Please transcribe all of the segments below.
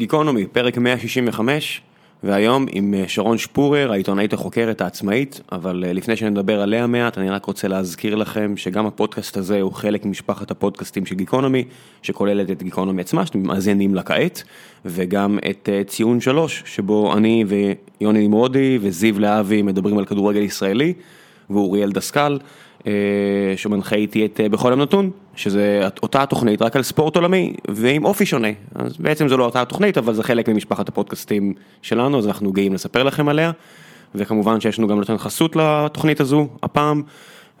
גיקונומי, פרק 165, והיום עם אה, שרון שפורר, העיתונאית החוקרת העצמאית, אבל אה, לפני שנדבר עליה מעט, אני רק רוצה להזכיר לכם שגם הפודקאסט הזה הוא חלק ממשפחת הפודקאסטים של גיקונומי, שכוללת את גיקונומי עצמה, שאתם מאזינים לה כעת, וגם את אה, ציון שלוש, שבו אני ויוני נמרודי וזיו להבי מדברים על כדורגל ישראלי, ואוריאל דסקל. אה, שמנחה איתי את אה, בכל יום נתון, שזה אותה התוכנית רק על ספורט עולמי ועם אופי שונה. אז בעצם זו לא אותה התוכנית, אבל זה חלק ממשפחת הפודקאסטים שלנו, אז אנחנו גאים לספר לכם עליה. וכמובן שיש לנו גם נותן חסות לתוכנית הזו הפעם.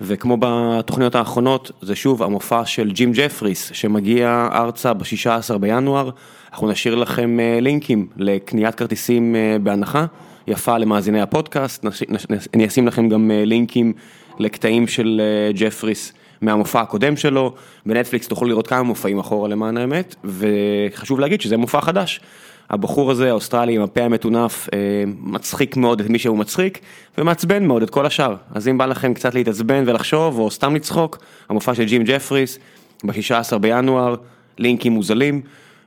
וכמו בתוכניות האחרונות, זה שוב המופע של ג'ים ג'פריס שמגיע ארצה ב-16 בינואר. אנחנו נשאיר לכם אה, לינקים לקניית כרטיסים בהנחה, יפה למאזיני הפודקאסט, אני אשים לכם גם לינקים לקטעים של אה, ג'פריס מהמופע הקודם שלו, בנטפליקס תוכלו לראות כמה מופעים אחורה למען האמת, וחשוב להגיד שזה מופע חדש. הבחור הזה, האוסטרלי עם הפה המטונף, אה, מצחיק מאוד את מי שהוא מצחיק, ומעצבן מאוד את כל השאר. אז אם בא לכם קצת להתעצבן ולחשוב, או סתם לצחוק, המופע של ג'ים ג'פריס, ב-16 בינואר, לינק אצלי.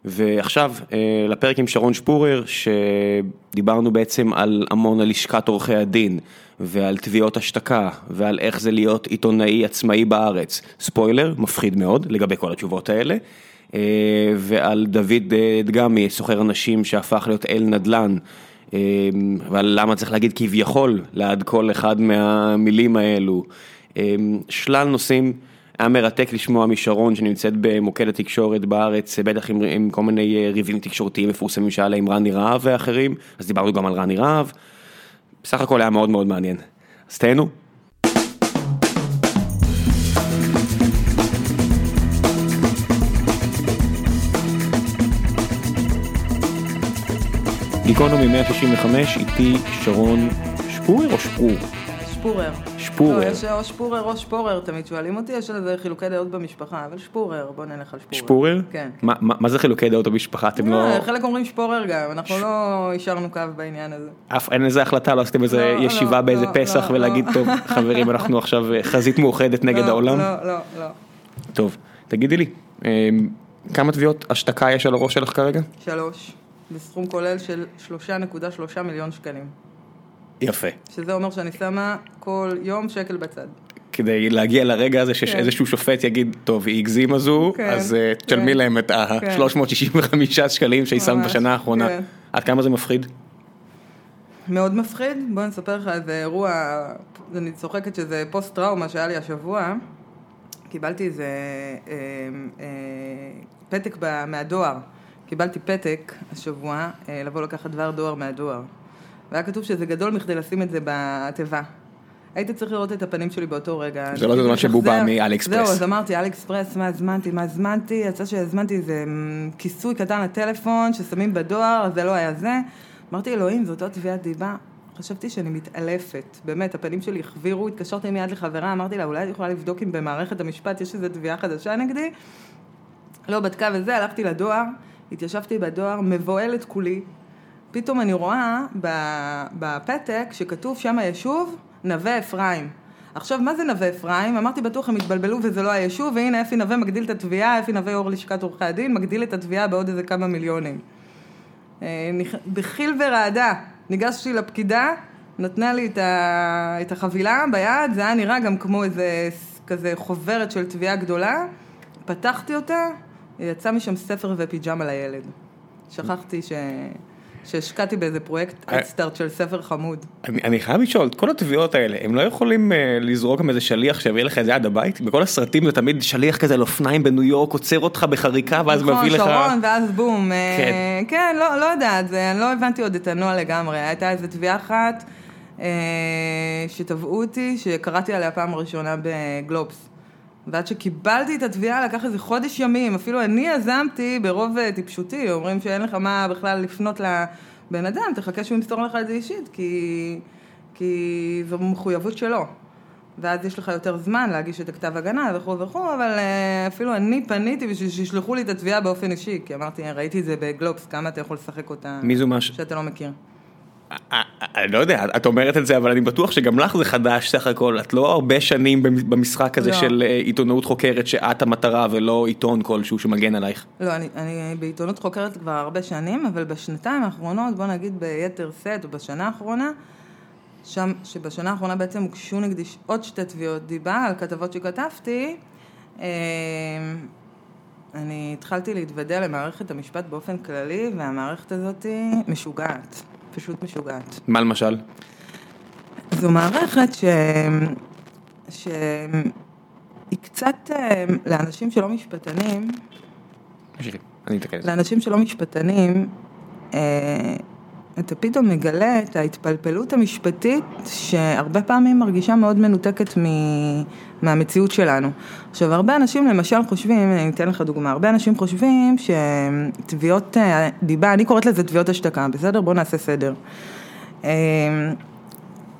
ועכשיו אה, לפרק עם שרון שפורר, שדיברנו בעצם על המון על לשכת עורכי הדין, ועל תביעות השתקה, ועל איך זה להיות עיתונאי עצמאי בארץ. ספוילר, מפחיד מאוד לגבי כל התשובות האלה. אה, ועל דוד אה, דגמי, סוחר אנשים שהפך להיות אל נדל"ן. ועל למה צריך להגיד כביכול ליד כל אחד מהמילים האלו. שלל נושאים. היה מרתק לשמוע משרון שנמצאת במוקד התקשורת בארץ, בטח עם, עם כל מיני אה, ריבים תקשורתיים מפורסמים שהיה לה עם רני רהב ואחרים, אז דיברנו גם על רני רהב. בסך הכל היה מאוד מאוד מעניין. אז תהנו. גיקונומי 165, איתי שרון שפורר או שפור? שפורר. שפורר. לא, יש או שפורר או שפורר, תמיד שואלים אותי, יש לזה חילוקי דעות במשפחה, אבל שפורר, בוא נלך על שפורר. שפורר? כן. מה, מה, מה זה חילוקי דעות במשפחה? אתם לא... אה, חלק אומרים שפורר גם, אנחנו לא אישרנו קו בעניין הזה. אף אין איזה החלטה, לא עשיתם איזה לא, ישיבה לא, באיזה לא, פסח לא, ולהגיד, לא. טוב, חברים, אנחנו עכשיו אה, חזית מאוחדת נגד לא, העולם? לא, לא, לא. טוב, תגידי לי, אה, כמה תביעות השתקה יש על הראש שלך כרגע? שלוש, בסכום כולל של 3.3 מיליון שקלים. יפה. שזה אומר שאני שמה כל יום שקל בצד. כדי להגיע לרגע הזה כן. שאיזשהו שופט יגיד, טוב, היא הגזימה זו, כן, אז אה, תשלמי כן. להם את כן. ה-365 שקלים שהיא שמת בשנה האחרונה. כן. עד כמה זה מפחיד? מאוד מפחיד, בוא נספר לך איזה אירוע, אני צוחקת שזה פוסט טראומה שהיה לי השבוע. קיבלתי איזה אה, אה, פתק מהדואר. קיבלתי פתק השבוע אה, לבוא לקחת דבר דואר מהדואר. והיה כתוב שזה גדול מכדי לשים את זה בתיבה. היית צריך לראות את הפנים שלי באותו רגע. זה לא זמן שבובה לשחזר. מאלי אקספרס. זהו, אז אמרתי, אלי אקספרס, מה הזמנתי, מה הזמנתי, יצא שהזמנתי איזה כיסוי קטן לטלפון ששמים בדואר, זה לא היה זה. אמרתי, אלוהים, זאת עוד תביעת דיבה. חשבתי שאני מתעלפת, באמת, הפנים שלי החבירו, התקשרתי מיד לחברה, אמרתי לה, אולי את יכולה לבדוק אם במערכת המשפט יש איזו תביעה חדשה נגדי? לא בדקה וזה, הלכתי לדואר, התיישבתי בדואר, מבוהלת כולי, פתאום אני רואה בפתק שכתוב שם היישוב, נווה אפרים. עכשיו, מה זה נווה אפרים? אמרתי, בטוח הם התבלבלו וזה לא היישוב, והנה אפי נווה מגדיל את התביעה, אפי נווה יו"ר לשכת עורכי הדין, מגדיל את התביעה בעוד איזה כמה מיליונים. אה, בחיל ורעדה, ניגשתי לפקידה, נתנה לי את, החבילה ביד, זה היה נראה גם כמו איזה כזה חוברת של תביעה גדולה, פתחתי אותה, יצא משם ספר ופיג'מה לילד. שכחתי ש... שהשקעתי באיזה פרויקט אה. אדסטארט של ספר חמוד. אני, אני חייב לשאול, את כל התביעות האלה, הם לא יכולים uh, לזרוק עם איזה שליח שיביא לך את זה עד הבית? בכל הסרטים זה תמיד שליח כזה על אופניים בניו יורק, עוצר אותך בחריקה ואז מביא לך... נכון, שרון, ואז בום. אה, כן. כן, לא, לא יודעת, אני לא הבנתי עוד את הנוהל לגמרי. הייתה איזו תביעה אחת אה, שתבעו אותי, שקראתי עליה פעם ראשונה בגלובס. ועד שקיבלתי את התביעה לקח איזה חודש ימים, אפילו אני יזמתי ברוב אה, טיפשותי, אומרים שאין לך מה בכלל לפנות לבן אדם, תחכה שהוא ימסור לך את זה אישית, כי, כי זו מחויבות שלו. ואז יש לך יותר זמן להגיש את הכתב הגנה וכו' וכו', אבל אה, אפילו אני פניתי בשביל שישלחו לי את התביעה באופן אישי, כי אמרתי, ראיתי את זה בגלובס, כמה אתה יכול לשחק אותה, מי זו מש... שאתה לא מכיר. אני לא יודע, את אומרת את זה, אבל אני בטוח שגם לך זה חדש סך הכל, את לא הרבה שנים במשחק הזה לא. של אה, עיתונאות חוקרת שאת המטרה ולא עיתון כלשהו שמגן עלייך. לא, אני, אני בעיתונות חוקרת כבר הרבה שנים, אבל בשנתיים האחרונות, בוא נגיד ביתר שאת, או בשנה האחרונה, שם, שבשנה האחרונה בעצם הוגשו נגדי עוד שתי תביעות דיבה על כתבות שכתבתי, אה, אני התחלתי להתוודע למערכת המשפט באופן כללי, והמערכת הזאת משוגעת, פשוט משוגעת. מה למשל? זו מערכת ש... שהיא קצת, אה, לאנשים שלא משפטנים, אני אתקן. לאנשים שלא משפטנים, אה, אתה פתאום מגלה את ההתפלפלות המשפטית שהרבה פעמים מרגישה מאוד מנותקת מ... מהמציאות שלנו. עכשיו, הרבה אנשים למשל חושבים, אני אתן לך דוגמה, הרבה אנשים חושבים שתביעות אה, דיבה, אני קוראת לזה תביעות השתקה, בסדר? בואו נעשה סדר. אה,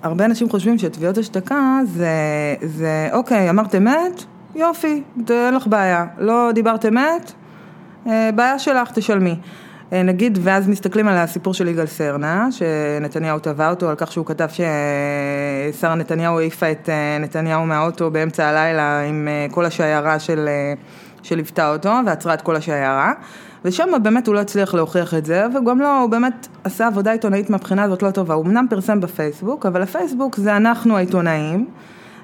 הרבה אנשים חושבים שתביעות השתקה זה, זה אוקיי, אמרת אמת, יופי, אין לך בעיה. לא דיברת אמת, אה, בעיה שלך, תשלמי. אה, נגיד, ואז מסתכלים על הסיפור של יגאל סרנה, שנתניהו תבע אותו על כך שהוא כתב ששרה נתניהו העיפה את אה, נתניהו מהאוטו באמצע הלילה עם אה, כל השיירה של, שליוותה אותו, ועצרה את כל השיירה. ושם באמת הוא לא הצליח להוכיח את זה, וגם לא, הוא באמת עשה עבודה עיתונאית מהבחינה הזאת לא טובה. הוא אמנם פרסם בפייסבוק, אבל הפייסבוק זה אנחנו העיתונאים.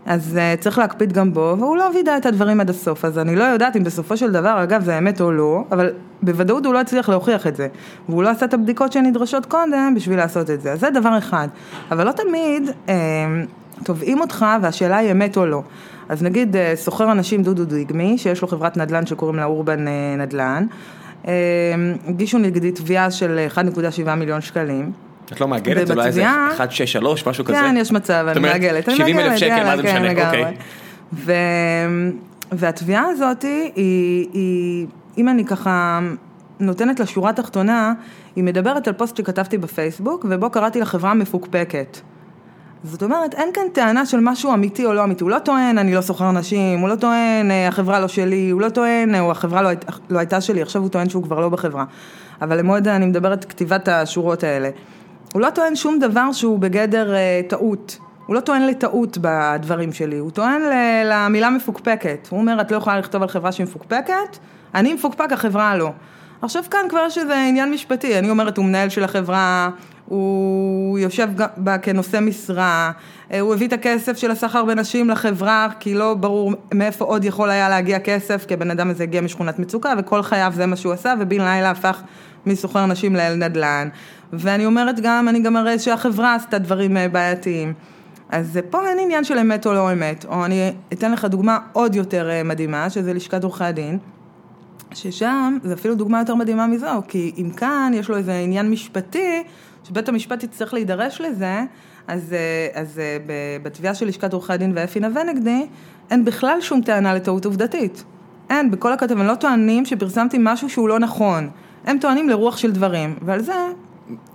אז uh, צריך להקפיד גם בו, והוא לא וידא את הדברים עד הסוף, אז אני לא יודעת אם בסופו של דבר, אגב, זה אמת או לא, אבל בוודאות הוא לא הצליח להוכיח את זה, והוא לא עשה את הבדיקות שנדרשות קודם בשביל לעשות את זה, אז זה דבר אחד, אבל לא תמיד uh, תובעים אותך והשאלה היא אמת או לא. אז נגיד uh, סוחר אנשים דודו דיגמי, שיש לו חברת נדל"ן שקוראים לה אורבן נדל"ן, הגישו נגדי תביעה של 1.7 מיליון שקלים. את לא מעגלת? זה לא איזה 163, משהו כזה? כן, יש מצב, אני מעגלת. 70 אלף שקל, מה זה כן, משנה? אוקיי. והתביעה הזאת היא, היא, אם אני ככה נותנת לה שורה תחתונה, היא מדברת על פוסט שכתבתי בפייסבוק, ובו קראתי לחברה מפוקפקת. זאת אומרת, אין כאן טענה של משהו אמיתי או לא אמיתי, הוא לא טוען אני לא סוחר נשים, הוא לא טוען החברה לא שלי, הוא לא טוען או החברה לא, לא הייתה שלי, עכשיו הוא טוען שהוא כבר לא בחברה. אבל למועד אני מדברת כתיבת השורות האלה. הוא לא טוען שום דבר שהוא בגדר אה, טעות. הוא לא טוען לטעות בדברים שלי, הוא טוען למילה מפוקפקת. הוא אומר, את לא יכולה לכתוב על חברה שהיא מפוקפקת, אני מפוקפק, החברה לא. עכשיו כאן כבר יש איזה עניין משפטי, אני אומרת, הוא מנהל של החברה, הוא יושב בה כנושא משרה, אה, הוא הביא את הכסף של הסחר בנשים לחברה, כי לא ברור מאיפה עוד יכול היה להגיע כסף, כי הבן אדם הזה הגיע משכונת מצוקה, וכל חייו זה מה שהוא עשה, ובן לילה הפך מסוחר נשים לאל נדל"ן. ואני אומרת גם, אני גם אראה שהחברה עשתה דברים אה, בעייתיים. אז פה אין עניין של אמת או לא אמת, או אני אתן לך דוגמה עוד יותר אה, מדהימה, שזה לשכת עורכי הדין, ששם זה אפילו דוגמה יותר מדהימה מזו, כי אם כאן יש לו איזה עניין משפטי, שבית המשפט יצטרך להידרש לזה, אז, אה, אז בתביעה של לשכת עורכי הדין ואפי נווה נגדי, אין בכלל שום טענה לטעות עובדתית. אין, בכל הכתב, הם לא טוענים שפרסמתי משהו שהוא לא נכון. הם טוענים לרוח של דברים, ועל זה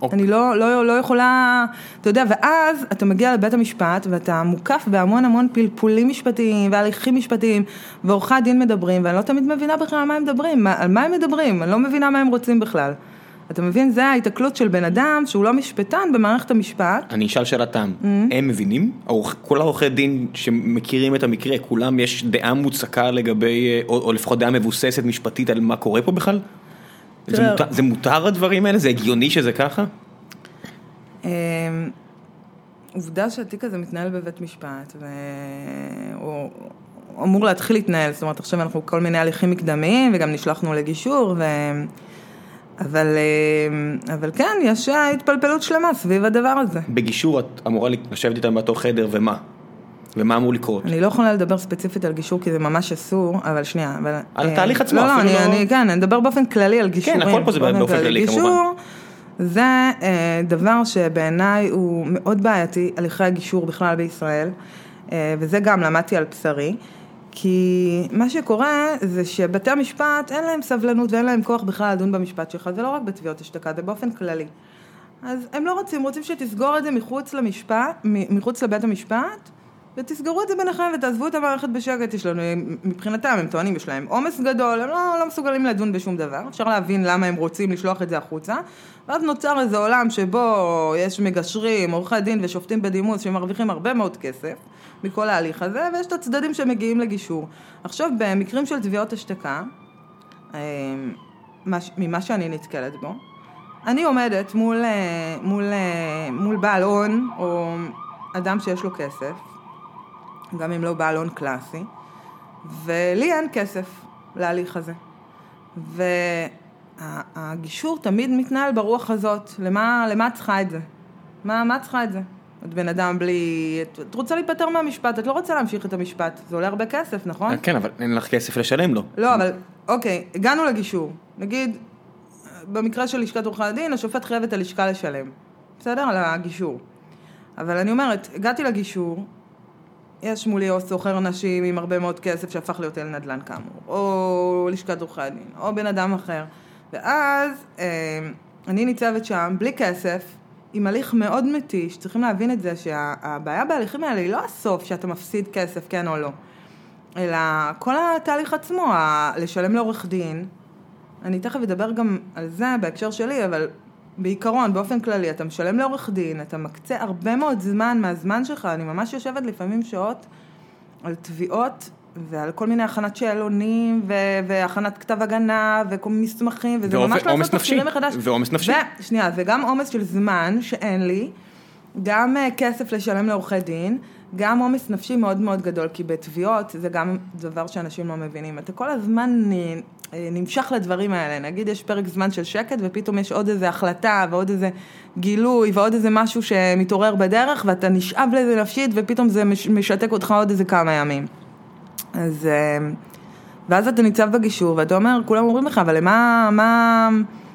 אוקיי. אני לא, לא, לא יכולה, אתה יודע, ואז אתה מגיע לבית המשפט ואתה מוקף בהמון המון פלפולים משפטיים והליכים משפטיים ועורכי הדין מדברים ואני לא תמיד מבינה בכלל על מה הם מדברים, מה, על מה הם מדברים, אני לא מבינה מה הם רוצים בכלל. אתה מבין? זה ההיתקלות של בן אדם שהוא לא משפטן במערכת המשפט. אני אשאל שאלת טעם, mm-hmm. הם מבינים? כל העורכי דין שמכירים את המקרה, כולם יש דעה מוצקה לגבי, או, או לפחות דעה מבוססת משפטית על מה קורה פה בכלל? זה מותר, זה מותר הדברים האלה? זה הגיוני שזה ככה? אמ, עובדה שהתיק הזה מתנהל בבית משפט, והוא אמור להתחיל להתנהל, זאת אומרת עכשיו אנחנו כל מיני הליכים מקדמיים וגם נשלחנו לגישור, ו... אבל, אמ, אבל כן, יש התפלפלות שלמה סביב הדבר הזה. בגישור את אמורה לשבת איתם באותו חדר ומה? ומה אמור לקרות? אני לא יכולה לדבר ספציפית על גישור כי זה ממש אסור, אבל שנייה, אבל... על התהליך עצמו, לא, לא, אני, לא... אני, כן, אני אדבר באופן כללי על גישורים. כן, הכל פה זה באופן כללי כמובן. גישור זה אה, דבר שבעיניי הוא מאוד בעייתי, הליכי הגישור בכלל בישראל, אה, וזה גם למדתי על בשרי. כי מה שקורה זה שבתי המשפט אין להם סבלנות ואין להם כוח בכלל לדון במשפט שלך, זה לא רק בתביעות השתקה, זה באופן כללי. אז הם לא רוצים, רוצים שתסגור את זה מחוץ למשפט, מחוץ לבית המשפט, ותסגרו את זה ביניכם ותעזבו את המערכת בשקט, יש לנו, מבחינתם הם טוענים, יש להם עומס גדול, הם לא, לא מסוגלים לדון בשום דבר, אפשר להבין למה הם רוצים לשלוח את זה החוצה, ואז נוצר איזה עולם שבו יש מגשרים, עורכי דין ושופטים בדימוס שמרוויחים הרבה מאוד כסף מכל ההליך הזה, ויש את הצדדים שמגיעים לגישור. עכשיו, במקרים של תביעות השתקה, אה, ממה שאני נתקלת בו, אני עומדת מול, אה, מול, אה, מול בעל הון או אדם שיש לו כסף, גם אם לא בעל הון קלאסי, ולי אין כסף להליך הזה. והגישור תמיד מתנהל ברוח הזאת, למה, למה את צריכה את זה? מה, מה את צריכה את זה? את בן אדם בלי... את, את רוצה להיפטר מהמשפט, את לא רוצה להמשיך את המשפט, זה עולה הרבה כסף, נכון? כן, אבל אין לך כסף לשלם לו. לא, אבל אוקיי, הגענו לגישור. נגיד, במקרה של לשכת עורכי הדין, השופט חייב את הלשכה לשלם. בסדר? על הגישור. אבל אני אומרת, הגעתי לגישור, יש מולי או סוחר נשים עם הרבה מאוד כסף שהפך להיות אל נדל"ן כאמור, או לשכת עורכי הדין, או בן אדם אחר. ואז אה, אני ניצבת שם בלי כסף, עם הליך מאוד מתיש, צריכים להבין את זה שהבעיה בהליכים האלה היא לא הסוף שאתה מפסיד כסף, כן או לא, אלא כל התהליך עצמו, לשלם לעורך דין, אני תכף אדבר גם על זה בהקשר שלי, אבל בעיקרון, באופן כללי, אתה משלם לעורך דין, אתה מקצה הרבה מאוד זמן מהזמן שלך, אני ממש יושבת לפעמים שעות על תביעות ועל כל מיני הכנת שאלונים ו- והכנת כתב הגנה וכל מיני מסמכים, וזה. ממש לעשות תפקירים מחדש. ועומס נפשי. ו- שנייה, וגם עומס של זמן שאין לי, גם uh, כסף לשלם לעורכי דין, גם עומס נפשי מאוד מאוד גדול, כי בתביעות זה גם דבר שאנשים לא מבינים. אתה כל הזמן אה, נמשך לדברים האלה. נגיד יש פרק זמן של שקט ופתאום יש עוד איזה החלטה ועוד איזה גילוי ועוד איזה משהו שמתעורר בדרך ואתה נשאב לזה נפשית ופתאום זה משתק אותך עוד איזה כמה ימים. אז... אה, ואז אתה ניצב בגישור ואתה אומר, כולם אומרים לך, אבל למה, מה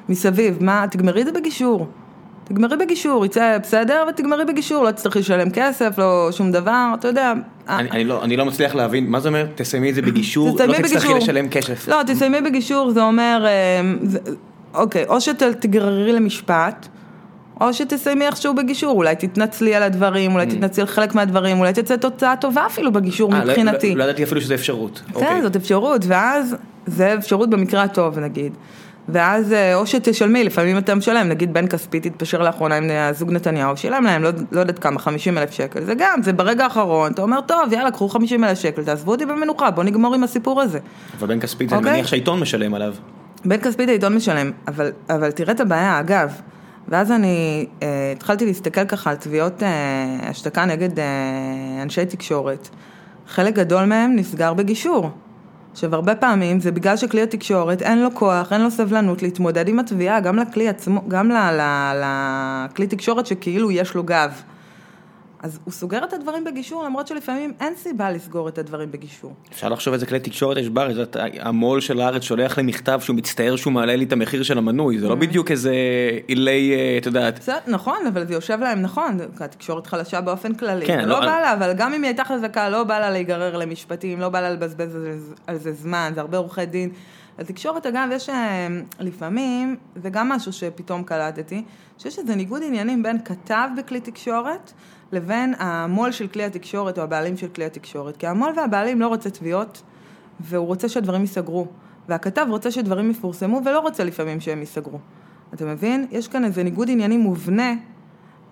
מסביב, מה, תגמרי את זה בגישור. תגמרי בגישור, יצא בסדר ותגמרי בגישור, לא תצטרכי לשלם כסף, לא שום דבר, אתה יודע. אני, אני, לא, אני לא מצליח להבין, מה זה אומר, תסיימי את זה בגישור, לא תצטרכי לשלם כסף. לא, תסיימי בגישור, זה אומר, אה, זה, אוקיי, או שתגררי למשפט, או שתסיימי איכשהו בגישור, אולי תתנצלי על הדברים, אולי mm. תתנצלי על חלק מהדברים, אולי תצא תוצאה טובה אפילו בגישור 아, אה, מבחינתי. לא, לא, לא ידעתי אפילו שזה אפשרות. כן, אוקיי. זאת אפשרות, ואז, זה אפשרות במקרה הטוב נגיד. ואז אה, או שתשלמי, לפעמים אתה משלם, נגיד בן כספית התפשר לאחרונה עם הזוג נתניהו, שילם להם, לא, לא יודעת כמה, 50 אלף שקל, זה גם, זה ברגע האחרון, אתה אומר, טוב, יאללה, קחו 50 אלף שקל, תעזבו אותי במנוחה, בוא נגמור עם הסיפור הזה. אבל בן כספית, okay? אני אוקיי? מניח שהעיתון משלם עליו. בן כספית העיתון משלם, אבל, אבל תראה את הבעיה, אגב, ואז אני אה, התחלתי להסתכל ככה על תביעות אה, השתקה נגד אה, אנשי תקשורת. חלק גדול מהם נסגר בגישור. עכשיו, הרבה פעמים זה בגלל שכלי התקשורת אין לו כוח, אין לו סבלנות להתמודד עם התביעה, גם לכלי עצמו, גם לכלי תקשורת שכאילו יש לו גב. אז הוא סוגר את הדברים בגישור, למרות שלפעמים אין סיבה לסגור את הדברים בגישור. אפשר לחשוב איזה כלי תקשורת יש בארץ, המו"ל של הארץ שולח לי מכתב שהוא מצטער שהוא מעלה לי את המחיר של המנוי, זה לא mm. בדיוק איזה אילי, אה, את יודעת. נכון, אבל זה יושב להם נכון, התקשורת חלשה באופן כללי. כן, לא, לא בא לה, אבל גם אם היא הייתה חזקה, לא בא לה להיגרר למשפטים, לא בא לה לבזבז על זה זמן, זה הרבה עורכי דין. לתקשורת אגב יש אה, לפעמים, זה גם משהו שפתאום קלטתי, שיש איזה ניגוד עניינים בין כתב בכלי תקשורת לבין המו"ל של כלי התקשורת או הבעלים של כלי התקשורת. כי המו"ל והבעלים לא רוצה תביעות, והוא רוצה שהדברים ייסגרו. והכתב רוצה שדברים יפורסמו ולא רוצה לפעמים שהם ייסגרו. אתה מבין? יש כאן איזה ניגוד עניינים מובנה.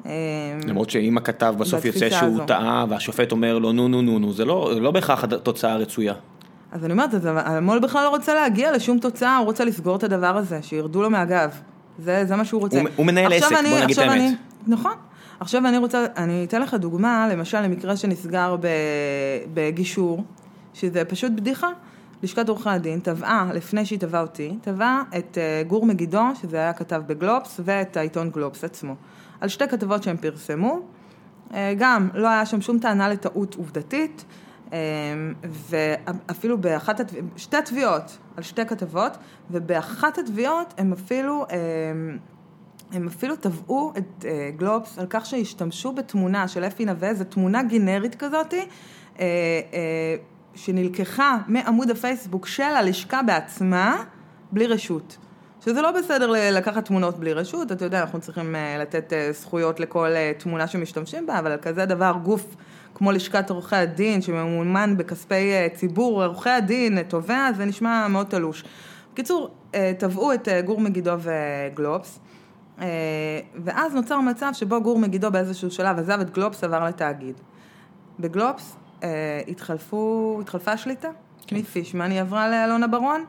אה, למרות שאם הכתב בסוף יוצא שהוא הזו. טעה והשופט אומר לו נו נו נו נו, זה לא, לא בהכרח התוצאה הרצויה. אז אני אומרת, המו"ל בכלל לא רוצה להגיע לשום תוצאה, הוא רוצה לסגור את הדבר הזה, שירדו לו מהגב. זה, זה מה שהוא רוצה. הוא, הוא מנהל עסק, אני, בוא נגיד את האמת. נכון. עכשיו אני רוצה, אני אתן לך דוגמה, למשל למקרה שנסגר בגישור, שזה פשוט בדיחה. לשכת עורכי הדין תבעה, לפני שהיא תבעה אותי, תבעה את אה, גור מגידו, שזה היה כתב בגלובס, ואת העיתון גלובס עצמו. על שתי כתבות שהם פרסמו, אה, גם לא היה שם שום טענה לטעות עובדתית, אה, ואפילו באחת התביעות, שתי תביעות על שתי כתבות, ובאחת התביעות הם אפילו אפילו תבעו את אה, גלובס על כך שהשתמשו בתמונה של אפי נווה, זו תמונה גנרית כזאת, אה, אה, שנלקחה מעמוד הפייסבוק של הלשכה בעצמה, בלי רשות. שזה לא בסדר לקחת תמונות בלי רשות, אתה יודע, אנחנו צריכים לתת זכויות לכל תמונה שמשתמשים בה, אבל כזה דבר גוף כמו לשכת עורכי הדין, שממומן בכספי ציבור, עורכי הדין, תובע, זה נשמע מאוד תלוש. בקיצור, תבעו את גור מגידו וגלובס, ואז נוצר מצב שבו גור מגידו באיזשהו שלב עזב את גלובס, עבר לתאגיד. בגלובס התחלפו, התחלפה השליטה, כן. מפישמן היא עברה לאלונה ברון.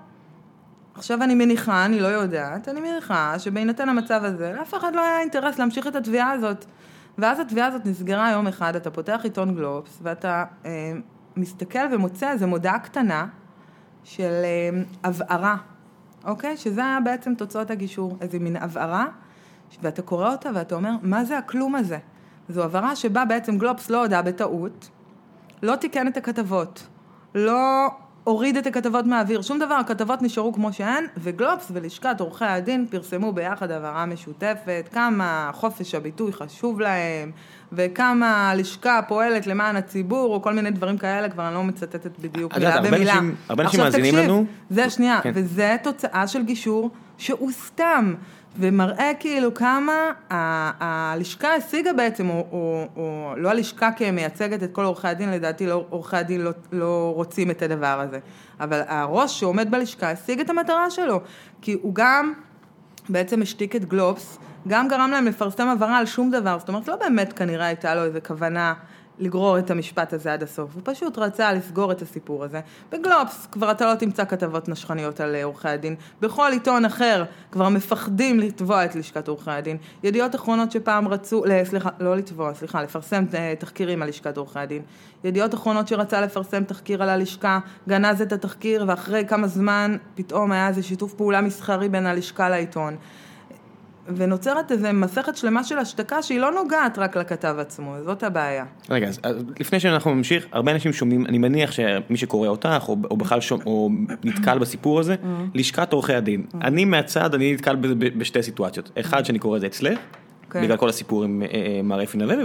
עכשיו אני מניחה, אני לא יודעת, אני מניחה שבהינתן המצב הזה, לאף אחד לא היה אינטרס להמשיך את התביעה הזאת. ואז התביעה הזאת נסגרה יום אחד, אתה פותח עיתון גלובס, ואתה אה, מסתכל ומוצא איזו מודעה קטנה של אה, הבערה, אוקיי? שזה היה בעצם תוצאות הגישור, איזה מין הבערה, ואתה קורא אותה ואתה אומר, מה זה הכלום הזה? זו הבהרה שבה בעצם גלובס לא הודה בטעות, לא תיקן את הכתבות, לא הוריד את הכתבות מהאוויר, שום דבר, הכתבות נשארו כמו שהן, וגלובס ולשכת עורכי הדין פרסמו ביחד הבהרה משותפת, כמה חופש הביטוי חשוב להם, וכמה הלשכה פועלת למען הציבור, או כל מיני דברים כאלה, כבר אני לא מצטטת בדיוק מילה במילה. הרבה אנשים מאזינים לנו. זה שנייה, כן. וזה תוצאה של גישור שהוא סתם. ומראה כאילו כמה הלשכה השיגה בעצם, או, או, או לא הלשכה כמייצגת את כל עורכי הדין, לדעתי לא, עורכי הדין לא, לא רוצים את הדבר הזה, אבל הראש שעומד בלשכה השיג את המטרה שלו, כי הוא גם בעצם השתיק את גלובס, גם גרם להם לפרסם הבהרה על שום דבר, זאת אומרת לא באמת כנראה הייתה לו איזה כוונה לגרור את המשפט הזה עד הסוף, הוא פשוט רצה לסגור את הסיפור הזה. בגלובס כבר אתה לא תמצא כתבות נשכניות על עורכי הדין, בכל עיתון אחר כבר מפחדים לתבוע את לשכת עורכי הדין. ידיעות אחרונות שפעם רצו, סליחה, לא לתבוע, סליחה, לפרסם אה, תחקירים על לשכת עורכי הדין. ידיעות אחרונות שרצה לפרסם תחקיר על הלשכה, גנז את התחקיר ואחרי כמה זמן פתאום היה איזה שיתוף פעולה מסחרי בין הלשכה לעיתון. ונוצרת איזו מסכת שלמה של השתקה שהיא לא נוגעת רק לכתב עצמו, זאת הבעיה. רגע, אז לפני שאנחנו נמשיך, הרבה אנשים שומעים, אני מניח שמי שקורא אותך, או, או בכלל שומע, או נתקל בסיפור הזה, mm-hmm. לשכת עורכי הדין. Mm-hmm. אני מהצד, אני נתקל בשתי סיטואציות. אחד, שאני קורא את זה אצלך. כן. בגלל כל הסיפור עם אה, אה, מר אפי נווה,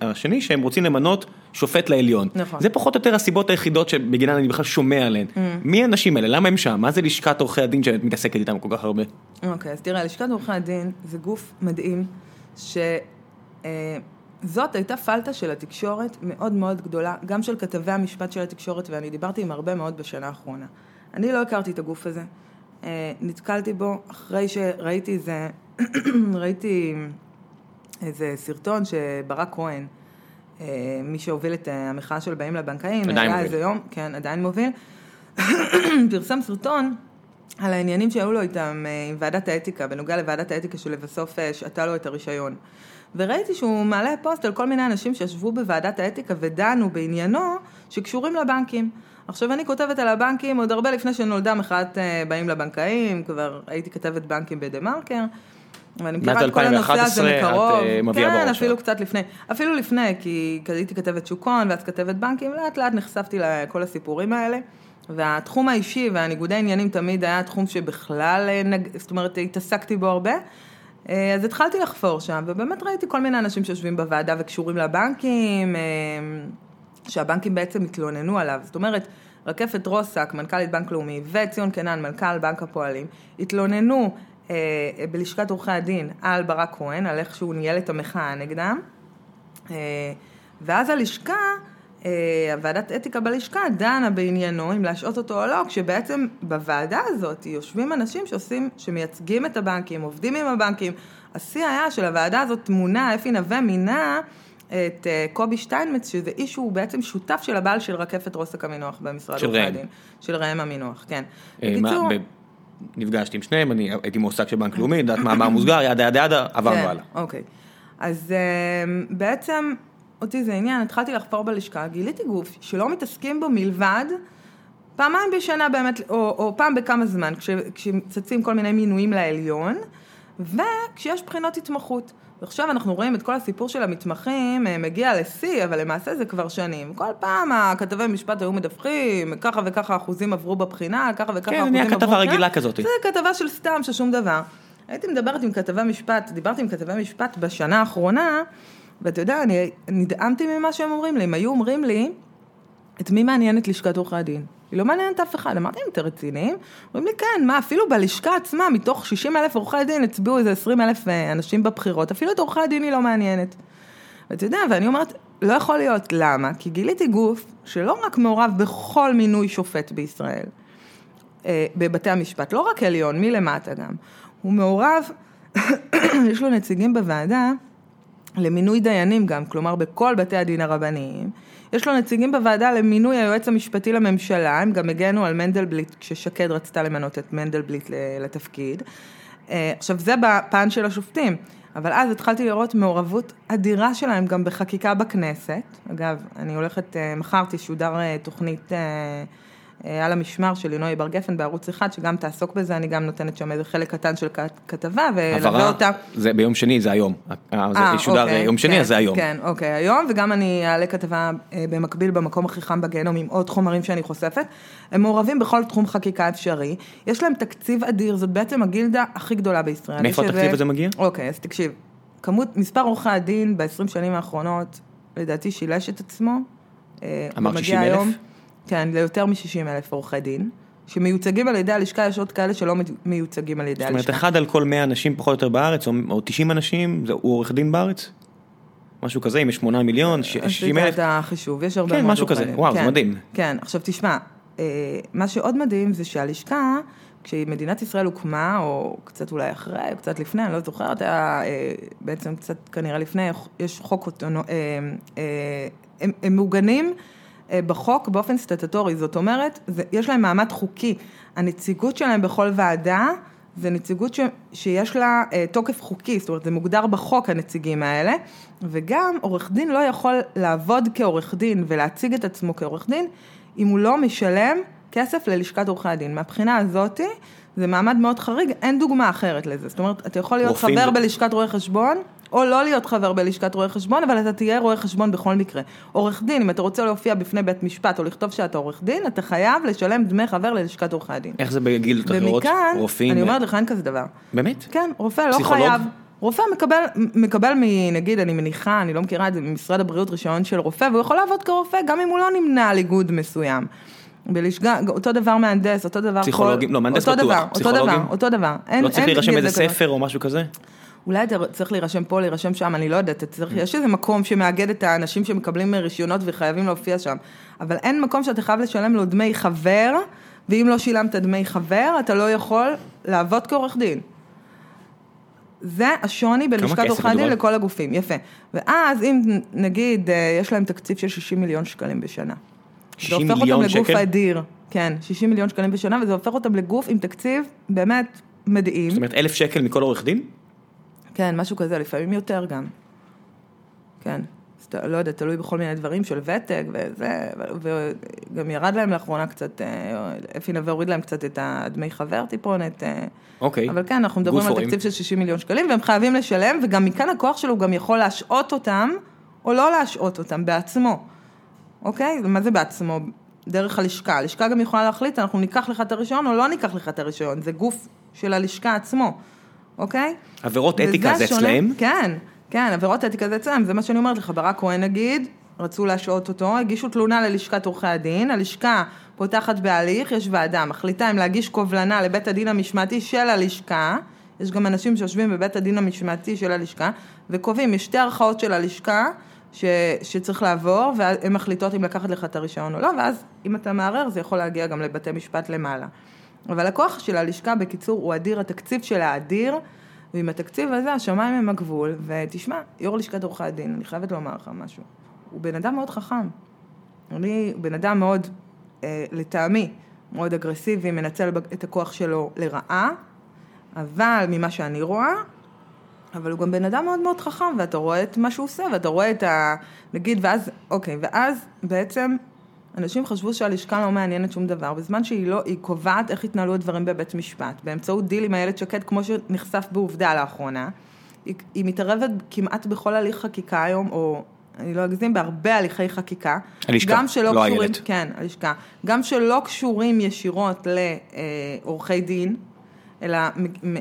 והשני שהם רוצים למנות שופט לעליון. נכון. זה פחות או יותר הסיבות היחידות שבגינן אני בכלל שומע עליהן. Mm. מי האנשים האלה? למה הם שם? מה זה לשכת עורכי הדין שאת מתעסקת איתם כל כך הרבה? אוקיי, okay, אז תראה, לשכת עורכי הדין זה גוף מדהים, שזאת אה, הייתה פלטה של התקשורת מאוד מאוד גדולה, גם של כתבי המשפט של התקשורת, ואני דיברתי עם הרבה מאוד בשנה האחרונה. אני לא הכרתי את הגוף הזה. נתקלתי בו אחרי שראיתי איזה, ראיתי איזה סרטון שברק כהן, אה, מי שהוביל את המחאה של באים לבנקאים, עדיין מוביל. איזה יום, כן, עדיין מוביל, פרסם סרטון על העניינים שהיו לו איתם אה, עם ועדת האתיקה, בנוגע לוועדת האתיקה שלבסוף אה, שעתה לו את הרישיון. וראיתי שהוא מעלה פוסט על כל מיני אנשים שישבו בוועדת האתיקה ודנו בעניינו שקשורים לבנקים. עכשיו אני כותבת על הבנקים עוד הרבה לפני שנולדה מחאת באים לבנקאים, כבר הייתי כתבת בנקים בדה מרקר. ואני מכירה את כל הנושא הזה מקרוב. את מביאה כן, אפילו קצת לפני. אפילו לפני, כי הייתי כתבת שוק הון ואז כתבת בנקים, לאט לאט נחשפתי לכל הסיפורים האלה. והתחום האישי והניגודי עניינים תמיד היה תחום שבכלל, אה, זאת אומרת, התעסקתי בו הרבה. אה, אז התחלתי לחפור שם, ובאמת ראיתי כל מיני אנשים שיושבים בוועדה וקשורים לבנקים, שהבנקים בעצם התלוננו עליו. זאת אומרת, רקפת רוסק, מנכ"לית בנק לאומי, וציון קנן, מנכ"ל בנק הפועלים, התלוננו אה, בלשכת עורכי הדין על ברק כהן, על איך שהוא ניהל את המחאה נגדם. אה, ואז הלשכה, אה, הוועדת אתיקה בלשכה דנה בעניינו אם להשעות אותו או לא, כשבעצם בוועדה הזאת יושבים אנשים שעושים, שמייצגים את הבנקים, עובדים עם הבנקים. השיא היה של הוועדה הזאת מונה, אפי נווה מינה את קובי שטיינמץ, שזה איש שהוא בעצם שותף של הבעל של רקפת רוסק המינוח במשרד עורכי הדין. של ראם המינוח, כן. בקיצור... נפגשתי עם שניהם, אני הייתי מועסק של בנק לאומי, יודעת מאמר מוסגר, ידה ידה ידה, עברנו כן, הלאה. אוקיי. אז אמ, בעצם, אותי זה עניין, התחלתי לחפור בלשכה, גיליתי גוף שלא מתעסקים בו מלבד פעמיים בשנה באמת, או, או פעם בכמה זמן, כשצצים כל מיני מינויים לעליון, וכשיש בחינות התמחות. ועכשיו אנחנו רואים את כל הסיפור של המתמחים אה, מגיע לשיא, אבל למעשה זה כבר שנים. כל פעם הכתבי משפט היו מדווחים, ככה וככה אחוזים עברו בבחינה, ככה וככה כן, אחוזים עברו. כן, נהיה כתבה רגילה כזאת. זה כתבה של סתם, של שום דבר. הייתי מדברת עם כתבי משפט, דיברתי עם כתבי משפט בשנה האחרונה, ואתה יודע, אני נדהמתי ממה שהם אומרים לי. הם היו אומרים לי, את מי מעניינת לשכת עורכי הדין? היא לא מעניינת אף אחד. אמרתי להם, אתם רציניים? אומרים לי, כן, מה, אפילו בלשכה עצמה, מתוך 60 אלף עורכי דין, הצביעו איזה 20 אלף אה, אנשים בבחירות, אפילו את עורכי הדין היא לא מעניינת. ואתה יודע, ואני אומרת, לא יכול להיות, למה? כי גיליתי גוף שלא רק מעורב בכל מינוי שופט בישראל, אה, בבתי המשפט, לא רק עליון, מלמטה גם, הוא מעורב, יש לו נציגים בוועדה למינוי דיינים גם, כלומר בכל בתי הדין הרבניים. יש לו נציגים בוועדה למינוי היועץ המשפטי לממשלה, הם גם הגנו על מנדלבליט כששקד רצתה למנות את מנדלבליט לתפקיד. אה, עכשיו זה בפן של השופטים, אבל אז התחלתי לראות מעורבות אדירה שלהם גם בחקיקה בכנסת. אגב, אני הולכת, אה, מחר תשודר אה, תוכנית על המשמר של לינוי בר גפן בערוץ אחד, שגם תעסוק בזה, אני גם נותנת שם איזה חלק קטן של כתבה, ולווה אותה. זה ביום שני, זה היום. אה, זה ישודר אוקיי, יום שני, כן, אז זה היום. כן, אוקיי, היום, וגם אני אעלה כתבה במקביל במקום הכי חם בגיהנום עם עוד חומרים שאני חושפת. הם מעורבים בכל תחום חקיקה אפשרי. יש להם תקציב אדיר, זאת בעצם הגילדה הכי גדולה בישראל. מאיפה התקציב הזה מגיע? אוקיי, אז תקשיב. כמות, מספר עורכי הדין ב-20 שנים האחרונות, לדעתי שילש את עצמו. אמרת 60 אלף? כן, ליותר מ-60 אלף עורכי דין, שמיוצגים על ידי הלשכה, יש עוד כאלה שלא מיוצגים על ידי הלשכה. זאת אומרת, אחד על כל 100 אנשים פחות או יותר בארץ, או 90 אנשים, הוא עורך דין בארץ? משהו כזה, אם יש 8 מיליון, 60 אלף. עשית את החישוב, יש הרבה כן, מאוד משהו כזה, וואו, זה כן, מדהים. כן, עכשיו תשמע, מה שעוד מדהים זה שהלשכה, כשמדינת ישראל הוקמה, או קצת אולי אחרי, או קצת לפני, אני לא זוכרת, היה בעצם קצת כנראה לפני, יש חוק, הם, הם מעוגנים בחוק באופן סטטטורי, זאת אומרת, זה, יש להם מעמד חוקי. הנציגות שלהם בכל ועדה, זה נציגות ש, שיש לה אה, תוקף חוקי, זאת אומרת, זה מוגדר בחוק הנציגים האלה, וגם עורך דין לא יכול לעבוד כעורך דין ולהציג את עצמו כעורך דין, אם הוא לא משלם כסף ללשכת עורכי הדין. מהבחינה הזאתי, זה מעמד מאוד חריג, אין דוגמה אחרת לזה. זאת אומרת, אתה יכול להיות חבר ו... בלשכת רואי חשבון, או לא להיות חבר בלשכת רואה חשבון, אבל אתה תהיה רואה חשבון בכל מקרה. עורך דין, אם אתה רוצה להופיע בפני בית משפט או לכתוב שאתה עורך דין, אתה חייב לשלם דמי חבר ללשכת עורכי הדין. איך זה בגילדות אחרות? ומכאן, רופאים? אני אומרת לך, אין כזה דבר. באמת? כן, רופא לא פסיכולוג? חייב. רופא מקבל, מקבל מנגיד, אני מניחה, אני לא מכירה את זה, ממשרד הבריאות רישיון של רופא, והוא יכול לעבוד כרופא גם אם הוא לא נמנה על איגוד מסוים. בלשכה, אותו דבר מהנדס, אותו דבר פסיכולוגים, כל... לא, מהנדס אותו בטוח. דבר, פסיכולוגים? אותו דבר, אותו דבר. אין, לא צריך להירשם איזה. ספר או משהו כזה? אולי אתה צריך להירשם פה, להירשם שם, אני לא יודעת, צריך, יש איזה מקום שמאגד את האנשים שמקבלים רישיונות וחייבים להופיע שם, אבל אין מקום שאתה חייב לשלם לו דמי חבר, ואם לא שילמת דמי חבר, אתה לא יכול לעבוד כעורך דין. זה השוני בין לשכת עורכי הדין? לכל הגופים, יפה. ואז אם נגיד אה, יש להם תקציב של 60 מיליון שקלים בשנה. 60 זה הופך מיליון אותם לגוף שקל? אדיר, כן, 60 מיליון שקלים בשנה, וזה הופך אותם לגוף עם תקציב באמת מדהים. זאת אומרת, אלף שקל מכל עורך דין? כן, משהו כזה, לפעמים יותר גם. כן. אז אתה- לא יודע, תלוי בכל מיני דברים של ותק וזה, וגם ירד להם לאחרונה קצת, אה, אפי נווה הוריד להם קצת את הדמי חבר טיפונת. אה, אוקיי. אבל כן, אנחנו מדברים על. תקציב של 60 מיליון שקלים, והם חייבים לשלם, וגם מכאן הכוח שלו גם יכול להשעות אותם, או לא להשעות אותם בעצמו. אוקיי? מה זה בעצמו? דרך הלשכה. הלשכה גם יכולה להחליט, אנחנו ניקח לך את הרישיון או לא ניקח לך את הרישיון. זה גוף של הלשכה עצמו, אוקיי? עבירות אתיקה זה שונה- אצלהם? כן, כן, עבירות אתיקה זה אצלם, זה מה שאני אומרת לך, ברק כהן נגיד, רצו להשעות אותו, הגישו תלונה ללשכת עורכי הדין, הלשכה פותחת בהליך, יש ועדה, מחליטה אם להגיש קובלנה לבית הדין המשמעתי של הלשכה, יש גם אנשים שיושבים בבית הדין המשמעתי של הלשכה, וקובעים, יש שתי ערכאות של הלשכה, ש, שצריך לעבור, והן מחליטות אם לקחת לך את הרישיון או לא, ואז אם אתה מערער זה יכול להגיע גם לבתי משפט למעלה. אבל הכוח של הלשכה, בקיצור, הוא אדיר, התקציב שלה אדיר, ועם התקציב הזה השמיים הם הגבול, ותשמע, יו"ר לשכת עורכי הדין, אני חייבת לומר לך משהו, הוא בן אדם מאוד חכם. אני בן אדם מאוד, אה, לטעמי, מאוד אגרסיבי, מנצל את הכוח שלו לרעה, אבל ממה שאני רואה, אבל הוא גם בן אדם מאוד מאוד חכם, ואתה רואה את מה שהוא עושה, ואתה רואה את ה... נגיד, ואז, אוקיי, ואז בעצם אנשים חשבו שהלשכה לא מעניינת שום דבר, בזמן שהיא לא, היא קובעת איך יתנהלו הדברים בבית משפט, באמצעות דיל עם איילת שקד, כמו שנחשף בעובדה לאחרונה. היא, היא מתערבת כמעט בכל הליך חקיקה היום, או אני לא אגזים, בהרבה הליכי חקיקה. הלשכה, גם שלא לא קשורים, איילת. כן, הלשכה. גם שלא קשורים ישירות לעורכי דין, אלא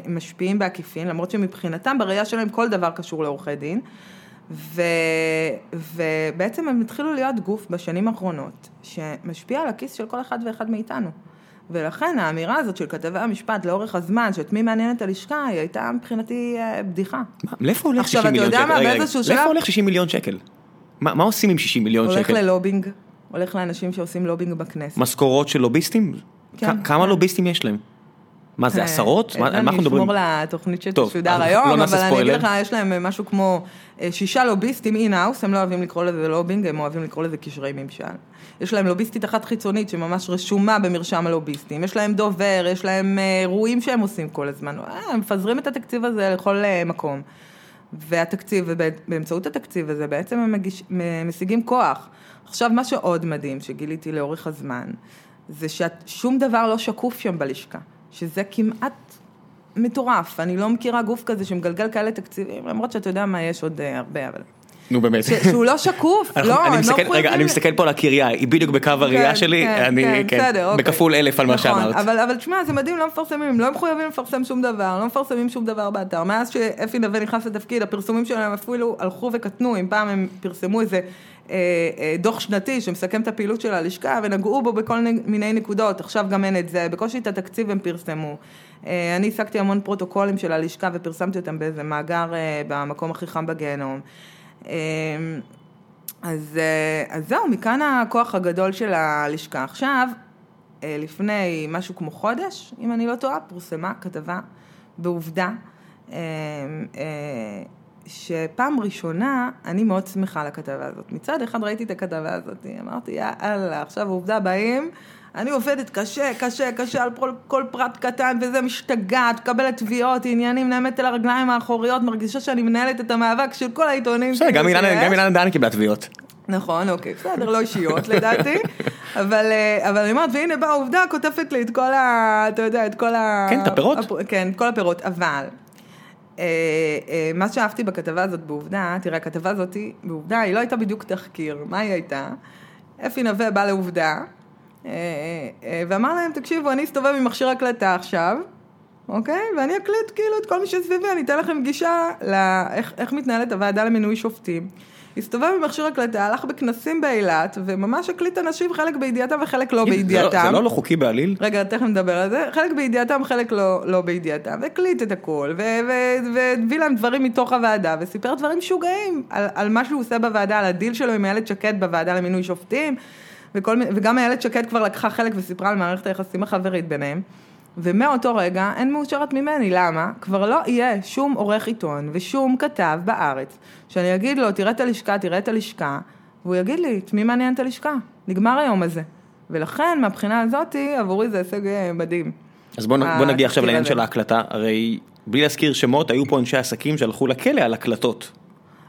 משפיעים בעקיפין, למרות שמבחינתם, בראייה שלהם כל דבר קשור לעורכי דין. ו... ובעצם הם התחילו להיות גוף בשנים האחרונות, שמשפיע על הכיס של כל אחד ואחד מאיתנו. ולכן האמירה הזאת של כתבי המשפט לאורך הזמן, שאת מי מעניינת הלשכה, היא הייתה מבחינתי אה, בדיחה. מה, לאיפה הולך עכשיו, 60 אתה מיליון יודע שקל? מה, רגע, באיזשהו רגע, שלב- לאיפה הולך 60 מיליון שקל? מה מה עושים עם 60 מיליון הולך שקל? ללובינג, הולך לאנשים שעושים לובינג בכנסת. משכורות של לוביסטים? כן, כ- כמה כן. לוביסטים יש להם? מה זה, אה, עשרות? מה- על מה אנחנו מדברים? אני אשמור לתוכנית שתשודר היום, לא אבל אני. אגיד לך, יש להם משהו כמו אה, שישה לוביסטים in-house, הם לא אוהבים לקרוא לזה לובינג, הם אוהבים לקרוא לזה קשרי ממשל. יש להם לוביסטית אחת חיצונית שממש רשומה במרשם הלוביסטים, יש להם דובר, יש להם אה, אירועים שהם עושים כל הזמן, אה, הם מפזרים את התקציב הזה לכל אה, מקום. והתקציב, ובאמצעות התקציב הזה בעצם הם מגיש, משיגים כוח. עכשיו, מה שעוד מדהים שגיליתי לאורך הזמן, זה ששום דבר לא שקוף שם בלשכה, שזה כמעט מטורף. אני לא מכירה גוף כזה שמגלגל כאלה תקציבים, למרות שאתה יודע מה, יש עוד אה, הרבה, אבל... נו באמת. שהוא לא שקוף, לא, אני לא מסתכל-. רגע, אני מסתכל פה על הקריה, היא בדיוק בקו הראייה כן, שלי, כן, אני, כן, כן, בסדר, אוקיי. בכפול אלף על מה נכון, שאמרת. אבל, אבל תשמע, זה מדהים, לא מפרסמים, הם לא מחויבים לפרסם שום דבר, לא מפרסמים שום דבר באתר. מאז שאפי נווה נכנס לתפקיד, הפרסומים שלהם אפילו הלכו וקטנו, אם פעם הם פרסמו איזה דוח שנתי שמסכם את הפעילות של הלשכה, ונגעו בו בכל מיני נקודות, עכשיו גם אין את זה, בקושי את התקציב הם פרסמו. אה, אני השגתי המון פרוטוקולים של הלשכה ופרסמתי אותם באיזה מאגר אה, במקום הכי חם בגיהנום. אה, אז, אה, אז זהו, מכאן הכוח הגדול של הלשכה. עכשיו, אה, לפני משהו כמו חודש, אם אני לא טועה, פורסמה כתבה בעובדה, אה, אה, שפעם ראשונה, אני מאוד שמחה על הכתבה הזאת. מצד אחד ראיתי את הכתבה הזאת, אמרתי, יאללה, עכשיו עובדה באים, אני עובדת קשה, קשה, קשה על כל, כל פרט קטן, וזה משתגעת, מקבלת תביעות, עניינים, נעמת על הרגליים האחוריות, מרגישה שאני מנהלת את המאבק של כל העיתונים. בסדר, גם אילנה דהן קיבלה תביעות. נכון, אוקיי, בסדר, לא אישיות לדעתי, אבל, אה, אבל אני אומרת, והנה באה העובדה, כותפת לי את כל ה... אתה יודע, את כל ה... כן, את הפירות. הפ- כן, את כל הפירות, אבל מה שאהבתי בכתבה הזאת בעובדה, תראה, הכתבה הזאת בעובדה, היא לא הייתה בדיוק תחקיר, מה היא הייתה? אפי נווה בא לעובדה, אה, אה, ואמר להם, תקשיבו, אני אסתובב עם מכשיר הקלטה עכשיו, אוקיי? ואני אקליט כאילו את כל מי שסביבי, אני אתן לכם גישה לאיך איך מתנהלת הוועדה למינוי שופטים. הסתובב עם מכשיר הקלטה, הלך בכנסים באילת, וממש הקליט אנשים, חלק בידיעתם וחלק לא לא- בידיעתם. זה לא לא חוקי בעליל? רגע, תכף נדבר על זה. חלק בידיעתם, חלק לא, לא בידיעתם. והקליט את הכל, והביא להם דברים מתוך הוועדה, וסיפר דברים משוגעים על, על מה שהוא עושה בוועדה, על הדיל שלו עם איילת שקד בוועדה למינוי שופטים, וכל, וגם איילת שקד כבר לקחה חלק וסיפרה על מערכת היחסים החברית ביניהם. ומאותו רגע אין מאושרת ממני, למה? כבר לא יהיה שום עורך עיתון ושום כתב בארץ, שאני אגיד לו, תראה את הלשכה, תראה את הלשכה, והוא יגיד לי, את מי מעניין את הלשכה? נגמר היום הזה. ולכן, מהבחינה הזאתי, עבורי זה הישג אה, מדהים. אז בוא בוא נגיע עכשיו התחקיר לעניין. של ההקלטה, הרי בלי להזכיר שמות, היו פה אנשי עסקים שהלכו לכלא על הקלטות.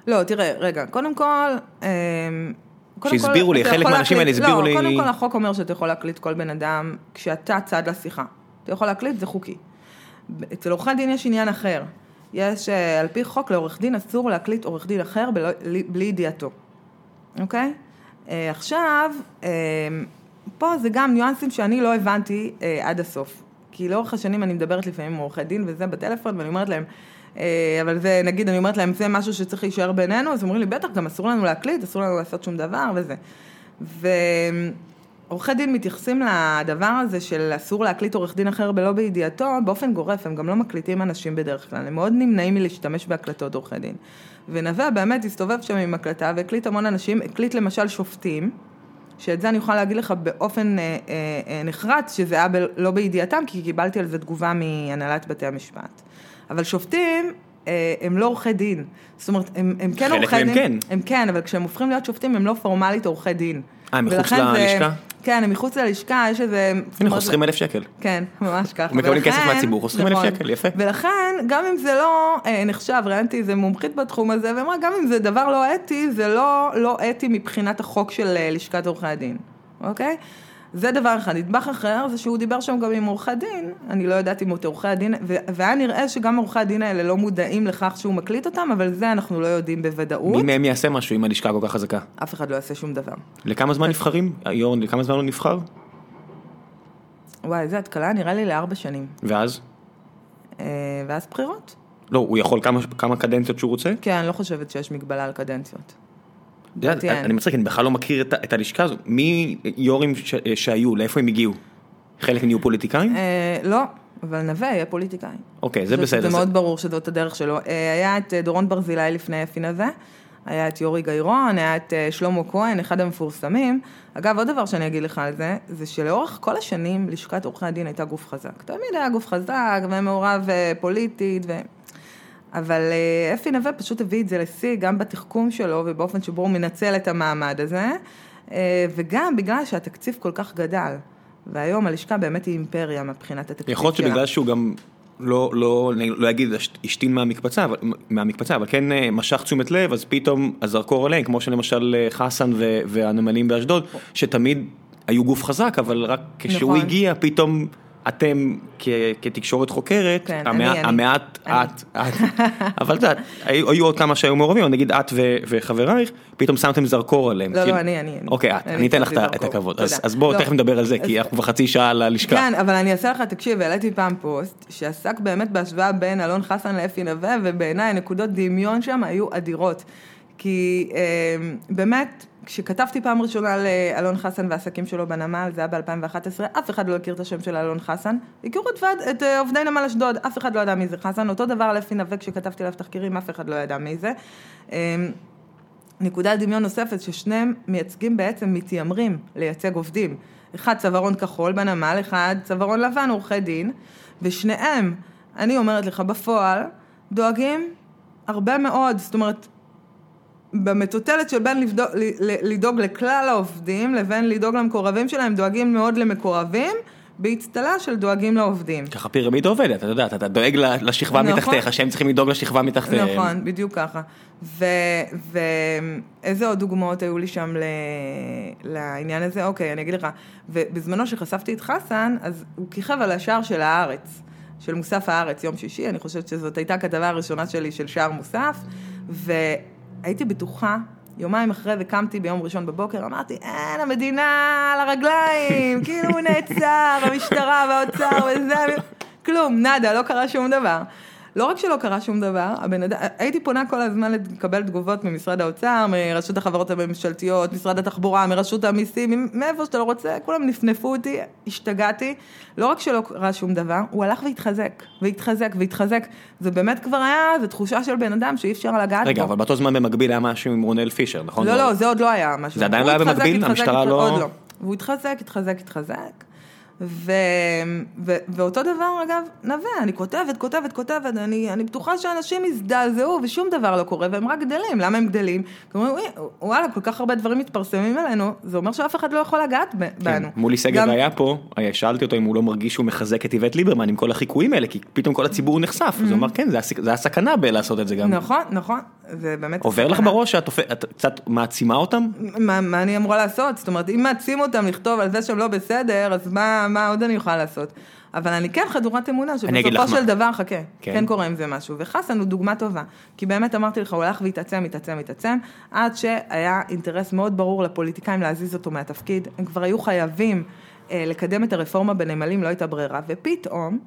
לא, תראה, רגע, קודם כל... קודם שהסבירו לי, חלק מהאנשים האלה הסבירו לא, לי- קודם כל החוק אומר שאתה יכול להקליט כל בן אדם כשאתה צד לשיחה. אתה יכול להקליט, זה חוקי. אצל עורכי דין יש עניין אחר. יש, אה, על פי חוק, לעורך דין אסור להקליט עורך דין אחר בלא, בלי ידיעתו, אוקיי? אה, עכשיו, אה, פה זה גם ניואנסים שאני לא הבנתי עד הסוף. כי לאורך השנים אני מדברת לפעמים עם עורכי דין וזה בטלפון, ואני אומרת להם, אבל זה, נגיד, אני אומרת להם, זה משהו שצריך להישאר בינינו, אז אומרים לי, בטח, גם אסור לנו להקליט, אסור לנו לעשות שום דבר וזה. ועורכי דין מתייחסים לדבר הזה של אסור להקליט עורך דין אחר בלא בידיעתו, באופן גורף, הם גם לא מקליטים אנשים בדרך כלל, הם מאוד נמנעים מלהשתמש בהקלטות עורכי דין. ונווה באמת הסתובב שם עם הקלטה והקליט המון אנשים, הקליט למשל שופטים, שאת זה אני יכולה להגיד לך באופן אה, אה, אה, נחרץ, שזה היה ב- לא בידיעתם, כי קיבלתי על זה תגובה מהנהלת בתי המשפט. אבל שופטים, אה, הם לא עורכי דין. זאת אומרת, הם, הם כן חלק עורכי מהם דין. כן. הם כן, אבל כשהם הופכים להיות שופטים, הם לא פורמלית עורכי דין. אה, הם מחוץ זה- ללשכה? כן, הם מחוץ ללשכה, יש איזה... הנה, חוסכים אלף שקל. כן, ממש ככה. מקבלים כסף מהציבור, חוסכים אלף נכון. שקל, יפה. ולכן, גם אם זה לא אה, נחשב, ראיינתי איזה מומחית בתחום הזה, ואמרה, גם אם זה דבר לא אתי, זה לא, לא אתי מבחינת החוק של אה, לשכת עורכי הדין, אוקיי? זה דבר אחד. נדבך אחר זה שהוא דיבר שם גם עם עורכי דין, אני לא יודעת אם את עורכי הדין, והיה נראה שגם עורכי הדין האלה לא מודעים לכך שהוא מקליט אותם, אבל זה אנחנו לא יודעים בוודאות. מי מהם יעשה משהו אם הלשכה כל כך חזקה? אף אחד לא יעשה שום דבר. לכמה זמן נבחרים? יורן, לכמה זמן הוא נבחר? וואי, איזה התקלה, נראה לי לארבע שנים. ואז? אה, ואז בחירות. לא, הוא יכול כמה- כמה קדנציות שהוא רוצה? כן, אני לא חושבת שיש מגבלה על קדנציות. אתה יודע, לדעתי אין. אני מצחיק, אני בכלל לא מכיר את הלשכה הזו. מי יו"רים שהיו, לאיפה הם הגיעו? חלק נהיו פוליטיקאים? אה, לא, אבל נווה יהיה פוליטיקאי. אוקיי, זה בסדר. זה מאוד ברור שזאת הדרך שלו. אה, היה את אה, דורון ברזילי לפני אפי נווה, היה את יורי גיירון, היה את שלמה כהן, אחד המפורסמים. אגב, עוד דבר שאני אגיד לך על זה, זה שלאורך כל השנים לשכת עורכי הדין הייתה גוף חזק. תמיד היה גוף חזק ומעורב פוליטית, ו... אבל אה, אפי נווה פשוט הביא את זה לשיא, גם בתחכום שלו ובאופן שבו הוא מנצל את המעמד הזה, וגם בגלל שהתקציב כל כך גדל. והיום הלשכה באמת היא אימפריה מבחינת התקציב שלה. יכול להיות שבגלל שהוא גם לא, לא, לא אגיד השתין מהמקפצה, מהמקפצה, אבל כן אה, משך תשומת לב, אז פתאום הזרקור עליהם, כמו שלמשל אה, חסן והנמלים באשדוד, שתמיד היו גוף חזק, אבל רק כשהוא נכון. הגיע, פתאום אתם כתקשורת חוקרת, כן, המעט. את, את, אבל את יודעת, היו עוד כמה שהיו מעורבים, נגיד את וחברייך, פתאום שמתם זרקור עליהם. לא, לא, אני, אני. אוקיי, את, אני אתן לך את הכבוד. אז בואו, לא. תכף נדבר על זה, כי אנחנו כבר חצי שעה על הלשכה. כן, אבל אני אעשה לך, תקשיב, העליתי פעם פוסט, שעסק באמת בהשוואה בין אלון חסן לאפי נווה, ובעיניי נקודות דמיון שם היו אדירות. כי אה, באמת, כשכתבתי פעם ראשונה על אה, אלון חסן והעסקים שלו בנמל, זה היה ב-2011, אף אחד לא הכיר את השם של אלון חסן. הכירו את, ועד, את אה, עובדי נמל אשדוד, אף אחד לא ידע מי זה חסן. אותו דבר על אפי נווה, כשכתבתי עליו תחקירים, אף אחד לא ידע מי זה. נקודת דמיון נוספת, ששניהם מייצגים בעצם, מתיימרים לייצג עובדים. אחד צווארון כחול בנמל, אחד צווארון לבן, עורכי דין, ושניהם, אני אומרת לך, בפועל, דואגים הרבה מאוד, זאת אומרת, במטוטלת של בין לבדוק, לדאוג לכלל העובדים לבין לדאוג למקורבים שלהם, דואגים מאוד למקורבים. באצטלה של דואגים לעובדים. ככה פירמידה עובדת, אתה יודע, אתה דואג לשכבה נכון, מתחתיך, שהם צריכים לדאוג לשכבה מתחתיהם. נכון, בדיוק ככה. ואיזה עוד דוגמאות היו לי שם ל... לעניין הזה? אוקיי, אני אגיד לך. ובזמנו שחשפתי את חסן, אז הוא כיכב על השער של הארץ, של מוסף הארץ, יום שישי, אני חושבת שזאת הייתה הכתבה הראשונה שלי של שער מוסף, ו... הייתי בטוחה, יומיים אחרי זה קמתי ביום ראשון בבוקר, אמרתי, אין, המדינה על הרגליים, כאילו הוא נעצר, המשטרה והאוצר וזה, כלום, נאדה, לא קרה שום דבר. לא רק שלא קרה שום דבר, הבן אדם, הייתי פונה כל הזמן לקבל תגובות ממשרד האוצר, מרשות החברות הממשלתיות, משרד התחבורה, מרשות המיסים, מאיפה שאתה לא רוצה, כולם נפנפו אותי, השתגעתי. לא רק שלא קרה שום דבר, הוא הלך והתחזק, והתחזק, והתחזק. זה באמת כבר היה, זו תחושה של בן אדם שאי אפשר לגעת בו. רגע, אבל באותו זמן במקביל היה משהו עם רונל פישר, נכון? לא, לא, זה עוד לא היה משהו. זה עדיין לא היה במקביל? המשטרה לא... לא. והוא התחזק, התחזק, התחזק. ו, ו, ואותו דבר, אגב, נווה, אני כותבת, כותבת, כותבת, אני, אני בטוחה שאנשים יזדעזעו ושום דבר לא קורה והם רק גדלים. למה הם גדלים? כי אומרים, וואלה, כל כך הרבה דברים מתפרסמים עלינו, זה אומר שאף אחד לא יכול לגעת כן, בנו. מולי סגל גם... היה פה, שאלתי אותו אם הוא לא מרגיש שהוא מחזק את איווט ליברמן עם כל החיקויים האלה, כי פתאום כל הציבור נחשף, אז הוא mm-hmm. אמר, כן, זה הסכנה בלעשות את זה גם. נכון, נכון, זה באמת עובר לך בראש שאת קצת מעצימה אותם? מה אני אמורה לעשות? זאת אומרת, אם מעצים אותם לכתוב על זה שהם לא בסדר, אז מה... מה עוד אני יכולה לעשות? אבל אני כן חדורת אמונה שבסופו של דבר, חכה, כן. כן קורה עם זה משהו. וחסן הוא דוגמה טובה, כי באמת אמרתי לך, הוא הלך והתעצם, התעצם, התעצם, עד שהיה אינטרס מאוד ברור לפוליטיקאים להזיז אותו מהתפקיד. הם כבר היו חייבים אה, לקדם את הרפורמה בנמלים, לא הייתה ברירה, ופתאום,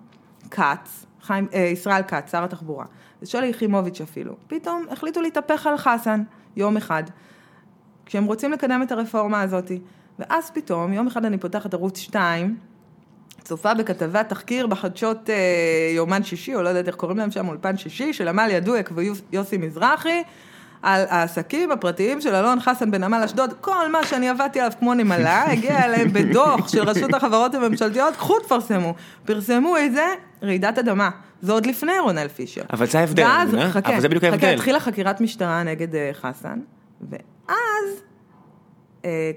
כץ, חיים, אה, ישראל כץ, שר התחבורה, ושלי יחימוביץ' אפילו, פתאום החליטו להתהפך על חסן יום אחד, כשהם רוצים לקדם את הרפורמה הזאתי. ואז פתאום, יום אחד אני פותחת ערוץ 2, צופה בכתבת תחקיר בחדשות אה, יומן שישי, או לא יודעת איך קוראים להם שם, אולפן שישי, של עמליה דואק ויוסי מזרחי, על העסקים הפרטיים של אלון חסן בנמל אשדוד, כל מה שאני עבדתי עליו כמו נמלה, הגיע אליהם בדוח של רשות החברות הממשלתיות, קחו תפרסמו. פרסמו את זה, רעידת אדמה. זה עוד לפני רונל פישר. אבל זה ההבדל, ואז, חכה, אבל זה בדיוק ההבדל. חכה, התחילה חקירת משטרה נגד uh, חסן, ואז אה,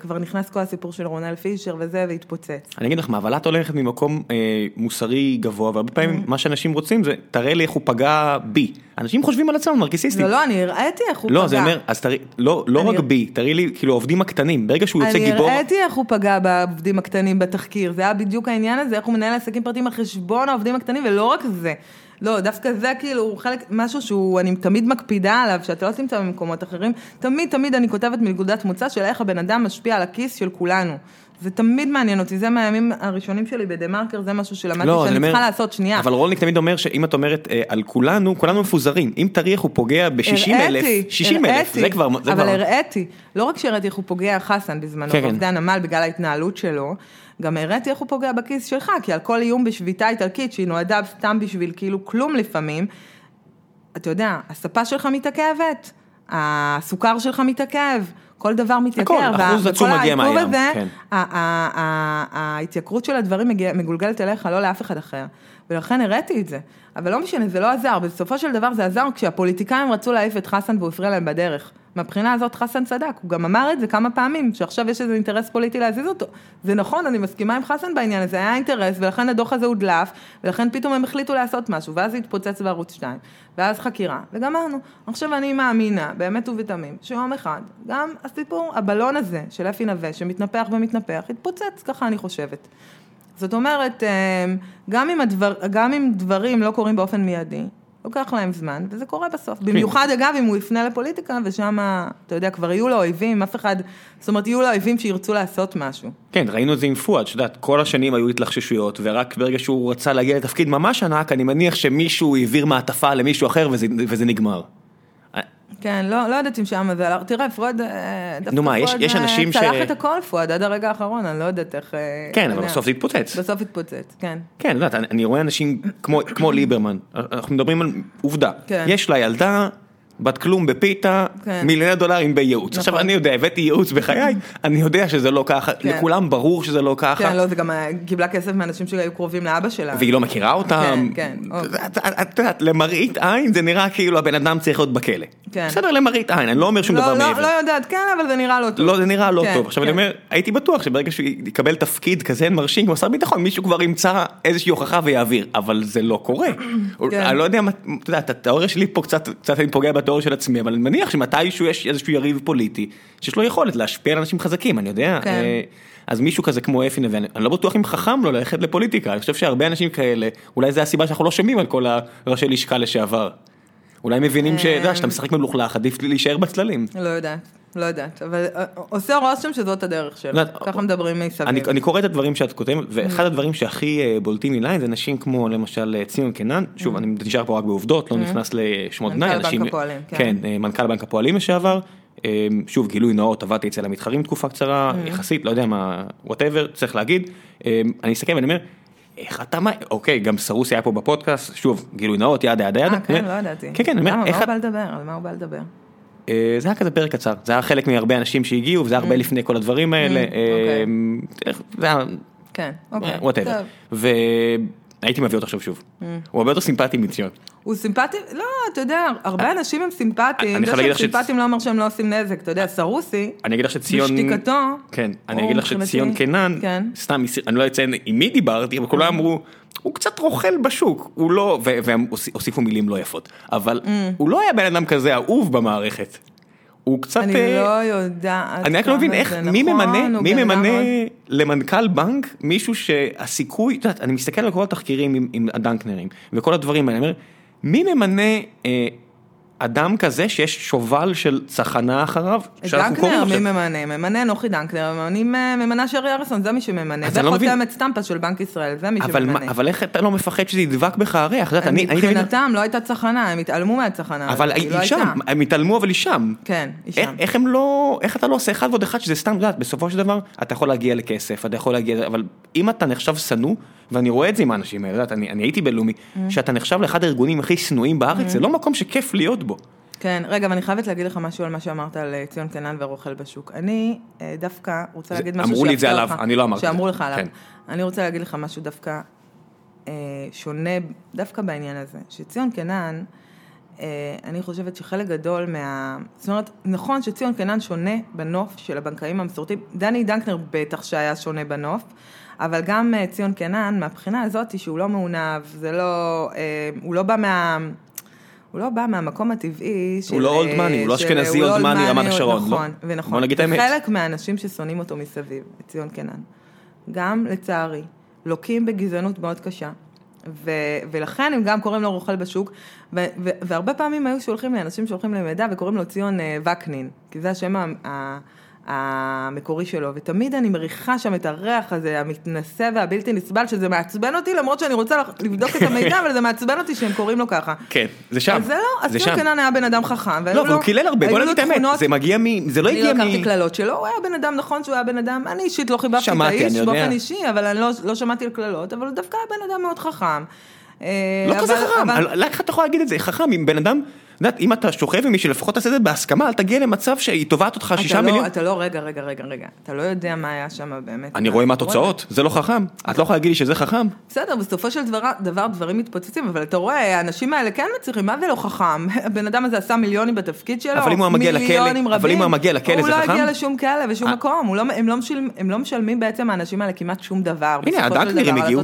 כבר נכנס כל הסיפור של רונל פישר וזה, והתפוצץ. אני אגיד לך מה, אבל את הולכת ממקום אה, מוסרי גבוה, והרבה פעמים mm-hmm. מה שאנשים רוצים זה, תראה לי איך הוא פגע בי. אנשים חושבים על עצמם נרקיסיסטים. לא, לא, אני הראיתי איך הוא לא, פגע. לא, זה אומר, אז תראי, לא, לא רק בי, תראי לי, כאילו, העובדים הקטנים, ברגע שהוא יוצא גיבור... אני הראיתי איך הוא פגע בעובדים הקטנים בתחקיר, זה היה בדיוק העניין הזה, איך הוא מנהל עסקים פרטיים על חשבון העובדים הקטנים, ולא רק זה. לא, דווקא זה כאילו חלק, משהו שהוא, אני תמיד מקפידה עליו, שאתה לא תמצא במקומות אחרים. תמיד תמיד אני כותבת מנקודת מוצא של איך הבן אדם משפיע על הכיס של כולנו. זה תמיד מעניין אותי, זה מהימים הראשונים שלי בדה מרקר, זה משהו שלמדתי לא, שאני צריכה אומר, לעשות, שנייה. אבל רולניק תמיד אומר שאם את אומרת אה, על כולנו, כולנו מפוזרים. אם איך הוא פוגע ב-60 אלף, 60 אלף, זה כבר... זה אבל כבר... הראיתי, לא רק שהראיתי איך הוא פוגע חסן בזמנו, כן, בעובדי כן. הנמל, בגלל ההתנהלות שלו, גם הראיתי איך הוא פוגע בכיס שלך, כי על כל איום בשביתה איטלקית, שהיא נועדה סתם בשביל כאילו כלום לפעמים, אתה יודע, הספה שלך מתעכבת. הסוכר שלך מתעכב, כל דבר מתייקר. הכל, אחוז עצום וכל מגיע העיכוב מהים, הזה, כן. ה- ה- ה- ההתייקרות של הדברים מגולגלת אליך, לא לאף אחד אחר. ולכן הראיתי את זה. אבל לא משנה, זה לא עזר, בסופו של דבר זה עזר כשהפוליטיקאים רצו להעיף את חסן והוא הפריע להם בדרך. מהבחינה הזאת חסן צדק, הוא גם אמר את זה כמה פעמים, שעכשיו יש איזה אינטרס פוליטי להזיז אותו. זה נכון, אני מסכימה עם חסן בעניין הזה, היה אינטרס, ולכן הדוח הזה הודלף, ולכן פתאום הם החליטו לעשות משהו, ואז התפוצץ בערוץ 2, ואז חקירה, וגמרנו. עכשיו אני מאמינה, באמת ובתמים, שיום אחד, גם הסיפור, הבלון הזה של אפי נווה, שמתנפח ומתנפח, יתפוצץ, ככה אני חושבת. זאת אומרת, אמ, גם אם, הדבר, גם אם דברים לא קורים באופן מיידי, לוקח להם זמן, וזה קורה בסוף. במיוחד, אגב, אם הוא יפנה לפוליטיקה, ושם, אתה יודע, כבר יהיו לו אויבים, אף אחד, זאת אומרת, יהיו לו אויבים שירצו לעשות משהו. כן, ראינו את זה עם פואד, את יודעת, כל השנים היו התלחששויות, ורק ברגע שהוא רצה להגיע לתפקיד ממש ענק, אני מניח שמישהו העביר מעטפה למישהו אחר וזה, וזה נגמר. כן, לא, לא יודעת אם שם זה הלך, תראה, פואד, אה, נו מה, יש- יש אה, אנשים ש- צלח את הכל, פואד, עד הרגע האחרון, אני לא יודעת איך... אה, כן, אתה אבל. בסוף זה התפוצץ. בסוף התפוצץ, כן. כן, את יודעת, אני, אני רואה אנשים כמו, כמו ליברמן, אנחנו מדברים על עובדה, כן. יש לה ילדה, בת כלום בפיתה, כן. מיליוני דולרים בייעוץ. נכון. עכשיו אני יודע, הבאתי ייעוץ בחיי, אני יודע שזה לא ככה, כן. לכולם ברור שזה לא ככה, כן, לא, זה גם קיבלה כסף מאנשים שהיו קרובים לאבא שלה. והיא לא מכירה אותם. כן, כן, אוקיי. את- יודעת, למראית עין זה נראה כאילו הבן אדם צריך להיות בכלא. כן. בסדר, למראית עין, אני לא אומר שום לא, דבר לא, מעבר. לא יודעת, כן, אבל זה נראה לא טוב. לא, זה נראה לא כן, טוב. עכשיו כן. אני אומר, הייתי בטוח שברגע שהוא יקבל תפקיד כזה מרשים כמו שר ביטחון, מישהו כבר ימצא איזושהי הוכחה ויעביר, אבל זה לא קורה. כן. אני לא יודע, אתה יודע, התיאוריה שלי פה קצת, קצת אני פוגע בתיאוריה של עצמי, אבל אני מניח שמתישהו יש איזשהו יריב פוליטי, שיש לו יכולת להשפיע על אנשים חזקים, אני יודע. כן. אה, אז מישהו כזה כמו אפי נווה, אני לא בטוח אם חכם לו ללכת לפוליטיקה, אני חושב שהרבה אנשים כאלה, אולי זה הסיבה שאנחנו לא שומעים על כל הראשי לשכה לשעבר. אולי מבינים שאתה יודע, שאתה משחק מלוכלך, עדיף להישאר בצללים. לא יודעת, לא יודעת, אבל אה, עושה רושם שזאת הדרך שלו, יודעת, ככה מדברים מסביב. אני, אני קורא את הדברים שאת כותבת, ואחד הדברים שהכי אה, בולטים לי זה אנשים כמו למשל אה, ציון קינן, שוב אני נשאר פה רק בעובדות, לא נכנס לשמות מנכ"ל גנאי, בנק הפועלים, כן. כן, מנכ"ל בנק הפועלים לשעבר, שוב גילוי נאות, עבדתי אצל המתחרים תקופה קצרה, יחסית, לא יודע מה, whatever, צריך להגיד, אני אסתכל ואני אומר, איך אתה, מה, אוקיי, גם סרוסי היה פה בפודקאסט, שוב, גילוי נאות, yada yada yada, אה, כן, לא ידעתי. כן, כן, אני אומר, מה איך הוא את- בא לדבר? על מה הוא בא לדבר? אה, זה היה כזה פרק קצר, זה היה חלק מהרבה אנשים שהגיעו, וזה היה הרבה לפני כל הדברים האלה, Mm, אוקיי. אה, איך- זה היה כן, אוקיי. וואטאבר. טוב. והייתי מביא אותו עכשיו שוב. הוא הרבה יותר סימפטי מציון. הוא סימפטי, לא, אתה יודע, הרבה אנשים הם סימפטיים, אני זה שהם סימפטיים לא אומר שהם לא עושים נזק, אתה יודע, סרוסי, אני אגיד לך שציון... בשתיקתו, כן, אני אגיד לך שציון קינן, כן. סתם, אני לא אציין עם מי דיברתי, אבל כולם אמרו, הוא קצת רוכל בשוק, הוא לא, והם הוסיפ- הוסיפו מילים לא יפות, אבל הוא לא היה בן אדם כזה אהוב במערכת. הוא קצת... אני אה, לא יודעת אני רק לא מבין איך, זה מי נכון, ממנה, הוא מי ממנה מאוד- למנכ"ל בנק מישהו שהסיכוי, את יודעת, אני מסתכל על כל התחקירים עם, עם הדנקנרים וכל הדברים האלה, אני אומר, מי ממנה אה, אדם כזה שיש שובל של צחנה אחריו? שאנחנו קוראים דנקנר, מי? ממנה? ממנה נוחי דנקנר, ממנים, אה, ממנה שרי אריסון, זה מי שממנה. זה לא מבין. חותמת סטמפה של בנק ישראל, זה מי שממנה. אבל איך אתה לא מפחד שזה ידבק בך הריח? מבחינתם לא הייתה צחנה, הם התעלמו מהצחנה. אבל היא לא שם. הם התעלמו אבל היא שם. כן, היא שם. איך הם לא, איך אתה לא עושה אחד ועוד אחד שזה סתם, בסופו של דבר אתה יכול להגיע לכסף, אתה יכול להגיע, אבל אם אתה נחשב שנוא, ואני רואה את זה עם האנשים האלה, יודעת, אני, אני הייתי בלאומי, Mm. שאתה נחשב לאחד הארגונים הכי שנואים בארץ, זה לא מקום שכיף להיות בו. כן, רגע, ואני חייבת להגיד לך משהו על מה שאמרת על אה, ציון קנן ורוכל בשוק. אני אה, דווקא רוצה להגיד משהו אמרו לי את זה עליו, אני לא אמרתי. שאמרו לך עליו. כן. אני רוצה להגיד לך משהו דווקא אה, שונה, דווקא בעניין הזה. שציון קנן, אני חושבת שחלק גדול מה... זאת אומרת, נכון שציון קנן שונה בנוף של הבנקאים המסורתיים. דני דנקנר בטח שהיה שונה בנוף. אבל גם אה, ציון קנן, מהבחינה הזאת שהוא לא מעונב, זה לא, אה, הוא לא בא מה... הוא לא בא מהמקום הטבעי של... הוא לא אולד מאני, הוא לא אשכנזי הוא לא אולד מאני אולד רמת השרון, לא. נכון, ונכון. בוא נגיד את האמת. וחלק מהאנשים ששונאים אותו מסביב, את ציון קנן, גם לצערי, לוקים בגזענות מאוד קשה. ו- ולכן הם גם קוראים לו רוכל בשוק, ו- ו- והרבה פעמים היו שולחים לאנשים שהולכים למידע וקוראים לו ציון אה, וקנין, כי זה השם ה- המקורי שלו, ותמיד אני מריחה שם את הריח הזה, המתנשא והבלתי נסבל, שזה מעצבן אותי, למרות שאני רוצה לבדוק את המידע, אבל זה מעצבן אותי שהם קוראים לו ככה. כן, זה שם, אז זה לא, אז שם. קנן היה בן אדם חכם, לא, לו- והוא קילל הרבה, בוא נגיד את האמת, זה מגיע מ... זה לא אני לא הגיע לקחתי מ... קללות שלו, הוא היה בן אדם, נכון שהוא היה בן אדם, אני אישית לא חיבבתי את האיש אני. באופן אישי, אבל אני לא, לא שמעתי על קללות, אבל הוא דווקא היה בן אדם מאוד חכם. אה, לא אבל- כזה חכם, איך אתה יכול להגיד את זה? חכם, אם בן אדם, יודעת, אם אתה שוכב עם מישהי, לפחות תעשה את זה בהסכמה, אל תגיע למצב שהיא תובעת אותך שישה לא- מיליון. אתה לא, רגע, רגע, רגע, רגע. אתה לא יודע מה היה שם באמת. אני רואה מה התוצאות, זה לא חכם. את לא יכולה להגיד לי שזה חכם? בסדר, בסופו של דבר, דבר דברים מתפוצצים, אבל אתה רואה, האנשים האלה כן מצליחים, מה זה לא חכם? הבן אדם הזה עשה מיליונים בתפקיד שלו, אבל אם הוא היה מגיע לכלא- מיליונים אבל רבים, אם הוא היה מגיע לכלא, הוא זה לא חכם? הגיע לשום כלא ושום אה. מקום, הוא לא, הם, לא משלמים, הם לא משלמים בעצם האנשים האלה כמעט שום דבר. הנה, בסופו של הדנקנרים דבר, על הגיעו.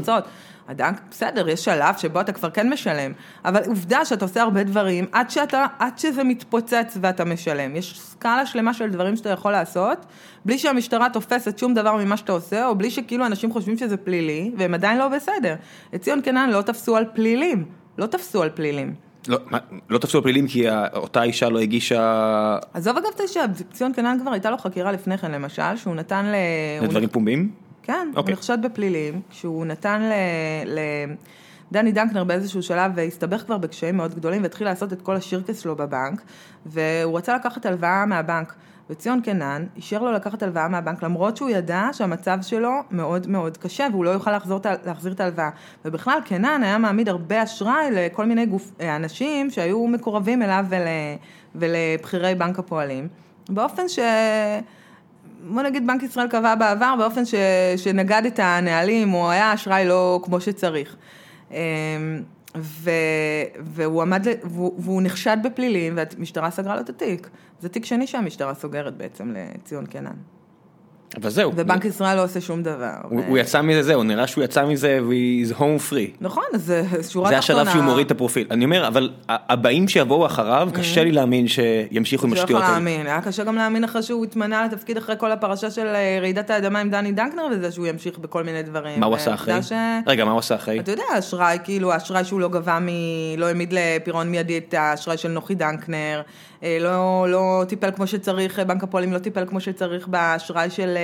הדנק, בסדר, יש שלב שבו אתה כבר כן משלם, אבל עובדה שאתה עושה הרבה דברים עד, שאתה, עד שזה מתפוצץ ואתה משלם. יש סקאלה שלמה של דברים שאתה יכול לעשות, בלי שהמשטרה תופסת שום דבר ממה שאתה עושה, או בלי שכאילו אנשים חושבים שזה פלילי, והם עדיין לא בסדר. את ציון קנן לא תפסו על פלילים, לא תפסו על פלילים. לא, מה, לא תפסו פלילים כי אותה אישה לא הגישה עזוב אגב את השם, ציון קנן כבר הייתה לו חקירה לפני כן, למשל, שהוא נתן ל... הוא לדברים פומביים? כן, אוקיי. הוא נחשד בפלילים, כשהוא נתן ל... ל... דני דנקנר באיזשהו שלב והסתבך כבר בקשיים מאוד גדולים והתחיל לעשות את כל השירקס שלו בבנק והוא רצה לקחת הלוואה מהבנק. וציון קנן אישר לו לקחת הלוואה מהבנק למרות שהוא ידע שהמצב שלו מאוד מאוד קשה והוא לא יוכל ה- להחזיר את ההלוואה. ובכלל קנן היה מעמיד הרבה אשראי לכל מיני גוף, אנשים שהיו מקורבים אליו ול, ולבכירי בנק הפועלים. באופן ש... בוא נגיד בנק ישראל קבע בעבר באופן ש, שנגד את הנהלים, או היה אשראי לא כמו שצריך. אמ, ו, והוא עמד, והוא, והוא נחשד בפלילים, והמשטרה סגרה לו את התיק. זה תיק שני שהמשטרה סוגרת בעצם לציון קנן. אבל זהו. ובנק ישראל לא עושה שום דבר. הוא, ו- הוא יצא מזה, זהו, נראה שהוא יצא מזה ו-he's home free. נכון, אז זה שורה זה תחתונה. השלב שהוא מוריד את הפרופיל. אני אומר, אבל הבאים שיבואו אחריו, קשה לי להאמין שימשיכו עם Mm-hmm. השטויות האלה. להאמין, היה קשה גם להאמין אחרי שהוא התמנה לתפקיד אחרי כל הפרשה של אה, רעידת האדמה עם דני דנקנר וזה שהוא ימשיך בכל מיני דברים. מה הוא עשה אחרי? ועובדה ש- רגע, מה הוא עשה אחרי? אתה יודע, אשראי, כאילו, האשראי שהוא לא גבה מ... לא העמיד לפירעון מיידי את האשראי של נוחי דנקנר, אה, לא, לא טיפל כמו שצריך, אה, בנק הפועלים לא טיפל כמו שצריך באשראי של אה, אה,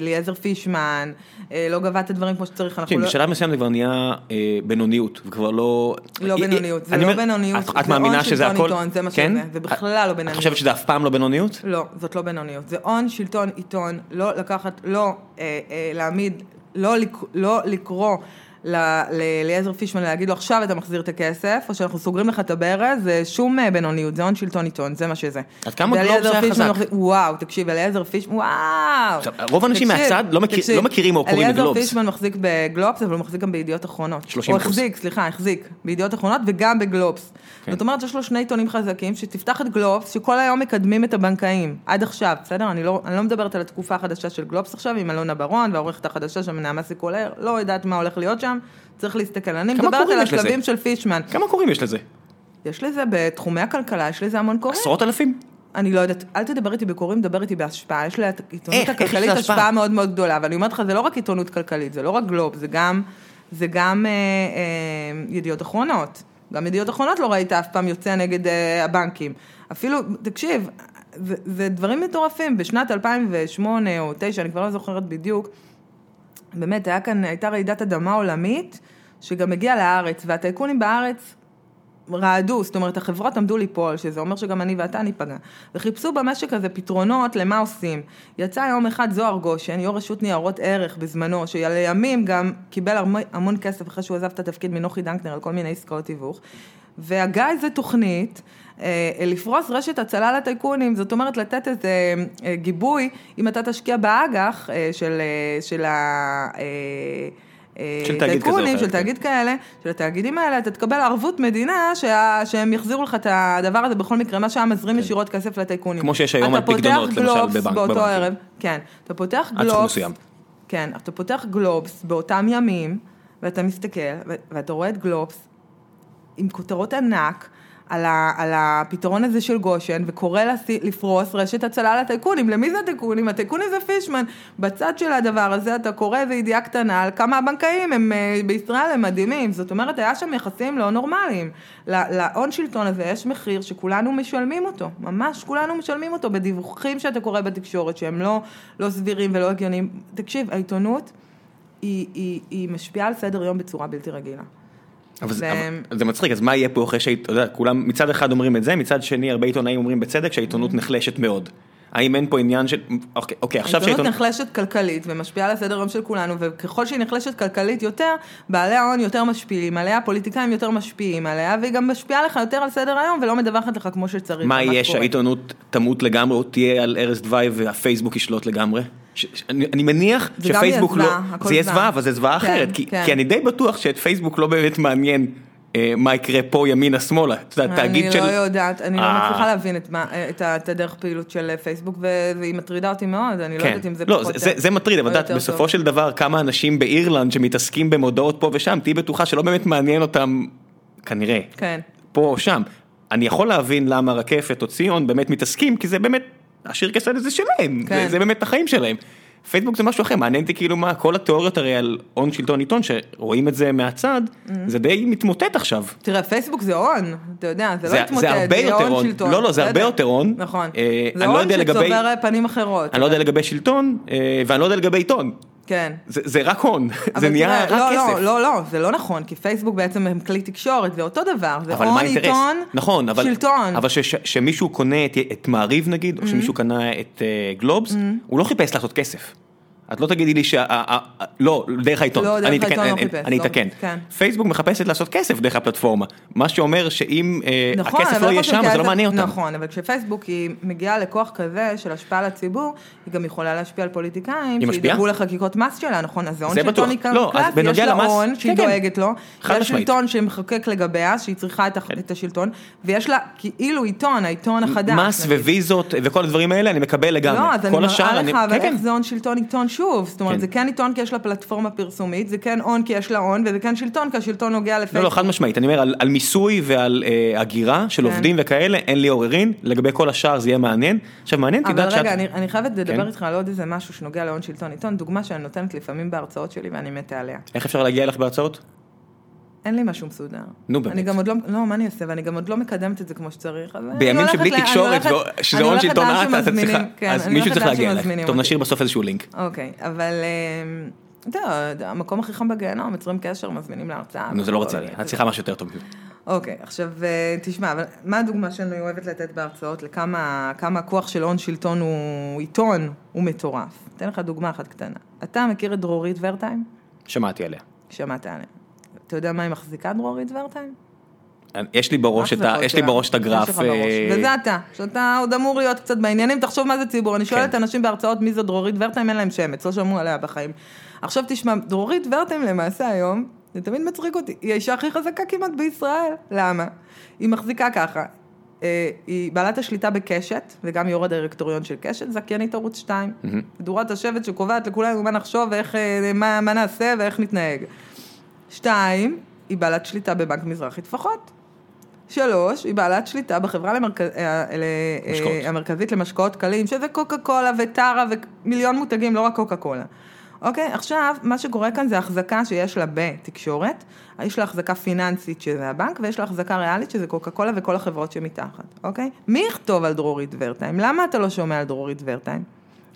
אליעזר פישמן, אה, לא גבה את הדברים כמו שצריך, אנחנו תקשיב, לא... בשלב מסוים זה כבר נהיה אה, בינוניות, וכבר לא... לא אה, אה, בינוניות, זה אני לא אומר, בינוניות, את- את זה מאמינה הון שזה שלטון הכל? עיתון, זה מה כן? שזה, זה בכלל לא בינוניות. את חושבת שזה אף פעם לא בינוניות? לא, זאת לא בינוניות. זה הון, שלטון, עיתון, לא לקחת, לא אה, אה, להעמיד, לא, לק, לא לקרוא לאליעזר פישמן להגיד לו עכשיו אתה מחזיר את הכסף, או שאנחנו סוגרים לך את הברז, זה שום אה, בינוניות, זה הון, שלטון, עיתון, זה מה שזה. עד כמה ואליעזר גלובס היה פישמן חזק? וואו, תקשיב, אליעזר פישמן, וואו. רוב האנשים מהצד לא לא מכירים או קוראים אליעזר בגלובס. פישמן מחזיק בגלובס, אבל הוא מחזיק גם בידיעות אחרונות. 30%. הוא החזיק, סליחה, החזיק, בידיעות אחרונות וגם בגלובס. כן. זאת אומרת שיש לו שני עיתונים חזקים, שתפתח את גלובס, שכל היום מקדמים את הבנקאים, עד עכשיו, בסדר? אני לא, אני לא מדברת על התקופה החדשה של גלובס עכשיו, עם אלונה ברון והעורכת החדשה שם, נעמה סיקולר, לא יודעת מה הולך להיות שם, צריך להסתכל. אני מדברת על? השלבים של פישמן. כמה קוראים יש לזה? יש לזה בתחומי הכלכלה, יש לזה המון קוראים. עשרות אלפים? אני לא יודעת, אל תדבר איתי בקוראים, דבר איתי בהשפעה. יש לעיתונות הכלכלית השפעה? השפעה מאוד מאוד גדולה, ואני אומרת לך, זה לא רק עיתונות כלכלית, זה לא רק גלוב, זה גם, זה גם אה, אה, ידיעות אחרונות. גם ידיעות אחרונות לא ראית אף פעם יוצא נגד אה, הבנקים. אפילו, תקשיב, זה, זה דברים מטורפים. בשנת 2008 או 2009, אני כבר לא זוכרת בדיוק, באמת, היה כאן, הייתה רעידת אדמה עולמית, שגם הגיעה לארץ, והטייקונים בארץ רעדו, זאת אומרת, החברות עמדו ליפול, שזה אומר שגם אני ואתה ניפגע. וחיפשו במשק הזה פתרונות למה עושים. יצא יום אחד זוהר גושן, יו"ר רשות ניירות ערך בזמנו, שלימים גם קיבל המון, כסף אחרי שהוא עזב את התפקיד מנוחי דנקנר על כל מיני עסקאות תיווך, והגה איזה תוכנית. אה, לפרוס רשת הצלה לטייקונים, זאת אומרת לתת איזה אה, גיבוי, אם אתה תשקיע באג"ח אה, של, של ה... של תאגיד כזה או אחר, של כן. תאגיד כאלה, של התאגידים האלה, אתה תקבל ערבות מדינה שה, שהם יחזירו לך את הדבר הזה בכל מקרה, מה שהיה מזרים ישירות כסף לטייקונים. כן. כמו שיש היום אתה על פקדונות, פותח למשל, גלובס בבנק- באותו בבנקים. ערב, כן, אתה פותח עד סכום גלובס, מסוים. כן, אתה פותח גלובס באותם ימים, ואתה מסתכל, ואתה רואה את גלובס עם כותרות ענק. על, ה, על הפתרון הזה של גושן, וקורא לס- לפרוס רשת הצלה לטייקונים. למי זה הטייקונים? הטייקונים זה פישמן. בצד של הדבר הזה אתה קורא איזו ידיעה קטנה על כמה הבנקאים הם אה, בישראל הם מדהימים. זאת אומרת, היה שם יחסים לא נורמליים. להון שלטון הזה יש מחיר שכולנו משלמים אותו. ממש כולנו משלמים אותו בדיווחים שאתה קורא בתקשורת, שהם לא, לא סבירים ולא הגיוניים. תקשיב, העיתונות היא, היא, היא משפיעה על סדר יום בצורה בלתי רגילה. אבל זה- אבל זה מצחיק, אז מה יהיה פה אחרי שהעיתונות, אתה יודע, כולם מצד אחד אומרים את זה, מצד שני הרבה עיתונאים אומרים בצדק שהעיתונות נחלשת מאוד. האם אין פה עניין של, אוקיי, אוקיי עכשיו העיתונות שהעיתון... נחלשת כלכלית ומשפיעה על הסדר היום של כולנו, וככל שהיא נחלשת כלכלית יותר, בעלי ההון יותר משפיעים עליה, הפוליטיקאים יותר משפיעים עליה, והיא גם משפיעה לך יותר על סדר היום ולא מדווחת לך כמו שצריך. מה יהיה. שהעיתונות תמות לגמרי או תהיה על ערש דווי והפייסבוק ישלוט לגמרי? ש- ש- אני אני מניח שפייסבוק לא, זה יהיה זוועה. אבל זה זוועה כן, אחרת, כי כן. כי אני די בטוח שאת פייסבוק לא באמת מעניין מה יקרה פה ימינה שמאלה, את יודעת, תאגיד אני של... לא יודעת, אני לא אה. מצליחה להבין את הדרך פעילות של פייסבוק, ו- והיא מטרידה אותי מאוד, אני לא כן. יודעת אם זה לא, פחות... זה, זה, מטריד, אבל את בסופו. של דבר כמה אנשים באירלנד שמתעסקים במודעות פה ושם, תהיי בטוחה שלא באמת מעניין אותם, כנראה, כן. פה או שם. אני יכול להבין למה רקפת או ציון באמת מתעסקים, כי זה באמת, השיר כסלת זה שלהם, כן. זה, זה באמת החיים שלהם. פייסבוק זה משהו אחר, מעניין אותי כאילו מה, כל התיאוריות הרי על הון שלטון עיתון, שרואים את זה מהצד, Mm-hmm. זה די מתמוטט עכשיו. תראה, פייסבוק זה הון, אתה יודע, זה לא זה- התמוטט, זה הרבה יותר הון. שלטון. לא, לא, זה הרבה. יותר הון. נכון. אה, זה לא הון לגבי- שצובר פנים אחרות. אני לא יודע לגבי שלטון, אה, ואני לא יודע לגבי עיתון. כן. זה, זה רק הון, זה נהיה רק לא, כסף. לא, לא, לא, זה לא נכון, כי פייסבוק בעצם הם כלי תקשורת, זה אותו דבר, זה הון? עיתון, נכון, אבל, שלטון. אבל ש- ש- שמישהו קונה את, את מעריב נגיד, או Mm-hmm. שמישהו קנה את אה, גלובס, הוא לא חיפש לעשות כסף. את לא תגידי לי שה... לא, דרך העיתון. לא, דרך אני אתקן, העיתון לא אני- חיפש, אני לא, אתקן. כן. פייסבוק מחפשת לעשות כסף דרך הפלטפורמה. מה שאומר שאם אה, נכון, הכסף אבל לא יהיה שם, זה לא מעניין אותם. נכון, אבל כשפייסבוק היא מגיעה לכוח כזה של השפעה על הציבור, היא גם יכולה להשפיע על פוליטיקאים, היא משפיעה? שידאגו לחקיקות מס שלה, נכון? אז זה הון שלטון. עיקר לא, בנוגע יש לה הון שהיא כן, כן. דואגת לו, חד יש. שלטון שמחוקק לגביה, שהיא צריכה את השלטון, ויש לה כאילו עיתון, העיתון החדש. מס. וויזות וכל הדברים האלה אני מקבל לגמרי. לא, אז אני מראה לך, אבל. איך זה הון שלטון עיתון שוב, זאת אומרת, כן. זה כן עיתון כי יש לה פלטפורמה פרסומית, זה כן הון כי יש לה הון, וזה כן שלטון כי השלטון נוגע לא, לא, לפייסבוק. חד משמעית, אני אומר על, על מיסוי ועל אה, הגירה של כן. עובדים וכאלה, אין לי עוררין, לגבי כל השאר זה יהיה מעניין. עכשיו מעניין, את אבל יודעת רגע, אני, אני חייבת כן. לדבר איתך על עוד איזה משהו שנוגע להון שלטון עיתון, דוגמה שאני נותנת לפעמים בהרצאות שלי ואני מתה עליה. איך אפשר להגיע אליך בהרצאות? אין לי משהו מסודר. נו, באמת. אני גם עוד לא, לא, מה אני אעשה? ואני גם עוד לא מקדמת את זה כמו שצריך. בימים שבלי ל- אני תקשורת, שזה הון הולכת שלטון אתה צריכה, כן, אז מישהו צריך להגיע. שמזמינים טוב. נשאיר בסוף איזשהו לינק. אוקיי, אבל אה, אתה יודע, המקום הכי חם בגיהנום, יוצרים קשר, מזמינים להרצאה. נו, זה לא רציני. את צריכה משהו יותר טוב. אוקיי, עכשיו אה, תשמע, אבל מה הדוגמה שאני אוהבת לתת בהרצאות לכמה כמה הכוח של הון שלטון הוא עיתון, הוא מטורף. אתן לך דוגמה אחת קטנה. אתה מכיר את דרורית ורטיים? שמעתי עליה. שמעת עליה. אתה יודע מה היא מחזיקה דרורית ורטיים? יש לי בראש את ה- יש לי. בראש את הגרף. אה, וזה אתה, שאתה עוד אמור להיות קצת בעניינים, תחשוב מה זה ציבור. אני שואלת כן. אנשים בהרצאות מי זו דרורית ורטיים, אין להם שמץ, לא שמעו עליה בחיים. עכשיו תשמע, דרורית ורטיים למעשה היום, זה תמיד מצחיק אותי, היא האישה הכי חזקה כמעט בישראל. למה? היא מחזיקה ככה. אה, היא בעלת השליטה בקשת, וגם יו"ר הדירקטוריון של קשת, זכיינית ערוץ 2. מדורת השבט שקובעת לכולנו מה נחשוב ואיך, אה, מה, מה נעשה ואיך נתנהג. שתיים, היא בעלת שליטה בבנק מזרחי טפחות. שלוש, היא בעלת שליטה בחברה למרכ... אה, אה, משקאות. המרכזית למשקאות קלים, שזה קוקה קולה וטרה ומיליון מותגים, לא רק קוקה קולה. אוקיי, עכשיו, מה שקורה כאן זה החזקה שיש לה בתקשורת, יש לה החזקה פיננסית שזה הבנק, ויש לה החזקה ריאלית שזה קוקה קולה וכל החברות שמתחת, אוקיי? מי יכתוב על דרורית ורטיים? למה אתה לא שומע על דרורית ורטיים?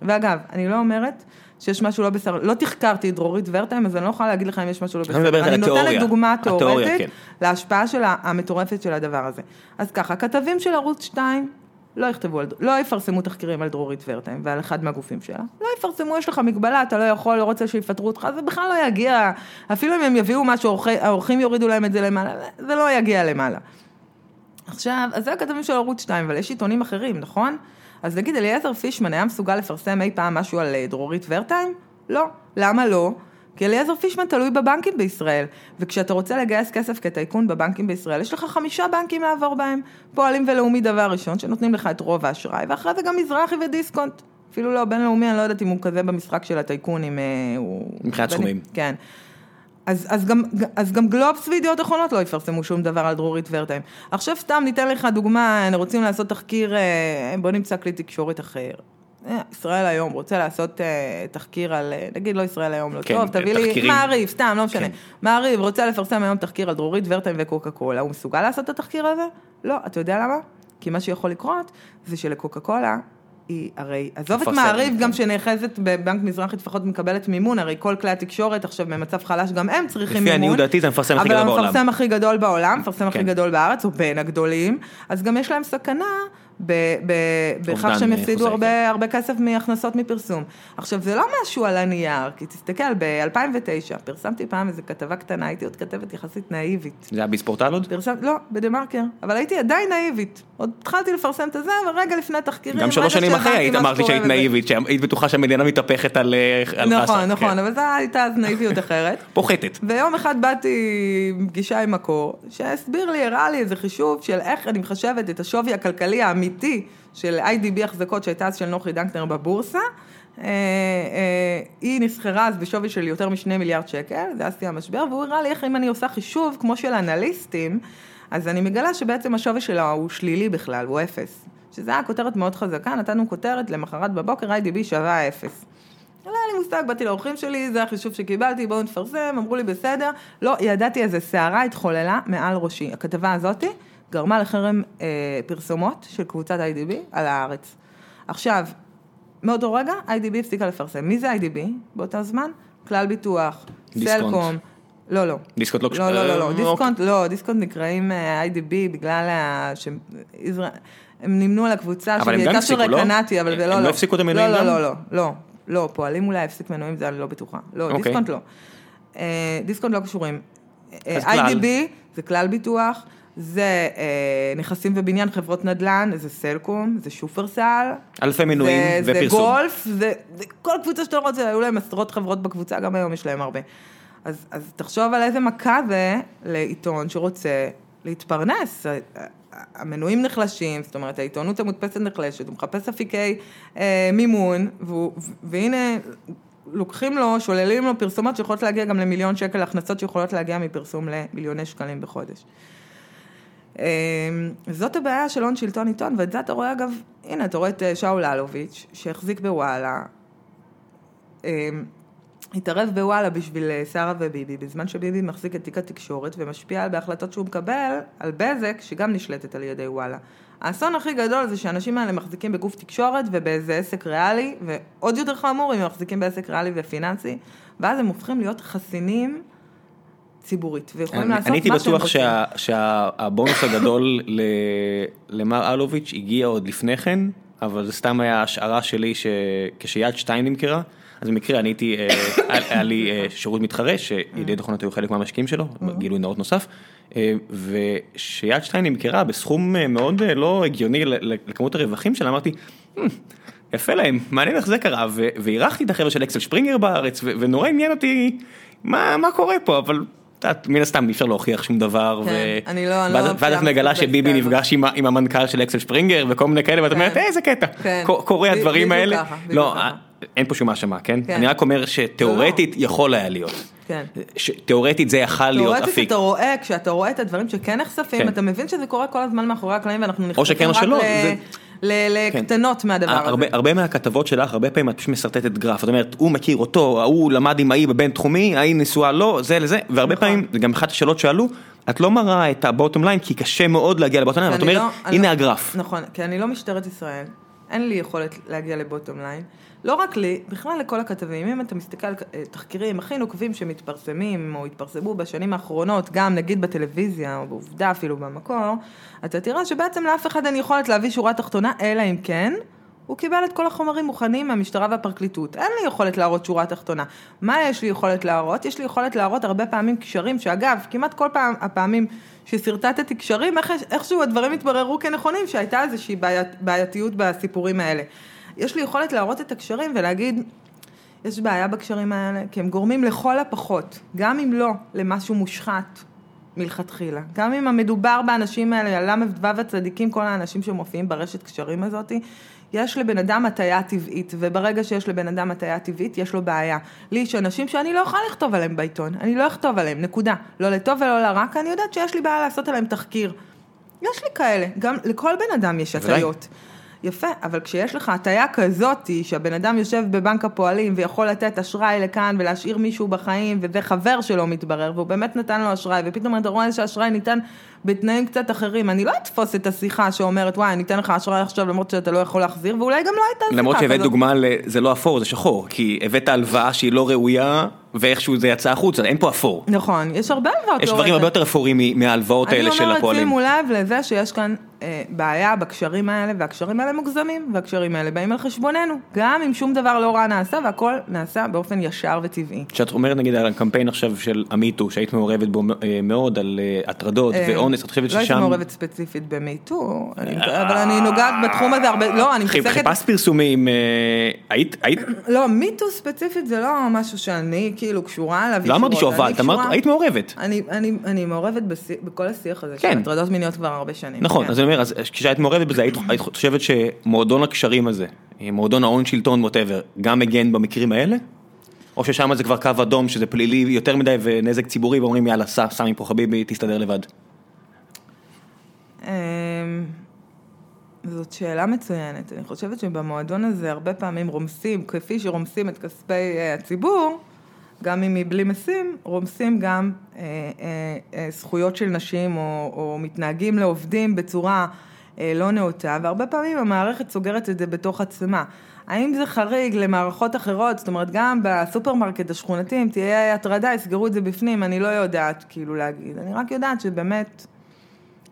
ואגב, אני לא אומרת שיש משהו לא בסדר, לא תחקרתי את דרורית ורטיים, אז אני לא יכולה להגיד לך אם יש משהו לא בסדר. אני. נותנת דוגמה תיאורטית כן. להשפעה של המטורפת של הדבר הזה. אז ככה, כתבים של ערוץ 2 לא יכתבו, על, לא יפרסמו תחקירים על דרורית ורטיים ועל אחד מהגופים שלה. לא יפרסמו, יש לך מגבלה, אתה לא יכול, לא רוצה שיפטרו אותך, זה בכלל לא יגיע, אפילו אם הם יביאו משהו, העורכים יורידו להם את זה למעלה, זה לא יגיע למעלה. עכשיו, אז זה הכתבים של ערוץ 2, אבל יש עיתונים אחרים, נכון? אז נגיד אליעזר פישמן היה מסוגל לפרסם אי פעם משהו על אה, דרורית ורטיים? לא. למה לא? כי אליעזר פישמן תלוי בבנקים בישראל, וכשאתה רוצה לגייס כסף כטייקון בבנקים בישראל, יש לך חמישה בנקים לעבור בהם. פועלים ולאומי דבר ראשון, שנותנים לך את רוב האשראי, ואחרי זה גם מזרחי ודיסקונט. אפילו לא בינלאומי, אני לא יודעת אם הוא כזה במשחק של הטייקונים, אה, הוא... מבחינת סכומים. כן. אז, אז, גם, אז גם גלובס וידיעות אחרונות לא יפרסמו שום דבר על דרורית ורטיים. עכשיו סתם ניתן לך דוגמה, רוצים לעשות תחקיר, אה, בוא נמצא כלי תקשורת אחר. אה, ישראל היום רוצה לעשות אה, תחקיר על, נגיד לא ישראל היום, לא כן, טוב, תביא לי, תחקירים. מעריב, סתם, לא משנה. כן. מעריב רוצה לפרסם היום תחקיר על דרורית ורטיים וקוקה קולה, הוא מסוגל לעשות את התחקיר הזה? לא, אתה יודע למה? כי מה שיכול לקרות זה שלקוקה קולה היא הרי, עזוב את מעריב גם. שנאחזת בבנק מזרחי לפחות מקבלת מימון, הרי כל כלי התקשורת עכשיו במצב חלש, גם הם צריכים לפי מימון. עניות דעתי זה המפרסם הכי גדול אבל בעולם. המפרסם הכי גדול בעולם, המפרסם הכי כן. גדול בארץ, או בין הגדולים, אז גם יש להם סכנה ב- ב- בכך שהם חוזה, הרבה, הרבה כסף מהכנסות מפרסום. עכשיו, זה לא משהו על הנייר, כי תסתכל, ב-2009 פרסמתי פעם איזו כתבה קטנה, הייתי עוד כתבת יחסית נאיבית. זה היה בספורטל עוד? פרסם, לא, בדה מרקר, אבל הייתי עדיין נאיבית. עוד התחלתי לפרסם את הזה, ורגע לפני תחקירים, גם שלוש שנים אחרי היית אמרת לי שהיית. נאיבית, שהיית בטוחה שהמדינה מתהפכת על נכון, חסן, נכון, כן. אבל זו הייתה אז נאיביות אחרת. פוחתת. ויום אחד באתי עם פגישה עם מקור, שהסביר לי, הראה לי איזה חישוב של איך אני מחשבת את השווי הכלכלי האמיתי של IDB החזקות שהייתה אז של נוחי דנקנר בבורסה. אה, אה, היא נסחרה אז בשווי של יותר משני מיליארד שקל, זה היה שיא המשבר, והוא הראה לי איך אם אני עושה חישוב כמו של אנליסטים, אז אני מגלה שבעצם השווי שלה הוא שלילי בכלל, הוא אפס. שזה היה כותרת מאוד חזקה, נתנו כותרת למחרת בבוקר, IDB שווה אפס. לא היה לי מושג, באתי לאורחים שלי, זה החישוב שקיבלתי, בואו נפרסם, אמרו לי בסדר. לא, ידעתי איזה סערה התחוללה מעל ראשי. הכתבה הזאתי גרמה לחרם אה, פרסומות של קבוצת IDB על הארץ. עכשיו, מאותו רגע, IDB הפסיקה לפרסם. מי זה IDB באותו זמן? כלל ביטוח, דיסקונט. סלקום. לא, לא. דיסקונט לא קשור- לא, לא, לא, לא. אה, דיסקונט, לא, דיסקונט נקראים אה, IDB בגלל ה... ש- ישראל- הם נמנו על הקבוצה שהיא הייתה של הפסיקו, לא? רקנטי, אבל זה הם לא, לא הפסיקו את המנויים לא, גם? לא, לא, לא, לא, לא, פועלים אולי הפסיק מנויים, זה אני לא בטוחה. לא, אוקיי. דיסקונט לא. אה, דיסקונט לא קשורים. IDB זה כלל ביטוח, זה אה, נכסים ובניין, חברות נדל"ן, זה סלקום, זה שופרסל. אלפי מנויים זה- ופרסום. זה גולף, זה, זה כל קבוצה שאתה רוצה, היו להם עשרות חברות בקבוצה, גם היום יש להם הרבה. אז, אז תחשוב על איזה מכה זה לעיתון שרוצה להתפרנס. המנויים נחלשים, זאת אומרת, העיתונות המודפסת נחלשת, הוא מחפש אפיקי אה, מימון, והוא, והנה, לוקחים לו, שוללים לו פרסומות שיכולות להגיע גם למיליון שקל, הכנסות שיכולות להגיע מפרסום למיליוני שקלים בחודש. אה, זאת הבעיה של הון שלטון עיתון, ואת זה אתה רואה אגב, הנה, אתה רואה את אה, שאול אלוביץ', שהחזיק בוואלה, אה, התערב בוואלה בשביל אה, שרה וביבי, בזמן שביבי מחזיק את תיק התקשורת ומשפיע על בהחלטות שהוא מקבל על בזק, שגם נשלטת על ידי וואלה. האסון הכי גדול זה שהאנשים האלה מחזיקים בגוף תקשורת ובאיזה עסק ריאלי, ועוד יותר חמור, הם מחזיקים בעסק ריאלי ופיננסי, ואז הם הופכים להיות חסינים ציבורית, ויכולים אני לעשות אני הייתי מה שהם בטוח רוצים. שה- שהבונוס הגדול למר אלוביץ' הגיע עוד לפני כן, אבל זה סתם היה השערה שלי שכשיד שתיים נמכרה, אז במקרה אני הייתי, אה, היה- לי אה, שירות מתחרה, שידידי תוכנות היו חלק מהמשקיעים שלו, גילוי נאות נוסף, אה, ושיד שתיים נמכרה בסכום אה, מאוד אה, לא הגיוני לכמות הרווחים שלה, אמרתי, "Hmm, יפה להם, מעניין איך זה קרה, ו- והערכתי את החבר'ה של אקסל שפרינגר בארץ, ונורא עניין אותי מה, מה קורה פה, אבל מן הסתם אי אפשר להוכיח שום דבר, כן, לא- ואז- לא ואז את מגלה שביבי. נפגש עם המנכ"ל של אקסל שפרינגר וכל מיני כאלה, ואת אומרת, כן. "אה, איזה קטע, כן. קורה הדברים האלה, לא. אין פה שום האשמה, כן? אני רק אומר שתיאורטית יכול היה להיות, כן. תיאורטית זה יכל להיות אפיק, אתה רואה, כשאתה רואה את הדברים שכן נחשפים. אתה מבין שזה קורה כל הזמן מאחורי הקלעים, ואנחנו נחשפים רק ל-. לקטנות מהדבר הרבה, הזה. הרבה מהכתבות שלך, הרבה פעמים את פשוט משרטטת גרף, את אומרת, הוא מכיר אותו, ההוא למד עם ההיא בבין תחומי, ההיא נשואה לו, זה לזה, והרבה נכון. פעמים, זה גם אחת השאלות שעלו, את לא מראה את ה bottom line, כי קשה מאוד להגיע ל bottom line, אני אומרת, לא- אני הנה לא- הגרף. נכון, כי אני לא משטרת ישראל, אין לי יכולת להגיע ל bottom line. לא רק לי, בכלל לכל הכתבים, אם אתה מסתכל על אה, תחקירים הכי נוקבים שמתפרסמים, או התפרסמו בשנים האחרונות, גם נגיד בטלוויזיה, או בעובדה אפילו במקור, אתה תראה שבעצם לאף אחד אין יכולת להביא שורה תחתונה, אלא אם כן, הוא קיבל את כל החומרים מוכנים מהמשטרה והפרקליטות. אין לי יכולת להראות שורה תחתונה. מה יש לי יכולת להראות? יש לי יכולת להראות הרבה פעמים קשרים, שאגב, כמעט כל פעם, הפעמים ששרטטתי קשרים, איך, איכשהו הדברים התבררו כנכונים, שהייתה איזושהי בעיית, בעייתיות בסיפורים האלה. יש לי יכולת להראות את הקשרים ולהגיד, יש בעיה בקשרים האלה, כי הם גורמים לכל הפחות, גם אם לא למשהו מושחת מלכתחילה, גם אם המדובר באנשים האלה, על ל"ו הצדיקים, כל האנשים שמופיעים ברשת קשרים הזאתי, יש לבן אדם הטיה טבעית, וברגע שיש לבן אדם הטיה טבעית, יש לו בעיה. לי יש אנשים שאני לא יכולה לכתוב עליהם בעיתון, אני לא אכתוב עליהם, נקודה. לא לטוב ולא לרע, כי אני יודעת שיש לי בעיה לעשות עליהם תחקיר. יש לי כאלה, גם לכל בן אדם יש. הטיות. יפה, אבל כשיש לך הטיה כזאתי, שהבן אדם יושב בבנק הפועלים ויכול לתת אשראי לכאן ולהשאיר מישהו בחיים, וזה חבר שלו מתברר, והוא באמת נתן לו אשראי, ופתאום אתה רואה שהאשראי ניתן בתנאים קצת אחרים, אני לא אתפוס את השיחה שאומרת, וואי, אני אתן לך אשראי עכשיו למרות שאתה לא יכול להחזיר, ואולי גם לא הייתה שיחה. למרות שהבאת דוגמה, ל- זה לא אפור, זה שחור, כי הבאת הלוואה שהיא לא ראויה, ואיכשהו זה יצא החוצה, אין פה אפור. נכון, יש הרבה הלוואות יש לא דברים הרבה. יותר אפורים מההלוואות האלה של אני אומרת, הפועלים. שימו לב לזה שיש כאן אה, בעיה בקשרים האלה, והקשרים האלה מוגזמים, והקשרים האלה באים על חשבוננו, גם אם שום דבר לא רע נעשה, והכל נעשה באופן ישר וטבעי. כשאת אומרת נגיד על הקמפיין עכשיו של המיטו, שהיית מעורבת בו אה, מאוד, על אה, הטרדות אה, ואונס, את חושבת לא הייתי ששם... מעורבת ספציפית במיטו, אבל אני נוגעת בתחום הזה הרבה, לא, אני מתעסקת... חיפשת פרסומים, אה, היית, לא, מיטו ספציפית זה לא משהו שאני כאילו קשורה אליו לא אמרתי שהובלת, אמרת, היית מעורבת. אני, מעורבת בכל השיח הזה, כן. של הטרדות מיניות כבר הרבה שנים. נכון, כן. אז אני אומר, כשהיית מעורבת בזה, היית היית חושבת שמועדון הקשרים הזה, אה, מועדון ההון שלטון ווטאבר, גם מגן במקרים האלה? או ששם זה כבר קו אדום, שזה פלילי יותר מדי ונזק ציבורי, ואומרים יאללה, סע, סע מפה חביבי, תסתדר לבד. אמ, זאת שאלה מצוינת. אני חושבת שבמועדון הזה הרבה פעמים רומסים, כפי שרומסים את כספי אה, הציבור, גם אם מבלי משים, רומסים גם אה, אה, אה, זכויות של נשים או, או מתנהגים לעובדים בצורה אה, לא נאותה, והרבה פעמים המערכת סוגרת את זה בתוך עצמה. האם זה חריג למערכות אחרות, זאת אומרת גם בסופרמרקט השכונתי, אם תהיה הטרדה, יסגרו את זה בפנים, אני לא יודעת כאילו להגיד, אני רק יודעת שבאמת...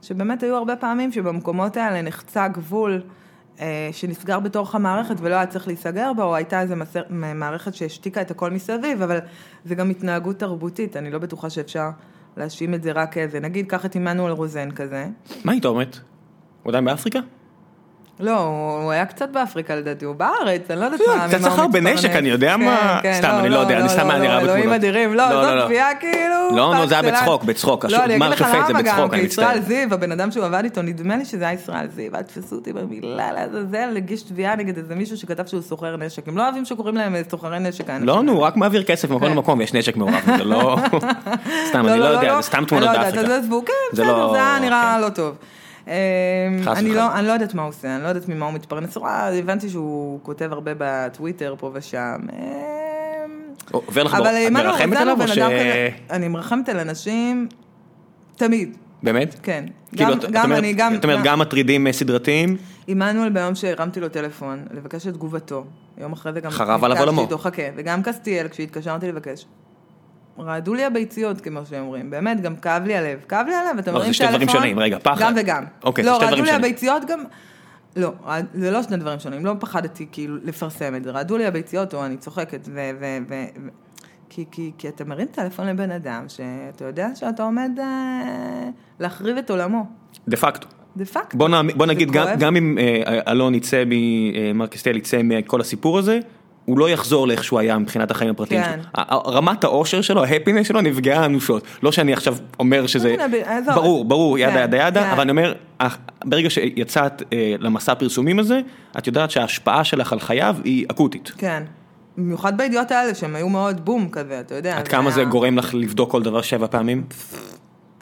שבאמת היו הרבה פעמים שבמקומות האלה נחצה גבול אה, שנסגר בתוך המערכת ולא היה צריך להיסגר בה, או הייתה איזו מערכת שהשתיקה את הכל מסביב, אבל זה גם התנהגות תרבותית, אני לא בטוחה שאפשר להאשים את זה רק איזה, נגיד, קח את עמנואל רוזן כזה. מה היית אומרת? הוא עדיין באפריקה? לא, הוא היה קצת באפריקה לדעתי, הוא בארץ, אני לא יודעת לא, מה, קצת ממה הוא סחר מתפרנס. בנשק, אני יודע כן, מה- כן, סתם, אני לא יודע, אני סתם רע אלוהים בתמונות. אדירים, לא, לא, לא, לא. זאת תביעה כאילו... לא, נו, זה היה. בצחוק, בצחוק, לא, אני אגיד לך למה גם, אני כי. ישראל זיו, הבן אדם שהוא עבד איתו, נדמה לי שזה היה ישראל זיו, אל תתפסו אותי במילה לעזאזל, הגיש תביעה נגד איזה מישהו שכתב שהוא סוחר נשק. הם לא אוהבים שקוראים להם סוחרי נשק. לא, נו, רק מעביר כסף ממקום כן. למקום ויש נשק מעורב, זה לא... סתם, אני לא יודע, זה סתם תמונות אני לא באפריקה. זה לא- היה נראה. לא טוב. אמ, אני. לא, אני לא יודעת מה הוא עושה, אני לא יודעת ממה הוא מתפרנס. הבנתי שהוא כותב הרבה בטוויטר פה ושם. אמ, אבל את עמנואל מרחמת עליו או ש... אני מרחמת על אנשים תמיד, באמת? כן. כאילו, גם- אני, גם... את אומרת גם מטרידים אה, סדרתיים? עמנואל ביום שהרמתי לו טלפון, לבקש את תגובתו, יום אחרי זה גם חרב עליו עולמו. חכה, וגם קסטיאל, כשהתקשרתי לבקש. רעדו לי הביציות, כמו שאומרים, באמת, גם כאב לי הלב. כאב לי הלב, אתה לא, זה מרים שתי דברים שונים, רגע, פחד. גם וגם. אוקיי, זה לא, שתי רעדו דברים לי שונים. הביציות גם... לא, זה לא שני דברים שונים, לא פחדתי כאילו לפרסם את זה, רעדו לי הביציות, או אני צוחקת, ו... ו, ו, ו כי, כי, כי אתה מרים טלפון לבן אדם, שאתה יודע שאתה עומד אה, להחריב את עולמו, דה פקטו. דה פקטו. בוא בוא נגיד, זה גם-. גם אם אה, אלון יצא, מ- אה, מר קסטל יצא מכל הסיפור הזה, הוא לא יחזור לאיך שהוא היה מבחינת החיים הפרטיים כן. שלו. רמת האושר שלו, ההפינס שלו נפגעה אנושות. לא שאני עכשיו אומר שזה... עזוב. ברור, ברור, ידה כן, ידה ידה, כן. אבל אני אומר, ברגע שיצאת אה, למסע הפרסומים הזה, את יודעת שההשפעה שלך על חייו היא אקוטית. כן. במיוחד בידיעות האלה, שהם היו מאוד בום כזה, אתה יודע. עד כמה זה גורם לך לבדוק כל דבר שבע פעמים?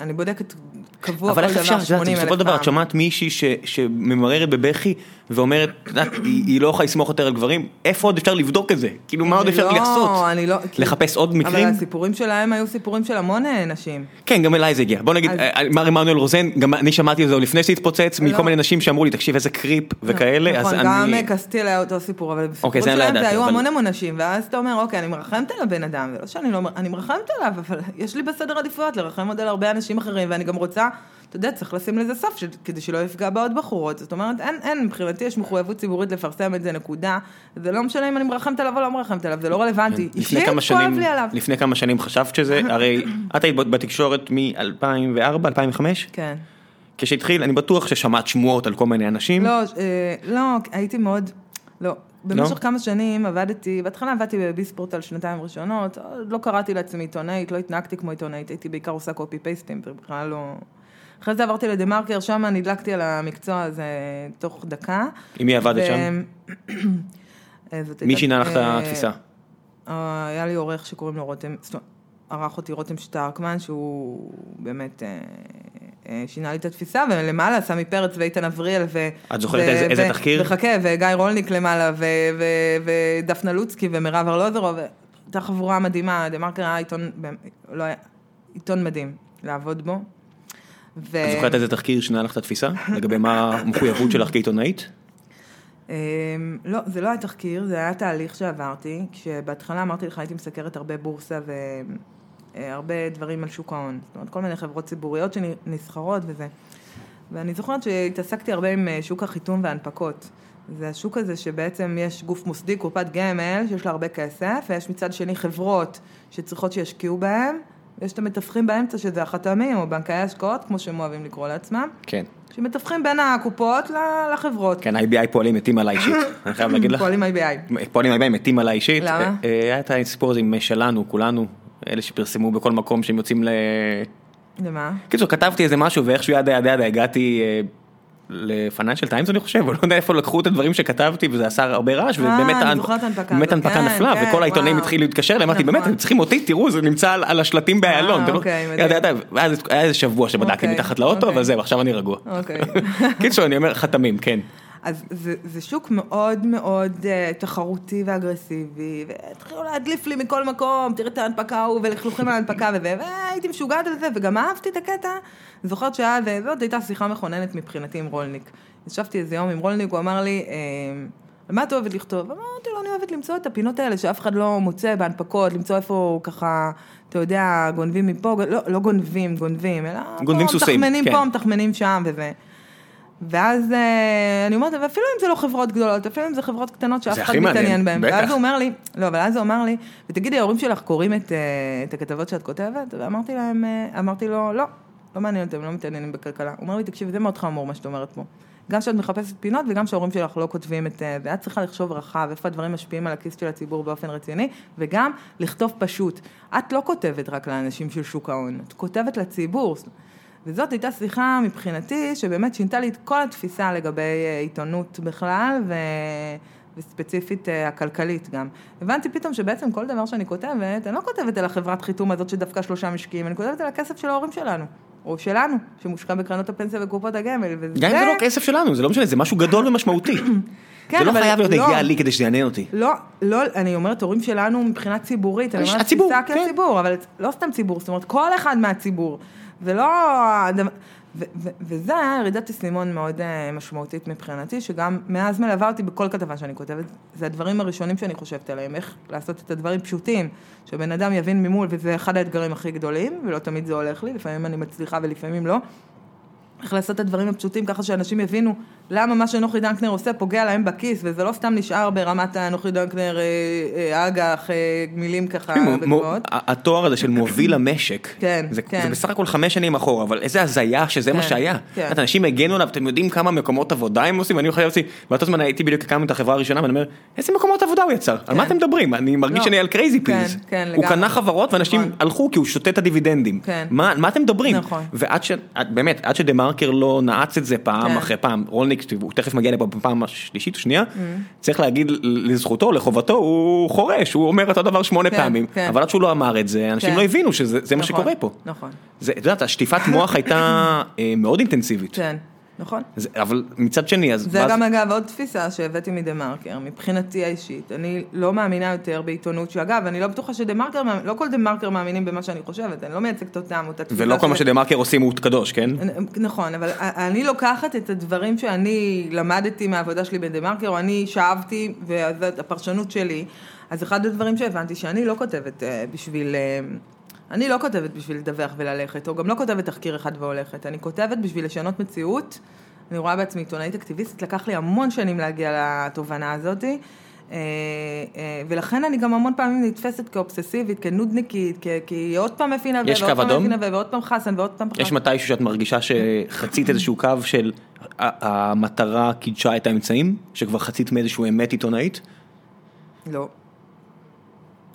אני בודקת קבוע אבל כל דבר אפשר, את יודעת, 80 אלף בסופו של דבר את פעם. שומעת מישהי ש- שממררת בבכי ואומרת, היא היא לא יכולה לסמוך יותר על גברים, איפה עוד אפשר לבדוק את זה? כאילו, מה עוד אפשר לא- לעשות? אני לא... כי- לחפש עוד מקרים? אבל הסיפורים שלהם היו סיפורים של המון אה, נשים. כן, גם אליי זה הגיע. בוא נגיד, אז- אה, מר עמנואל רוזן, גם אני שמעתי את זה עוד לפני שהתפוצץ, מכל לא. מיני נשים שאמרו לי, תקשיב, איזה קריפ וכאלה, אז נכון, גם אני... אה, קסטיל היה אותו סיפור, אבל בסיפורים אוקיי, לא שלהם זה היו אבל- המון המון נשים, ואז אתה אומר, אוקיי, אני מרחמת על הבן אדם, זה לא שאני לא, אני מרחמת עליו, אבל יש לי בסדר עדיפויות לרחם עוד על הרבה אנשים אחרים, ואני גם רוצה, אתה יודע, צריך לשים לזה סוף, ש- כדי שלא יפגע בעוד בחורות, זאת אומרת, אין, אין, מבחינתי יש מחויבות ציבורית לפרסם את זה, נקודה, זה לא משנה אם אני מרחמת עליו או לא מרחמת עליו, זה לא רלוונטי, לפני אישית כמה שנים. לפני כמה שנים חשבת שזה, הרי את היית בתקשורת מ-2004, 2005? כן. כשהתחיל, אני בטוח ששמעת שמועות על כל מיני אנשים. לא, אה, לא, הייתי מאוד, לא. במשך לא? כמה שנים עבדתי, בהתחלה עבדתי בביספורט על שנתיים ראשונות, לא קראתי לעצמי עיתונאית, לא התנהגתי כמו עיתונאית, הייתי בעיקר עושה קופי פייסטים, זה בכלל לא... אחרי זה עברתי לדה מרקר, שם נדלקתי על המקצוע הזה תוך דקה. עם מי עבדת שם? אה, מי שינה לך את התפיסה? אה, היה לי עורך שקוראים לו רותם, זאת אומרת, ערך אותי רותם שטרקמן, שהוא באמת אה, שינה לי את התפיסה, ולמעלה סמי פרץ ואיתן אבריאל, ו... את זוכרת ו- איזה- איזה ו- תחקיר? וחכה, וגיא רולניק למעלה, ו- ו- ודפנה לוצקי ומירב ארלוזרוב, הייתה חבורה מדהימה, דה מרקר היה עיתון, לא היה, עיתון מדהים לעבוד בו. ו- את זוכרת איזה תחקיר שינה לך את התפיסה? לגבי מה המחויבות שלך כעיתונאית? אמ, לא, זה לא היה תחקיר, זה היה תהליך שעברתי, כשבהתחלה אמרתי לך, הייתי מסקרת הרבה בורסה והרבה דברים על שוק ההון. זאת אומרת, כל מיני חברות ציבוריות שנסחרות וזה. ואני זוכרת שהתעסקתי הרבה עם אה, שוק החיתום והנפקות. זה השוק הזה שבעצם יש גוף מוסדי, קופת גמל, שיש לה הרבה כסף, ויש מצד שני חברות שצריכות שישקיעו בהם, ויש את המתווכים באמצע, שזה החתמים או בנקאי השקעות, כמו שהם אוהבים לקרוא לעצמם. כן. שמתווכים בין הקופות לחברות. כן, IBI פועלים מתים עליי אישית, אני חייב להגיד לך. פועלים IBI. פועלים IBI מתים עליי אישית. למה? אה, אה, היה את הסיפור הזה עם שלנו, כולנו, אלה שפרסמו בכל מקום שהם יוצאים ל... למה? קיצור, כתבתי איזה משהו ואיכשהו ידה ידה ידה הגעתי אה, לפיננשל טיימס אני חושב, או לא יודע איפה לקחו את הדברים שכתבתי וזה עשה הרבה רעש, אה, ובאמת ההנפקה כן, נפלה, כן, וכל העיתונאים. התחילו להתקשר, אליי, אמרתי, באמת, נכון. אתם צריכים אותי, תראו, זה נמצא על- השלטים באיילון. אתם לא- אוקיי, היה איזה שבוע שבדקתי אוקיי, מתחת לאוטו, אוקיי. אבל זהו, עכשיו אני רגוע. אוקיי. קיצור, אני אומר, חתמים, כן. אז זה, זה שוק מאוד מאוד uh, תחרותי ואגרסיבי, והתחילו להדליף לי מכל מקום, תראה את ההנפקה ההוא, ולכלוכים על ההנפקה וזה, והייתי משוגעת על זה, וגם אהבתי את הקטע. זוכרת שהיה, וזאת הייתה שיחה מכוננת מבחינתי עם רולניק. ישבתי איזה יום עם רולניק, הוא אמר לי, אה, מה את אוהבת לכתוב? אמרתי לו, אני אוהבת למצוא את הפינות האלה שאף אחד לא מוצא בהנפקות, למצוא איפה ככה, אתה יודע, גונבים מפה, לא, לא גונבים, גונבים, אלא... גונבים פה סוסים, מתחמנים כן. פה, מתחמנים שם וזה. ואז אה, אני אומרת, ואפילו אם זה לא חברות גדולות, אפילו אם זה חברות קטנות שאף אחד מתעניין בהן. ואז הוא אומר לי, לא, אבל אז הוא אמר לי, ותגידי, ההורים שלך קוראים את, אה, את הכתבות שאת כותבת? ואמרתי להם, אה, אמרתי לו, לא, לא מעניין אותם, לא מתעניינים בכלכלה. הוא אומר לי, תקשיבי, זה מאוד חמור מה שאת אומרת פה. גם שאת מחפשת פינות וגם שההורים שלך לא כותבים את... ואת צריכה לחשוב רחב, איפה הדברים משפיעים על הכיס של הציבור באופן רציני, וגם לכתוב פשוט. את לא כותבת רק לאנשים של שוק ההון, את כותבת לציבור. וזאת הייתה שיחה מבחינתי, שבאמת שינתה לי את כל התפיסה לגבי אה, עיתונות בכלל, ו... וספציפית אה, הכלכלית גם. הבנתי פתאום שבעצם כל דבר שאני כותבת, אני לא כותבת על החברת חיתום הזאת שדווקא שלושה משקיעים, אני כותבת על הכסף של ההורים שלנו, או שלנו, שמושקע בקרנות הפנסיה וקופות הגמל, וזה... גם אם זה לא כסף שלנו, זה לא משנה, זה משהו גדול ומשמעותי. כן, זה לא חייב להיות לא. אידיאלי כדי שזה יעניין אותי. לא, לא, אני אומרת הורים שלנו מבחינה ציבורית, אני אומרת הציבור, תפיסה כן. כציבור, אבל לא סתם ציבור, זאת אומרת כל אחד מהציבור, ולא... ו- ו- וזה היה ירידת אסימון מאוד אה, משמעותית מבחינתי, שגם מאז מלווה אותי בכל כתבה שאני כותבת, זה הדברים הראשונים שאני חושבת עליהם, איך לעשות את הדברים פשוטים, שבן אדם יבין ממול, וזה אחד האתגרים הכי גדולים, ולא תמיד זה הולך לי, לפעמים אני מצליחה ולפעמים לא. איך לעשות את הדברים הפשוטים ככה שאנשים יבינו למה מה שנוחי דנקנר עושה פוגע להם בכיס, וזה לא סתם נשאר ברמת הנוחי דנקנר, אה, אה, אג"ח, אה, מילים ככה בגבוהות. התואר הזה של מוביל המשק, כן, זה כן. זה בסך הכל חמש שנים אחורה, אבל איזה הזיה שזה מה כן, שהיה. כן. את אנשים הגנו עליו, אתם יודעים כמה מקומות עבודה הם עושים, ואני חשבתי, באותו זמן הייתי בדיוק הקמנו את החברה הראשונה, ואני אומר, איזה מקומות עבודה הוא יצר? על מה אתם מדברים? אני מרגיש לא. שאני על crazy. כן, הוא. קנה חברות ואנשים נכון. הלכו כי הוא שותה את הדיבידנדים. מה אתם מדברים? נכון. ועד עד ש דה מרקר לא נעץ את זה פעם. אחרי פעם, רולניק, הוא תכף מגיע לפה בפעם השלישית או שנייה, Mm. צריך להגיד לזכותו, לחובתו, הוא חורש, הוא אומר אותו דבר שמונה כן, פעמים, כן. אבל עד שהוא לא אמר את זה, אנשים כן. לא הבינו שזה זה מה נכון, שקורה פה. נכון, זה, את יודעת, השטיפת מוח הייתה אה, מאוד אינטנסיבית, כן, נכון. זה- אבל מצד שני, אז... זה ואז- גם אגב עוד תפיסה שהבאתי מדה מרקר, מבחינתי האישית. אני לא מאמינה יותר בעיתונות, שאגב, אני לא בטוחה שדה מרקר, לא כל דה מרקר מאמינים במה שאני חושבת, אני לא מייצגת אותם, אותה תפיסה ולא כל מה שדה מרקר עושים הוא קדוש, כן? נכון, אבל אני לוקחת את הדברים שאני למדתי מהעבודה שלי בדה מרקר, או אני שאבתי, וזאת הפרשנות שלי, אז אחד הדברים שהבנתי, שאני לא כותבת אה, בשביל... אני לא כותבת בשביל לדווח וללכת, או גם לא כותבת תחקיר אחד והולכת, אני כותבת בשביל לשנות מציאות. אני רואה בעצמי עיתונאית אקטיביסטית, לקח לי המון שנים להגיע לתובנה הזאת, אה, אה, ולכן אני גם המון פעמים נתפסת כאובססיבית, כנודניקית, כי היא עוד פעם יש ועוד קו פעם אדום? ועוד פעם חסן, ועוד פעם יש מתישהו שאת מרגישה שחצית איזשהו קו של המטרה קידשה את האמצעים, שכבר חצית מאיזשהו אמת עיתונאית? לא.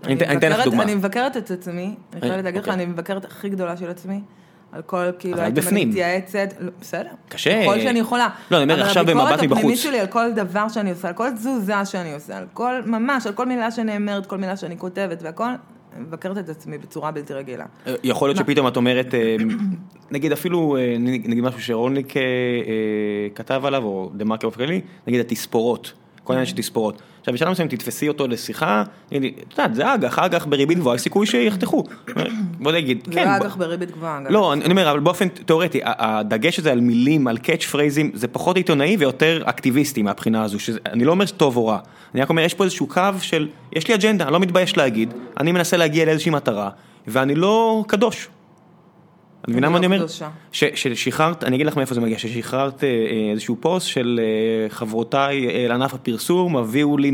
אני אתן- לך דוגמה. אני מבקרת את עצמי, אני חייבת להגיד לך, אוקיי. אני מבקרת הכי גדולה של עצמי. על כל, כאילו, הייתי. מתייעצת, לא, בסדר. קשה. ככל שאני יכולה. לא, אני אומר, עכשיו במבט אבל הביקורת מבחוץ. הפנימית שלי על כל דבר שאני עושה, על כל תזוזה שאני עושה, על כל, ממש, על כל מילה שנאמרת, כל מילה שאני כותבת והכל, אני מבקרת את עצמי בצורה בלתי רגילה. יכול להיות שפתאום את אומרת, אה, נגיד אפילו, אה, נגיד משהו אה, אה, כתב עליו, או דה מרקר באופן כללי, נגיד התספורות, כל העניין של תספורות. עכשיו בשלב מסוים תתפסי אותו לשיחה, את יודעת, זה אג"ח, אג"ח בריבית גבוהה, יש סיכוי שיחתכו. בוא נגיד, זה כן. לא ב- אג"ח בריבית גבוהה, אגב. לא, אני אומר, אבל באופן תיאורטי, הדגש הזה על מילים, על catch phraseים, זה פחות עיתונאי ויותר אקטיביסטי מהבחינה הזו, שאני לא אומר שטוב או רע, אני רק אומר, יש פה איזשהו קו של, יש לי אג'נדה, אני לא מתבייש להגיד, אני מנסה להגיע לאיזושהי מטרה, ואני לא קדוש. מבינה מה לא אני אומר? קדושה. ש- ששחררת, אני אגיד לך מאיפה זה מגיע, ששחררת אה, איזשהו פוסט של אה, חברותיי אה, לענף הפרסום, הביאו לי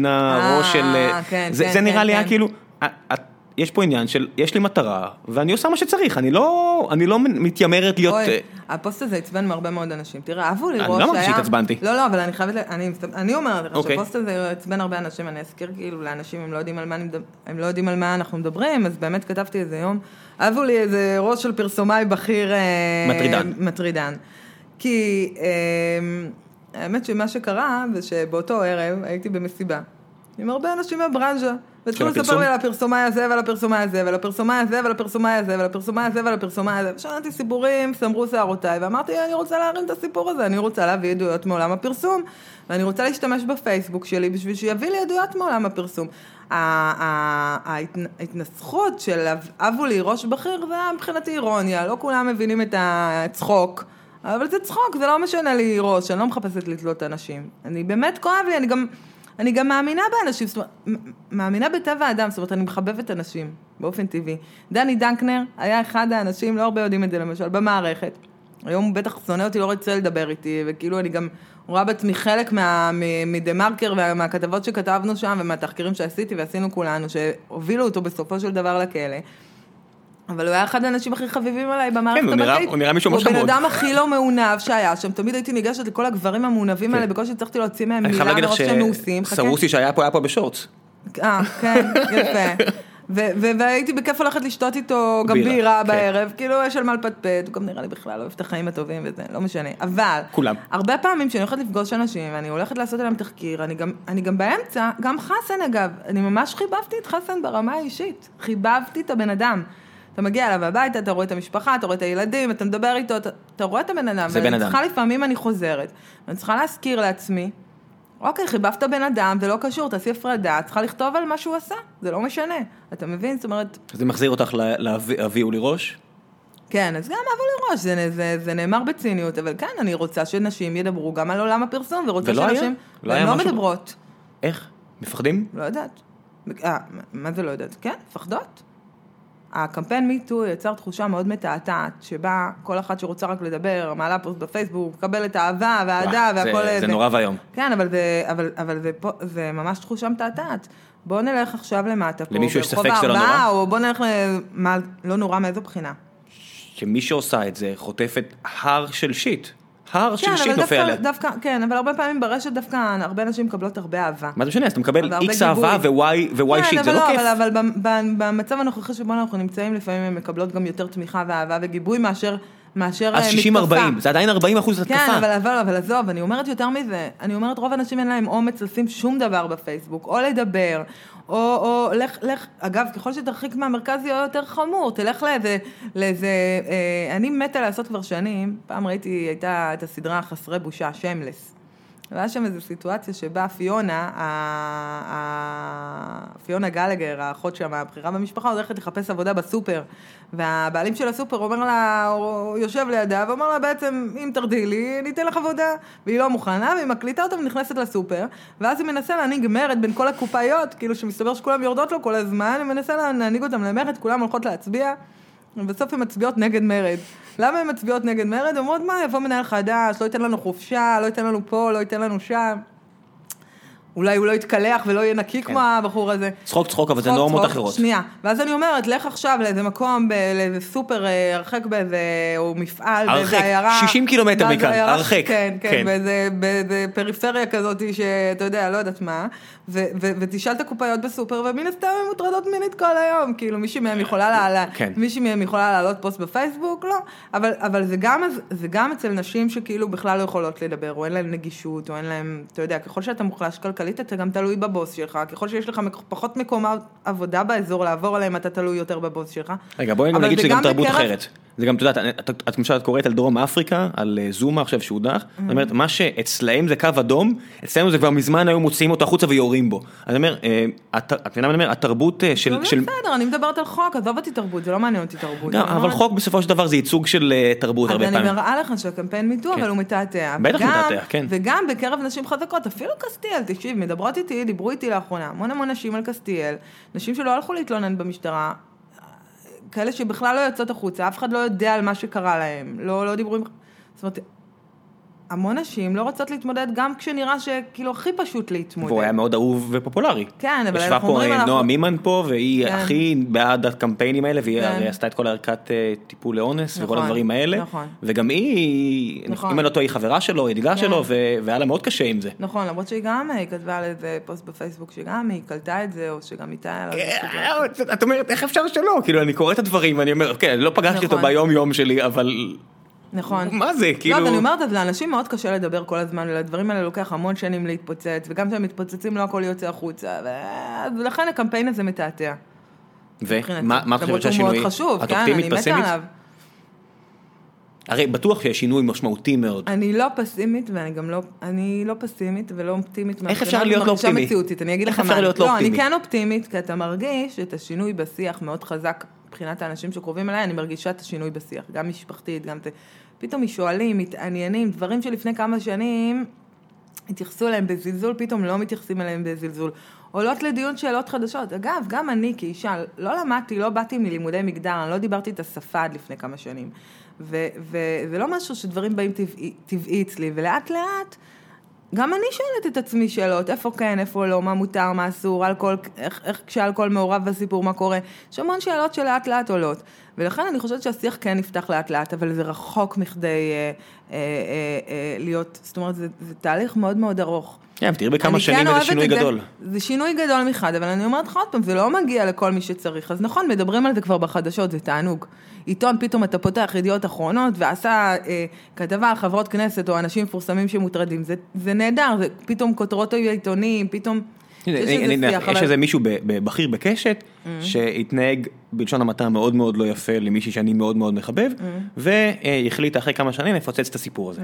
ראש של... כן, זה כן, זה נראה כן, לי היה כן. כאילו, את- יש פה עניין של, יש לי מטרה, ואני עושה מה שצריך, אני לא אני לא מתיימרת להיות... אוי, אה, הפוסט הזה עצבן מהרבה מאוד אנשים. תראה, אהבו אני לראות לא אמרתי שהתעצבנתי. לא, לא, אבל אני חייבת, אני, אני אומרת לך אוקיי. שהפוסט הזה עצבן הרבה אנשים, אני אזכיר כאילו לאנשים, הם לא יודעים על מה, אני הם לא יודעים על מה אנחנו מדברים, אז באמת כתבתי איזה יום, אהבו לי איזה ראש של פרסומאי בכיר... אה, מטרידן. מטרידן. כי אה, האמת שמה שקרה זה שבאותו ערב הייתי במסיבה עם הרבה אנשים מהברנז'ה. והתחילו לספר? לי על הפרסומאי הזה ועל הפרסומאי הזה ועל הפרסומאי הזה ועל הפרסומאי הזה ועל הפרסומאי הזה ועל הפרסומאי הזה. ושמעתי סיפורים, סמרו שערותיי, ואמרתי, אני רוצה להרים את הסיפור הזה, אני רוצה להביא עדויות מעולם הפרסום, ואני רוצה להשתמש בפייסבוק שלי בשביל שיביא לי עדויות מעולם הפרסום. ההתנסחות של אבו לי ראש בכיר זה היה מבחינתי אירוניה, לא כולם מבינים את הצחוק. אבל זה צחוק, זה לא משנה לי ראש, אני לא מחפשת לתלות אנשים. אני באמת כואב לי, אני גם, אני גם מאמינה באנשים, זאת אומרת, מאמינה בטבע האדם, זאת אומרת, אני מחבבת אנשים, באופן טבעי. דני דנקנר היה אחד האנשים, לא הרבה יודעים את זה למשל, במערכת. היום הוא בטח שונא אותי, לא רוצה לדבר איתי, וכאילו אני גם רואה בעצמי חלק מדה מרקר ומהכתבות שכתבנו שם, ומהתחקירים שעשיתי ועשינו כולנו, שהובילו אותו בסופו של דבר לכלא. אבל הוא היה אחד האנשים הכי חביבים עליי במערכת כן, הוא הבנקאית. הוא נראה מישהו ממש הוא חמוד. הבן אדם הכי לא מעונב שהיה שם, תמיד הייתי ניגשת לכל הגברים המעונבים כן. האלה, בקושי הצלחתי להוציא מהם מילה מרוב שהם מעושים. חכה. שסרוסי שהיה פה היה פה בשורטס. אה, כן, יפה. והייתי בכיף הולכת לשתות איתו גם בירה, כן. בערב, כאילו יש על מה לפטפט, הוא גם נראה לי בכלל אוהב את החיים הטובים וזה, לא משנה. אבל, כולם. הרבה פעמים כשאני הולכת לפגוש אנשים ואני הולכת לעשות עליהם תחקיר, אני גם באמצע, גם חסן אגב, אני ממש חיבבתי את חסן ברמה האישית, חיבבתי את הבן אדם. אתה מגיע אליו הביתה, אתה רואה את המשפחה, אתה רואה את הילדים, אתה מדבר איתו, אתה, אתה רואה את הבן אדם. זה בן אדם. צריכה לפעמים אני חוזרת, ואני צריכה להזכיר לעצמי, אוקיי, חיבבת בן אדם, זה לא קשור, תעשי הפרדה, צריכה לכתוב על מה שהוא עשה, זה לא משנה. אתה מבין? זאת אומרת, זה מחזיר אותך ל- להביא- הביאו לי ראש? כן, אז גם אבו לי ראש, זה, זה, זה נאמר בציניות, אבל כן, אני רוצה שנשים ידברו גם על עולם הפרסום, ורוצה ולא היה? שנשים... לא והן היה לא משהו? מדברות, איך? מפחדים? לא יודעת. אה, מה זה לא יודעת? כן, מפחדות. הקמפיין מיטו יצר תחושה מאוד מתעתעת, שבה כל אחת שרוצה רק לדבר, מעלה פוסט בפייסבוק, מקבלת אהבה ואהדה והכל... זה- זה נורא ואיום. כן, אבל זה, אבל, אבל זה, פה, זה ממש תחושה מתעתעת. בוא נלך עכשיו למטה פה, למישהו יש ספק שזה לא נורא? או בוא נלך, ל- מה, לא נורא מאיזו בחינה. שמי שעושה את זה חוטפת הר של שיט. הר של שיט נופל עליה. דווקא, כן, אבל הרבה פעמים ברשת דווקא הרבה נשים מקבלות הרבה אהבה. מה זה משנה? אז אתה מקבל איקס אהבה גיבוי. ו-Y כן, שיט, זה אבל לא כיף. אבל, במצב הנוכחי שבו אנחנו נמצאים, לפעמים הן מקבלות גם יותר תמיכה ואהבה וגיבוי מאשר, מאשר אז אה, 60-40, מתקפה. זה עדיין 40 אחוז התקפה. כן, אבל, אבל, אבל עזוב, אני אומרת יותר מזה, אני אומרת רוב האנשים אין להם אומץ לשים שום דבר בפייסבוק, או לדבר, או, או לך, לך, אגב, ככל שתרחיק מהמרכז יהיה יותר חמור, תלך לאיזה, לאיזה, אה, אני מתה לעשות כבר שנים, פעם ראיתי, הייתה את הסדרה חסרי בושה, שיימלס. והיה שם איזו סיטואציה שבה פיונה, פיונה גלגר, האחות שם, הבכירה במשפחה, הולכת לחפש עבודה בסופר. והבעלים של הסופר אומר לה, הוא יושב לידה, ואומר לה בעצם, אם תרדי לי, אני אתן לך עבודה. והיא לא מוכנה, והיא מקליטה אותה ונכנסת לסופר, ואז היא מנסה להנהיג מרד בין כל הקופאיות, כאילו שמסתבר שכולם יורדות לו כל הזמן, היא מנסה להנהיג אותם למרד, כולם הולכות להצביע. ובסוף הן מצביעות נגד מרד. למה הן מצביעות נגד מרד? הן אומרות, מה, יבוא מנהל חדש, לא ייתן לנו חופשה, לא ייתן לנו פה, לא ייתן לנו שם. אולי הוא לא יתקלח ולא יהיה נקי כמו הבחור הזה. צחוק צחוק, אבל זה נורמות צחוק. אחרות. שנייה, ואז אני אומרת, לך עכשיו לאיזה מקום, לאיזה סופר אה, הרחק באיזה, או מפעל, באיזה הרחק, עיירה. 60 קילומטר מכאן, הרחק. כן, כן, כן. באיזה, באיזה פריפריה כזאת, שאתה יודע, לא יודעת מה, ו- ו- ותשאל את הקופאיות בסופר, ומן הסתם הן מוטרדות מינית כל היום, כאילו מישהי מהן יכולה לעלה, כן. מישהי מהן יכולה להעלות פוסט בפייסבוק, לא, אבל, אבל זה, גם, זה גם אצל נשים שכאילו בכלל לא יכולות לדבר, או אין להן נגישות, או אין להן, אתה יודע, ככל שאתה מוחלש כלכלית, אתה גם תלוי בבוס שלך, ככל שיש לך פחות מקומות עבודה באזור לעבור עליהם, אתה תלוי יותר בבוס שלך. רגע, בואי נגיד זה שזה גם תרבות אחרת. זה גם, את יודעת, את- למשל את קוראת על דרום אפריקה, על אה, זומה עכשיו שהודח. זאת אומרת, מה שאצלהם זה קו אדום, אצלנו זה כבר מזמן היו מוציאים אותו החוצה ויורים בו. אני אומר, אה, את מבינה מה אני אומר, התרבות אה, של... בסדר, אני מדברת על חוק, עזוב אותי תרבות, זה לא מעניין אותי תרבות. אני אבל חוק בסופו של דבר זה ייצוג של תרבות הרבה אני פעמים. מראה לך שהקמפיין מיטו, כן. אבל הוא מתעתע. בטח מתעתע, כן. וגם בקרב נשים חזקות, אפילו קסטיאל, תקשיב, מדברות איתי, דיברו איתי לאחרונה, המון המון נשים על קסטיאל, נשים שלא הלכו להתלונן במשטרה. כאלה שבכלל לא יוצאות החוצה, אף אחד לא יודע על מה שקרה להם, לא, לא דיברו עם... זאת אומרת, המון נשים לא רוצות להתמודד גם כשנראה שכאילו הכי פשוט להתמודד. והוא היה מאוד אהוב ופופולרי. כן, אבל ישבה אנחנו פה אומרים, אה, אנחנו- נועה מימן פה, והיא כן. הכי בעד הקמפיינים האלה, והיא כן. עשתה את כל הערכת אה, טיפול לאונס וכל נכון, הדברים האלה. נכון. וגם היא, נכון. אם אני לא טועה, היא חברה שלו, ידידה כן. שלו, והיה לה מאוד קשה עם זה. נכון, למרות שהיא גם, היא כתבה על איזה פוסט בפייסבוק שגם היא קלטה את זה, או שגם איתה היה לה... איזה סיטואציה. את אומרת, איך אפשר שלא? כאילו, אני קורא את הדברים ואני אומר, כן, אני לא פגשתי אותו נכון. ביום יום שלי, אבל... נכון. מה זה, כאילו... לא, אבל אני אומרת, אז לאנשים מאוד קשה לדבר כל הזמן, ולדברים האלה לוקח המון שנים להתפוצץ, וגם כשהם מתפוצצים לא הכל יוצא החוצה, ו- ולכן הקמפיין הזה מתעתע. ומה מה את חושבת שהשינוי? מאוד חשוב, כן, אופטימית, אני מתה? עליו. הרי בטוח שיש שינוי משמעותי מאוד. אני לא פסימית, ואני גם לא, אני לא פסימית ולא אופטימית. איך אפשר להיות לא אופטימי? מציאותית, אני אגיד איך לך אפשר מה. להיות לא לא, אופטימי? אני כן אופטימית, כי אתה מרגיש את השינוי בשיח מאוד חזק מבחינת האנשים שקרובים אליי, אני מרגישה את השינוי בשיח, גם משפחתית, גם... פתאום שואלים, מתעניינים, דברים שלפני כמה שנים התייחסו אליהם בזלזול, פתאום לא מתייחסים אליהם בזלזול. עולות לדיון שאלות חדשות. אגב, גם אני כאישה, לא למדתי, לא באתי מלימודי מגדר, אני לא דיברתי את השפה עד לפני כמה שנים. וזה לא משהו שדברים באים טבעי, טבעי אצלי, ולאט לאט, גם אני שואלת את עצמי שאלות, איפה כן, איפה לא, מה מותר, מה אסור, אלכוהול, איך, איך כשאלכוהול מעורב בסיפור, מה קורה. יש המון שאלות שלאט לאט עולות. ולכן אני חושבת שהשיח כן נפתח לאט לאט, אבל זה רחוק מכדי אה, אה, אה, אה, להיות, זאת אומרת, זה, זה תהליך מאוד מאוד ארוך. כן, תראי בכמה אני שנים כן אוהבת שינוי זה. גדול. זה שינוי גדול מחד, אבל אני אומרת לך עוד פעם, זה לא מגיע לכל מי שצריך. אז נכון, מדברים על זה כבר בחדשות, זה תענוג. עיתון, פתאום אתה פותח ידיעות אחרונות, ועשה אה, כתבה על חברות כנסת או אנשים מפורסמים שמוטרדים. זה, זה נהדר, זה פתאום כותרות העיתונים, פתאום... יש איזה מישהו בכיר בקשת, שהתנהג בלשון המעטה מאוד מאוד לא יפה למישהי שאני מאוד מאוד מחבב, Mm-hmm. והחליט אחרי כמה שנים לפוצץ את הסיפור הזה.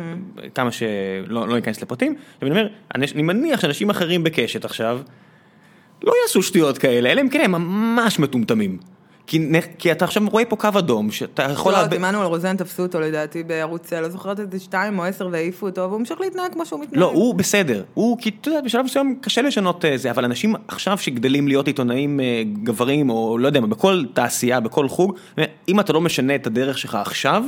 כמה שלא לא ניכנס לפרטים, ואני אומר, אני אני מניח שאנשים אחרים בקשת עכשיו, לא יעשו שטויות כאלה, אלא אם כן הם ממש מטומטמים. כי אתה עכשיו רואה פה קו אדום, שאתה יכול... לא, את עמנואל רוזן תפסו אותו לדעתי בערוץ, לא זוכרת איזה שתיים או עשר והעיפו אותו, והוא המשיך להתנהג כמו שהוא מתנהג. לא, הוא בסדר, הוא, כי אתה יודע, בשלב מסוים קשה לשנות אה, זה, אבל אנשים עכשיו שגדלים להיות עיתונאים אה, גברים, או לא יודע מה, בכל תעשייה, בכל חוג, אם אתה לא משנה את הדרך שלך עכשיו,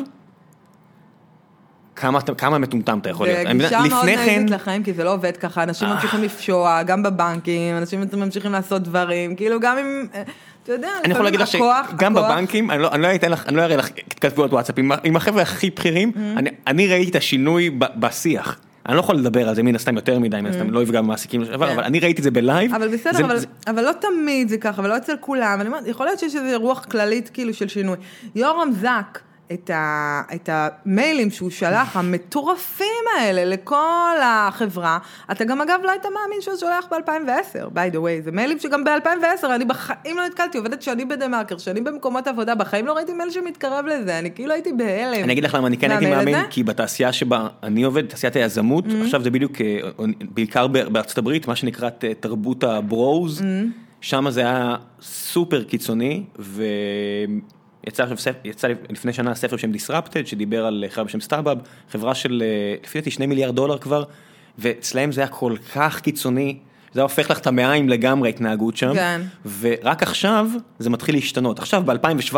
כמה, כמה מטומטם אתה יכול להיות. זה גישה מאוד לפני כן, לחיים, כי זה לא עובד ככה, אנשים ממשיכים לפשוע, גם בבנקים, אנשים ממשיכים לעשות דברים, כאילו גם אם, אה, אתה יודע, אני יכול להגיד לך שגם בבנקים, אני לא, אני לא אתן לך, אני לא אראה לך התכתבויות וואטסאפ, עם, עם החבר'ה הכי בכירים, Mm-hmm. אני, אני ראיתי את השינוי ב, בשיח. אני לא יכול לדבר על זה מן הסתם יותר מדי, מן הסתם לא יפגע במעסיקים, כן. אבל אני ראיתי את זה בלייב. אבל בסדר, אבל, לא תמיד זה ככה, ולא אצל כולם, יכול להיות שיש איזו רוח כללית כאילו של שינוי. יורם זק, את, ה, את המיילים שהוא שלח, המטורפים האלה, לכל החברה, אתה גם אגב לא היית מאמין שהוא שולח ב-2010, by the way, זה מיילים שגם ב-2010, אני בחיים לא נתקלתי, עובדת שני בדה מרקר, שני במקומות עבודה, בחיים לא ראיתי מייל שמתקרב לזה, אני כאילו הייתי בהלם. אני אגיד לך למה אני כן הייתי מאמין, הזה. כי בתעשייה שבה אני עובד, תעשיית היזמות, Mm-hmm. עכשיו זה בדיוק, אה, בעיקר בארצות הברית, מה שנקרא תרבות הברוז, Mm-hmm. שם זה היה סופר קיצוני, ויצא עכשיו, יצא לפני שנה ספר בשם Disrupted, שדיבר על חברה בשם סטארבאב, חברה של אה, לפי דעתי שני מיליארד דולר כבר, ואצלהם זה היה כל כך קיצוני. זה היה הופך לך את המעיים לגמרי ההתנהגות שם, כן. ורק עכשיו זה מתחיל להשתנות. עכשיו ב-2017,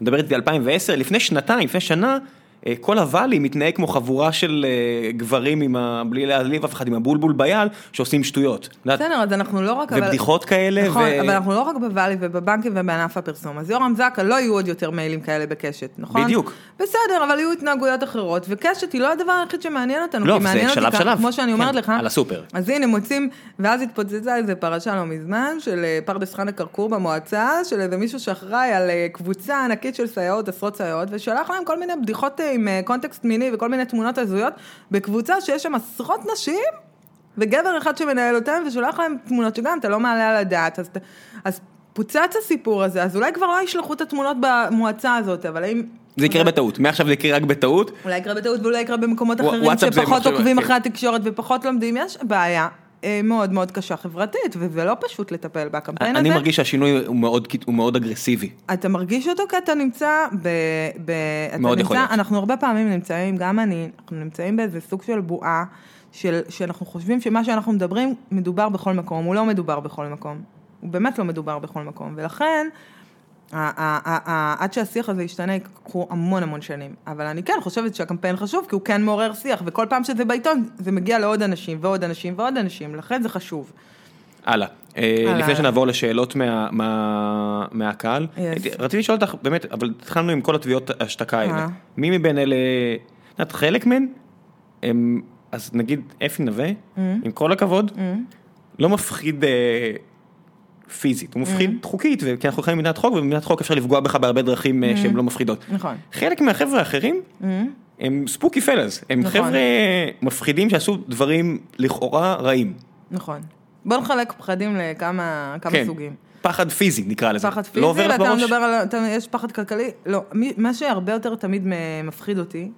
מדבר איתי על 2010, לפני שנתיים, לפני שנה, אה, כל הוואלי מתנהג כמו חבורה של אה, גברים עם ה... בלי להעליב אף אחד, עם הבולבול ביד, שעושים שטויות. בסדר, אז אנחנו לא רק... אבל- ובדיחות כאלה, נכון, ו- אבל אנחנו לא רק בוואלי ובבנקים ובענף הפרסום. אז יורם זקה, לא יהיו עוד יותר מיילים כאלה בקשת, נכון? בדיוק. בסדר, אבל יהיו התנהגויות אחרות, וקשת היא לא הדבר היחיד שמעניין אותנו, לא, כי זה מעניין אותי שלב ככה, שלב. כמו שאני כן, אומרת לך. על הסופר. אז הנה מוצאים, ואז התפוצצה איזה פרשה לא מזמן, של אה, פרדס חנה כרכור במועצה, של איזה מישהו שאחראי על אה, קבוצה ענקית של סייעות, עשרות סייעות, ושלח להם כל מיני בדיחות אה, עם אה, קונטקסט מיני וכל מיני תמונות הזויות, בקבוצה שיש שם עשרות נשים, וגבר אחד שמנהל אותם, ושולח להם תמונות שגם אתה לא מעלה על הדעת, אז, אז פוצץ הסיפור הזה, אז אולי כבר לא ישלחו את התמונות במועצה הזאת, אבל האם... זה יקרה בטעות, מעכשיו זה יקרה רק בטעות. אולי יקרה בטעות ואולי יקרה במקומות אחרים שפחות עוקבים. אחרי התקשורת ופחות לומדים, יש בעיה מאוד מאוד קשה חברתית, וזה לא פשוט לטפל בקמפיין אני הזה. מרגיש שהשינוי הוא מאוד, הוא מאוד אגרסיבי. אתה מרגיש אותו כי אתה נמצא ב... ב אתה מאוד יכול נמצא, להיות. אנחנו הרבה פעמים נמצאים, גם אני, אנחנו נמצאים באיזה סוג של בועה, של, שאנחנו חושבים שמה שאנחנו מדברים, מדובר בכל מקום, הוא לא מדובר בכל מקום. הוא באמת לא מדובר בכל מקום, ולכן עד שהשיח הזה ישתנה יקחו המון המון שנים, אבל אני כן חושבת שהקמפיין חשוב, כי הוא כן מעורר שיח, וכל פעם שזה בעיתון, זה מגיע לעוד אנשים ועוד אנשים ועוד אנשים, לכן זה חשוב. הלאה. אה. לפני שנעבור לשאלות מה- מה- מהקהל. הייתי- רציתי לשאול אותך, באמת, אבל התחלנו עם כל התביעות השתקה האלה. אה. מי מבין אלה, את יודעת, חלק מהן, אז נגיד אפי נווה. עם כל הכבוד, לא מפחיד אה, פיזית, הוא. מפחיד חוקית, כי אנחנו חיים במדינת חוק, ובמדינת חוק אפשר לפגוע בך בהרבה דרכים. אה, שהן לא מפחידות. נכון. חלק מהחבר'ה האחרים, הם ספוקי פלאז, הם נכון. חבר'ה מפחידים שעשו דברים לכאורה רעים. נכון. בוא נחלק פחדים לכמה כמה כן. סוגים. פחד פיזי נקרא לזה. פחד פיזי, לא עובר לך ואתה בראש? מדבר על, אתה, יש פחד כלכלי? לא, מי- מה שהרבה יותר תמיד מפחיד אותי,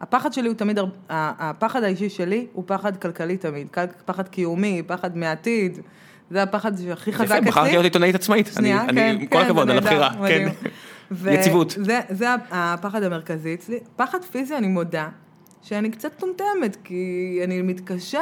הפחד שלי הוא תמיד, הפחד האישי שלי הוא פחד כלכלי תמיד, פחד קיומי, פחד מעתיד, זה הפחד שהכי חזק יפה, אצלי. בחרתי להיות עיתונאית עצמאית. שנייה, אני- כן, אני- כל כן, הכבוד על הבחירה. כן. ו- יציבות. זה, זה הפחד המרכזי אצלי. פחד פיזי, אני מודה, שאני קצת טומטמת, כי אני מתקשה,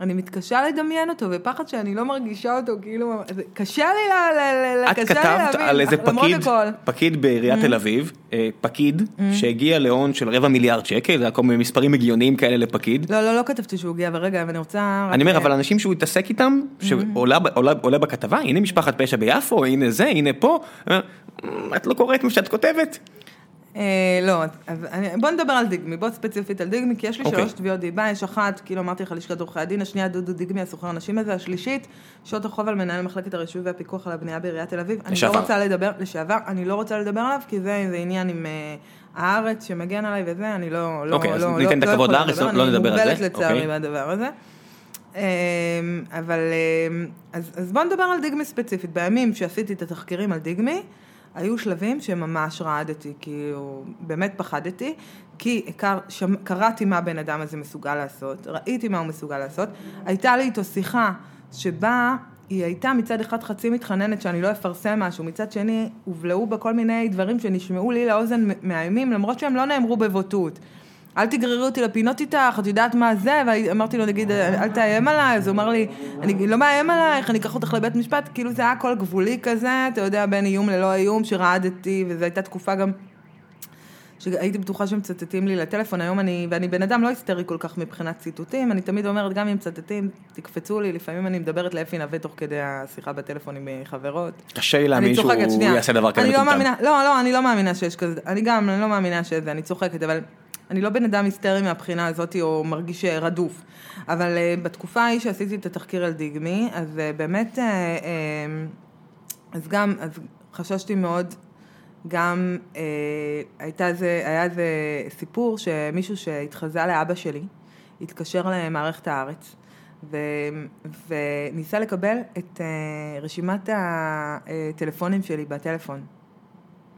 אני מתקשה לדמיין אותו, ופחד שאני לא מרגישה אותו, כאילו, קשה לי ל... ל- ל- את כתבת להבין, על איזה פקיד. Mm-hmm. פקיד בעיריית תל אביב, אה, פקיד שהגיע להון של רבע מיליארד שקל, זה היה כל מיני מספרים הגיוניים כאלה לפקיד. לא, לא, לא כתבתי שהוא הגיע, אבל רגע, אבל אני רוצה... אני אומר, אבל אנשים שהוא התעסק איתם, שעולה עולה בכתבה, הנה משפחת פשע ביפו, הנה זה, הנה פה, אה, את לא קוראת מה שאת כותבת. אה, לא, אני, בוא נדבר על דיגמי, בוא ספציפית על דיגמי, כי יש לי אוקיי. שלוש תביעות דיבה, יש אחת, כאילו אמרתי לך, לשכת עורכי הדין, השנייה דודו דיגמי, הסוחר הנשים הזה, השלישית, שעות החוב על מנהל מחלקת הרישוי והפיקוח על הבנייה בעיריית תל אביב. אני לשעבר. לא רוצה לדבר, לשעבר, אני לא רוצה לדבר עליו, כי זה, זה עניין עם אה, הארץ שמגן עליי וזה, אני לא, לא, אוקיי, אז לא, ניתן את לא הכבוד לארץ, לא- לא נדבר על זה, אני מוגבלת לצערי אוקיי. מהדבר הזה. אמ, אבל, אמ, אז בוא נדבר על דיגמי ספציפית. בימים שעשיתי את התחקירים על דיגמי, היו שלבים שממש רעדתי, כאילו, באמת פחדתי, כי הכר, שמ, קראתי מה הבן אדם הזה מסוגל לעשות, ראיתי מה הוא מסוגל לעשות, הייתה לי איתו שיחה שבה היא הייתה מצד אחד חצי מתחננת שאני לא אפרסם משהו, מצד שני הובלעו בה כל מיני דברים שנשמעו לי לאוזן מאיימים, למרות שהם לא נאמרו בבוטות. אל תגררי אותי לפינות איתך, את יודעת מה זה, ואמרתי לו, נגיד, אל תאיים עליי, אז הוא אמר לי, אני לא מאיים עלייך, אני אקח אותך לבית משפט, כאילו זה היה הכל גבולי כזה, אתה יודע, בין איום ללא איום, שרעדתי, וזו הייתה תקופה גם, שהייתי בטוחה שמצטטים לי לטלפון, היום אני, ואני בן אדם לא היסטרי כל כך מבחינת ציטוטים, אני תמיד אומרת, גם אם מצטטים, תקפצו לי, לפעמים אני מדברת לאפי נווה תוך כדי השיחה בטלפון עם אה, חברות. קשה לי להאמין שהוא. יעשה דבר כזה לא מטומטם. מאמינה, לא, לא, אני לא מאמינה שיש כזה, אני גם, אני לא מאמינה שזה, אני צוחקת, אבל אני לא בן אדם היסטרי מהבחינה הזאת, או מרגיש אה, רדוף. אבל uh, בתקופה ההיא שעשיתי את התחקיר על דיגמי, אז uh, באמת, אז גם, אז חששתי מאוד, גם uh, הייתה איזה, היה איזה סיפור שמישהו שהתחזה לאבא שלי, התקשר למערכת הארץ. ו, וניסה לקבל את uh, רשימת הטלפונים שלי בטלפון.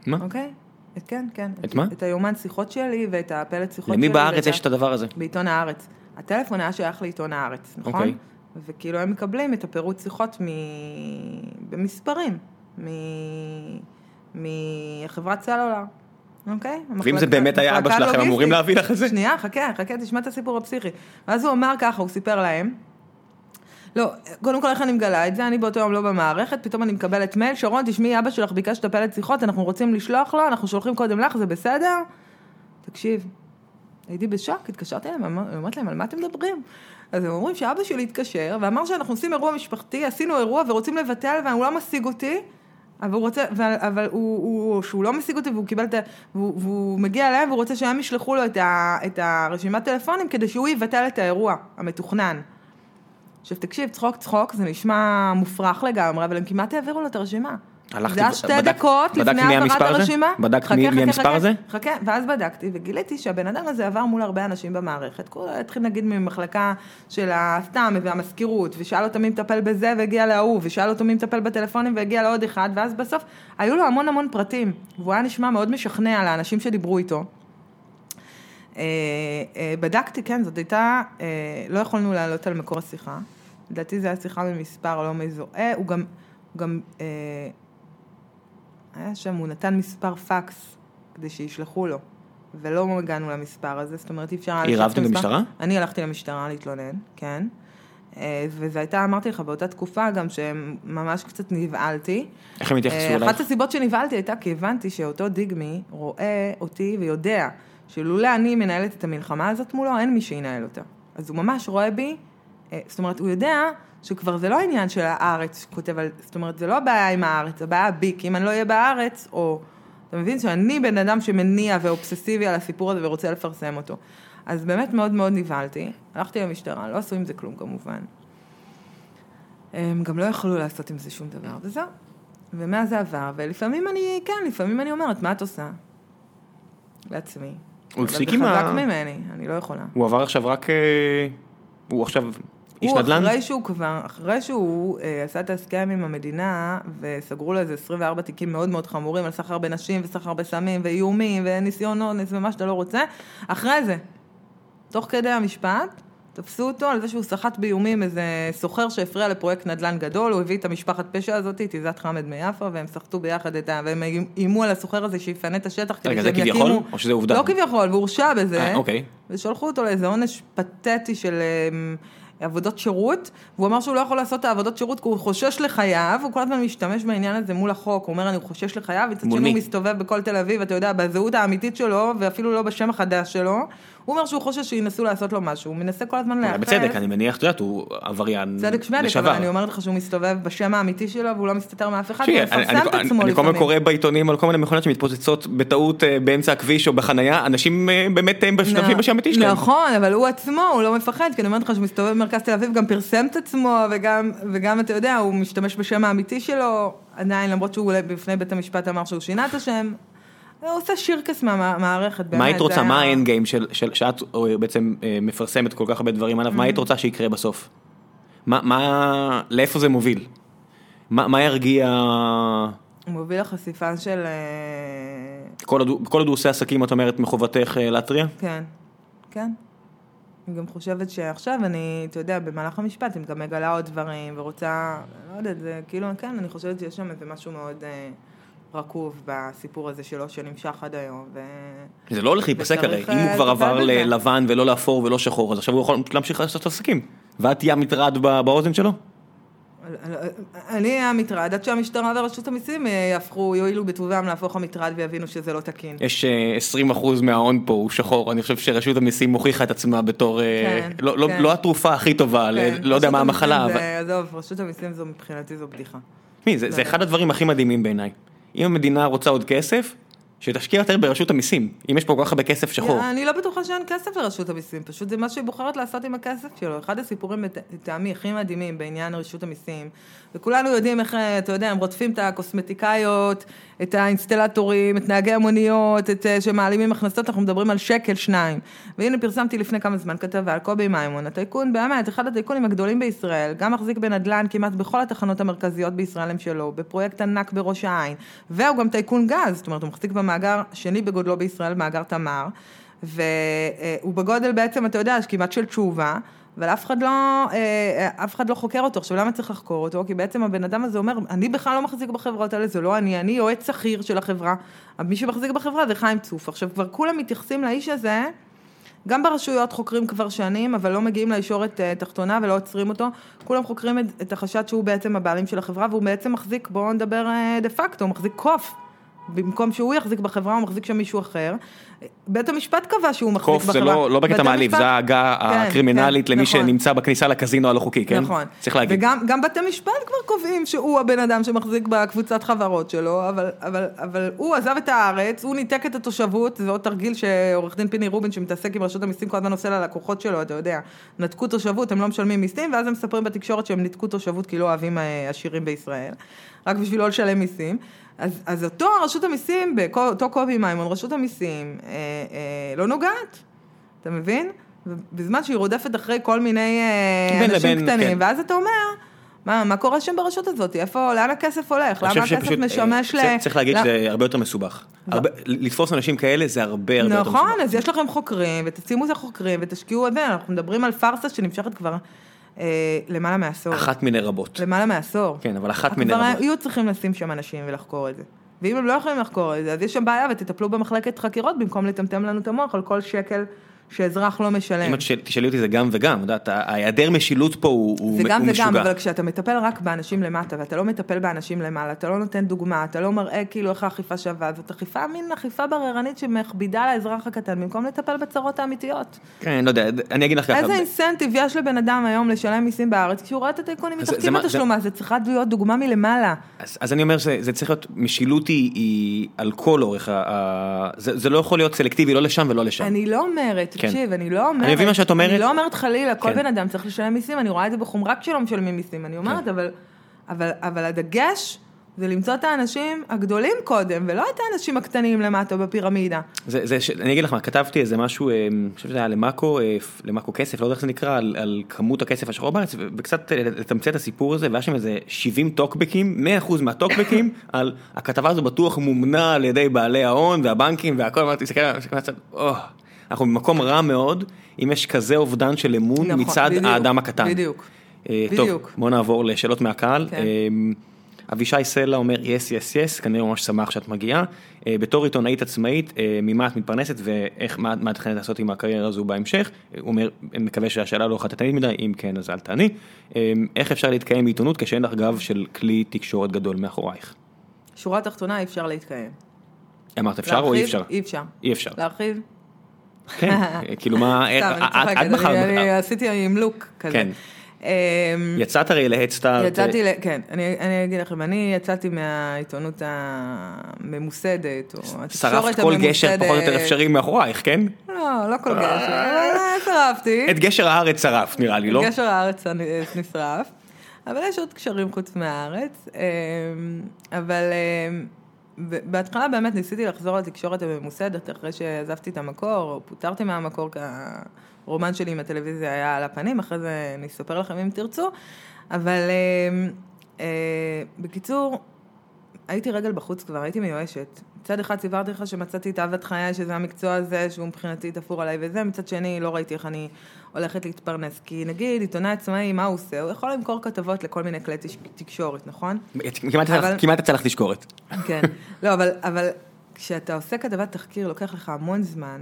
מה? אוקיי? את, כן, כן. את מה? את היומן שיחות שלי ואת הפלט שיחות שלי. למי בארץ יש את הדבר הזה? בעיתון הארץ. הטלפון היה שייך לעיתון הארץ, נכון? אוקיי. וכאילו הם מקבלים את הפירוט שיחות מ... במספרים, מ... מחברת סלולר, אוקיי? ואם המחלקה- זה באמת היה אבא שלך, הם אמורים. להביא לך את זה? שנייה, חכה, חכה, תשמע את הסיפור הפסיכי. ואז הוא אמר ככה, הוא סיפר להם, לא, קודם כל איך אני מגלה את זה, אני באותו יום לא במערכת, פתאום אני מקבלת מייל, שרון, תשמעי, אבא שלך ביקש לטפל שיחות, אנחנו רוצים לשלוח לו, אנחנו שולחים קודם לך, זה בסדר? תקשיב, הייתי בשוק, התקשרתי אליהם, אמר- אמרתי להם, על מה אתם מדברים? אז הם אומרים שאבא שלי התקשר, ואמר שאנחנו עושים אירוע משפחתי, עשינו אירוע ורוצים לבטל, והוא לא משיג אותי, אבל הוא רוצה, אבל, אבל הוא, הוא, שהוא לא משיג אותי והוא קיבל את ה... והוא, והוא מגיע אליהם והוא רוצה שהם ישלחו לו את, ה, את הרשימת טלפונים כדי שהוא יבטל את האירוע המתוכנן. עכשיו תקשיב, צחוק צחוק, זה נשמע מופרך לגמרי, אבל הם כמעט העבירו לו את הרשימה. הלכתי זה היה שתי בדק- דקות בדקת לפני העברת? הרשימה. בדקת חכה, מי- חכה, מי המספר חכה, הזה? חכה, ואז בדקתי וגיליתי שהבן אדם הזה עבר מול הרבה אנשים במערכת. התחיל נגיד ממחלקה של הסתם והמזכירות, ושאל אותו מי מטפל בזה והגיע להוא, ושאל אותו מי מטפל בטלפונים והגיע לעוד אחד, ואז בסוף היו לו המון המון פרטים, והוא היה נשמע מאוד משכנע לאנשים שדיברו איתו. אה, אה, בדקתי, כן, זאת הייתה, אה, לא יכולנו לעלות על מקור השיחה. לדעתי זו הייתה שיחה ממספר לא מזוהה, הוא גם, הוא גם, היה שם, הוא נתן מספר פקס כדי שישלחו לו, ולא הגענו למספר הזה, זאת אומרת אי אפשר היה עירבתם. במשטרה? אני הלכתי למשטרה להתלונן, כן. וזה הייתה, אמרתי לך, באותה תקופה גם שממש קצת נבהלתי. איך הם התייחסו אלייך? אחת הסיבות שנבהלתי הייתה כי הבנתי שאותו דיגמי רואה אותי ויודע שלולא אני מנהלת את המלחמה הזאת מולו, אין מי שינהל אותה. אז הוא ממש רואה בי, אה, זאת אומרת, הוא יודע שכבר זה לא עניין של הארץ שכותב על, זאת אומרת, זה לא הבעיה עם הארץ, הבעיה בי, כי אם אני לא אהיה בארץ, או, אתה מבין שאני בן אדם שמניע ואובססיבי על הסיפור הזה ורוצה לפרסם אותו. אז באמת מאוד מאוד נבהלתי, הלכתי למשטרה, לא עשו עם זה כלום כמובן. הם גם לא יכלו לעשות עם זה שום דבר, וזהו. ומאז זה עבר, ולפעמים אני, כן, לפעמים אני אומרת, מה את עושה? לעצמי. הוא הפסיק אבל עם זה ה... חזק ממני, אני לא יכולה. הוא עבר עכשיו רק... אה, הוא עכשיו איש הוא נדל"ן? אחרי שהוא כבר, אחרי שהוא אה, עשה את ההסכם עם המדינה, וסגרו לו איזה 24 תיקים מאוד מאוד חמורים על סחר בנשים וסחר בסמים ואיומים וניסיון אונס ומה שאתה לא רוצה, אחרי זה, תוך כדי המשפט, תפסו אותו על זה שהוא סחט באיומים איזה סוחר שהפריע לפרויקט נדל"ן גדול, הוא הביא את המשפחת פשע הזאת, את עיזת חמד מיפו, והם סחטו ביחד את ה... והם איימו על הסוחר הזה שיפנה את השטח כדי רגע, זה שהם כביכול? יקימו... או שזה עובדה? לא כביכול, והוא הורשע בזה. אה, אוקיי. ושלחו אותו לאיזה עונש פתטי של אמ, עבודות שירות, והוא אמר שהוא לא יכול לעשות את העבודות שירות כי הוא חושש לחייו, הוא כל הזמן משתמש בעניין הזה מול החוק, הוא אומר אני חושש לחייו, מצד שני הוא? מסתובב בכל תל אביב, אתה יודע, בזהות האמיתית שלו, ואפילו לא בשם החדש שלו, הוא אומר שהוא חושש שינסו לעשות לו משהו, הוא מנסה כל הזמן להיאחז. בצדק, אני מניח, את יודעת, הוא עבריין צדק שמדק, אבל לשעבר. אני אומרת לך שהוא מסתובב בשם האמיתי שלו, והוא לא מסתתר מאף אחד, אני- מפרסם את עצמו אני כל הזמן לפעמים. קורא בעיתונים על כל מיני מכונות שמתפוצצות בטעות אה, באמצע הכביש או בחנייה, אנשים אה, באמת הם משתמשים בשם האמיתי שלהם. נכון, אבל הוא עצמו, הוא לא מפחד, כי אני אומרת לך שהוא מסתובב במרכז תל אביב, גם פרסם את עצמו, וגם, אתה יודע, הוא משתמש בשם האמיתי שלו, עדיין, למרות שהוא בפני בית המשפט אמר שהוא שינה את השם, הוא עושה שירקס מהמערכת, באמת. מה היית רוצה, מה האנד גיים שאת אה, בעצם אה, מפרסמת כל כך הרבה דברים עליו, מה היית רוצה שיקרה בסוף? מה, מה, לאיפה זה מוביל? מה, מה ירגיע, הוא מוביל לחשיפה של... אה, כל עוד, הוא- עושה עסקים, את אומרת, מחובתך להתריע? כן, כן. אני גם חושבת שעכשיו אני, אתה יודע, במהלך המשפט, אני גם מגלה עוד דברים, ורוצה, לא יודעת, זה כאילו, כן, אני חושבת שיש שם איזה משהו מאוד אה, רקוב בסיפור הזה שלו, שנמשך עד היום, ו... זה לא הולך להיפסק הרי, וצריך, אם הוא אה, כבר עבר. ללבן ולא לאפור ולא שחור, אז עכשיו הוא יכול להמשיך לעשות עסקים. ואת תהיה המטרד באוזן שלו? אני אהיה המטרד, עד שהמשטרה ורשות המיסים אה, יהפכו, יואילו בטובם להפוך המטרד ויבינו שזה לא תקין. יש אה, 20% מההון פה הוא שחור, אני חושב שרשות המיסים הוכיחה את עצמה בתור, אה, כן, לא- לא- כן. לא התרופה הכי טובה, כן, לא יודע מה המחלה, זה- אבל עזוב, רשות המיסים זו מבחינתי זו בדיחה. מי, זה זה אחד הדברים הכי מדהימים בעיניי. אם המדינה רוצה עוד כסף, שתשקיע יותר ברשות המיסים. אם יש פה כל כך הרבה כסף שחור. אני לא בטוחה שאין כסף לרשות המיסים, פשוט זה מה שהיא בוחרת לעשות עם הכסף שלו. אחד הסיפורים לט- לטעמי הכי מדהימים בעניין רשות המיסים, וכולנו יודעים איך, אתה יודע, הם רודפים את הקוסמטיקאיות, את האינסטלטורים, את נהגי המוניות, את אה, שמעלימים הכנסות, אנחנו מדברים על שקל שניים. והנה פרסמתי לפני כמה זמן כתבה על קובי מימון, הטייקון באמת, אחד הטייקונים הגדולים בישראל, גם מחזיק בנדל"ן כמעט בכל התחנות המרכזיות בישראל הם שלו, בפרויקט ענק בראש העין, והוא גם טייקון גז, זאת אומרת הוא מחזיק במאגר שני בגודלו בישראל, מאגר תמר, והוא בגודל בעצם, אתה יודע, כמעט של תשובה. אבל אף אחד, לא, אה, אף אחד לא חוקר אותו. עכשיו, למה צריך לחקור אותו? כי בעצם הבן אדם הזה אומר, אני בכלל לא מחזיק בחברות האלה, זה לא אני, אני יועץ שכיר של החברה. מי שמחזיק בחברה זה חיים צוף. עכשיו, כבר כולם מתייחסים לאיש הזה, גם ברשויות חוקרים כבר שנים, אבל לא מגיעים לישורת אה, תחתונה ולא עוצרים אותו. כולם חוקרים את, את החשד שהוא בעצם הבעלים של החברה, והוא בעצם מחזיק, בואו נדבר אה, דה פקטו, הוא מחזיק קוף. במקום שהוא יחזיק בחברה, הוא מחזיק שם מישהו אחר. בית המשפט קבע שהוא מחזיק קוף בחברה. זה לא לא בקטע מעליב, המשפט- זה ההגה כן, הקרימינלית כן, למי נכון. שנמצא בכניסה לקזינו הלא חוקי, כן? נכון. צריך להגיד. וגם גם בתי משפט כבר קובעים שהוא הבן אדם שמחזיק בקבוצת חברות שלו, אבל, אבל, אבל הוא עזב את הארץ, הוא ניתק את התושבות, זה עוד תרגיל שעורך דין פיני רובין שמתעסק עם רשות המיסים כל הזמן עושה ללקוחות שלו, אתה יודע, נתקו תושבות, הם לא משלמים מיסים, ואז הם מספרים בתקשורת שהם ניתקו תושבות כי לא אוהבים אה, עשירים בישראל, רק בשביל לא לשלם מיסים. אז, אז אותו רשות המיסים, אותו קובי מימון, רשות המיסים, אה, אה, לא נוגעת, אתה מבין? בזמן שהיא רודפת אחרי כל מיני אה, אנשים לבין, קטנים, כן. ואז אתה אומר, מה, מה קורה שם ברשות הזאת? איפה, לאן הכסף הולך? למה הכסף שפשוט, משמש אה, ל... צריך להגיד ל- שזה הרבה יותר מסובך. הרבה- לתפוס אנשים כאלה זה הרבה הרבה יותר מסובך. נכון, אז יש לכם חוקרים, ותשימו את החוקרים, ותשקיעו את זה, אנחנו מדברים על פארסה שנמשכת כבר למעלה מעשור. אחת מיני רבות. למעלה מעשור. כן, אבל אחת מיני כבר רבות. היו צריכים לשים שם אנשים ולחקור את זה. ואם הם לא יכולים לחקור את זה, אז יש שם בעיה ותטפלו במחלקת חקירות במקום לטמטם לנו את המוח על כל שקל שאזרח לא משלם. אם את תשאל- תשאלי אותי זה גם וגם, את יודעת, ההיעדר משילות פה הוא הוא זה גם וגם, משוגע. אבל כשאתה מטפל רק באנשים למטה, ואתה לא מטפל באנשים למעלה, אתה לא נותן דוגמה, אתה לא מראה כאילו איך האכיפה שווה, זאת אכיפה, מין אכיפה בררנית שמכבידה על האזרח הקטן, במקום לטפל בצרות האמיתיות. כן, לא יודע, אני אגיד לך ככה. איזה אינסנטיב יש לבן אדם היום לשלם מיסים בארץ, כשהוא רואה את הטייקונים מתחתים זה מה- בתשלום, אז זה צריכה להיות דוגמה מלמעלה. אז, אני אומר שזה צריך להיות, משילות היא, על כל אורך, זה, זה לא יכול להיות סלקטיבי, לא לשם ולא לשם. אני לא אומרת. תקשיב, אני לא אומרת, אני מבין מה שאת אומרת. אני לא אומרת חלילה, כל כן. בן אדם צריך לשלם מיסים, אני רואה את זה בחומרה כשלא משלמים מיסים, אני אומרת, כן. אבל, אבל, אבל הדגש זה למצוא את האנשים הגדולים קודם, ולא את האנשים הקטנים למטה בפירמידה. זה, זה, אני אגיד לך מה, כתבתי איזה משהו, אה, אני חושב שזה היה למאקו, אה, למאקו כסף, לא יודע איך זה נקרא, על, על כמות הכסף השחור בארץ, וקצת אה, לתמצת את הסיפור הזה, והיה שם איזה 70 טוקבקים, 100% מהטוקבקים, על הכתבה הזו בטוח מומנה על ידי בעלי ההון והבנקים והכל, אמרתי, עליו, "או, אנחנו במקום רע מאוד, אם יש כזה אובדן של אמון נכון, מצד בדיוק, האדם הקטן. בדיוק. אה, טוב, בדיוק. בוא נעבור לשאלות מהקהל. כן. אה, אבישי סלע אומר yes yes yes, כנראה ממש שמח שאת מגיעה. אה, בתור עיתונאית עצמאית, אה, ממה את מתפרנסת ואיך, מה מה את מתכננת לעשות עם הקריירה הזו בהמשך? הוא אומר, אני מקווה שהשאלה לא חטטנית מדי, אם כן אז אל תעני. אה, איך אפשר להתקיים בעיתונות כשאין לך גב של כלי תקשורת גדול מאחורייך? שורה תחתונה, אי אפשר להתקיים. אמרת אפשר או אי להרחיב? אפשר? אי אפשר. אי אפשר. להרחיב? כן, כאילו מה, את- את בחרת, אני- עשיתי עם לוק כזה. כן. אמ, יצאת הרי להדסטארט. יצאתי. כן, אני, אגיד לכם, אני יצאתי מהעיתונות הממוסדת, או התקשורת שרפת כל גשר פחות או יותר אפשרי מאחורייך, כן? לא, לא כל גשר, שרפתי. את גשר הארץ שרפת נראה לי, לא? גשר הארץ נשרף, אבל יש עוד קשרים חוץ מהארץ, אמ, אבל אמ, בהתחלה באמת ניסיתי לחזור לתקשורת הממוסדת אחרי שעזבתי את המקור, או פוטרתי מהמקור, כי הרומן שלי עם הטלוויזיה היה על הפנים, אחרי זה אני אספר לכם אם תרצו, אבל אמ, אה, בקיצור, הייתי רגל בחוץ כבר, הייתי מיואשת. מצד אחד סיפרתי לך שמצאתי את אהבת חיי, שזה המקצוע הזה, שהוא מבחינתי תפור עליי וזה, מצד שני לא ראיתי איך אני הולכת להתפרנס. כי נגיד, עיתונאי עצמאי, מה הוא עושה? הוא יכול למכור כתבות לכל מיני כלי תקשורת, נכון? כמעט יצא לך- תשקורת. כן. לא, אבל, אבל כשאתה עושה כתבת תחקיר, לוקח לך המון זמן.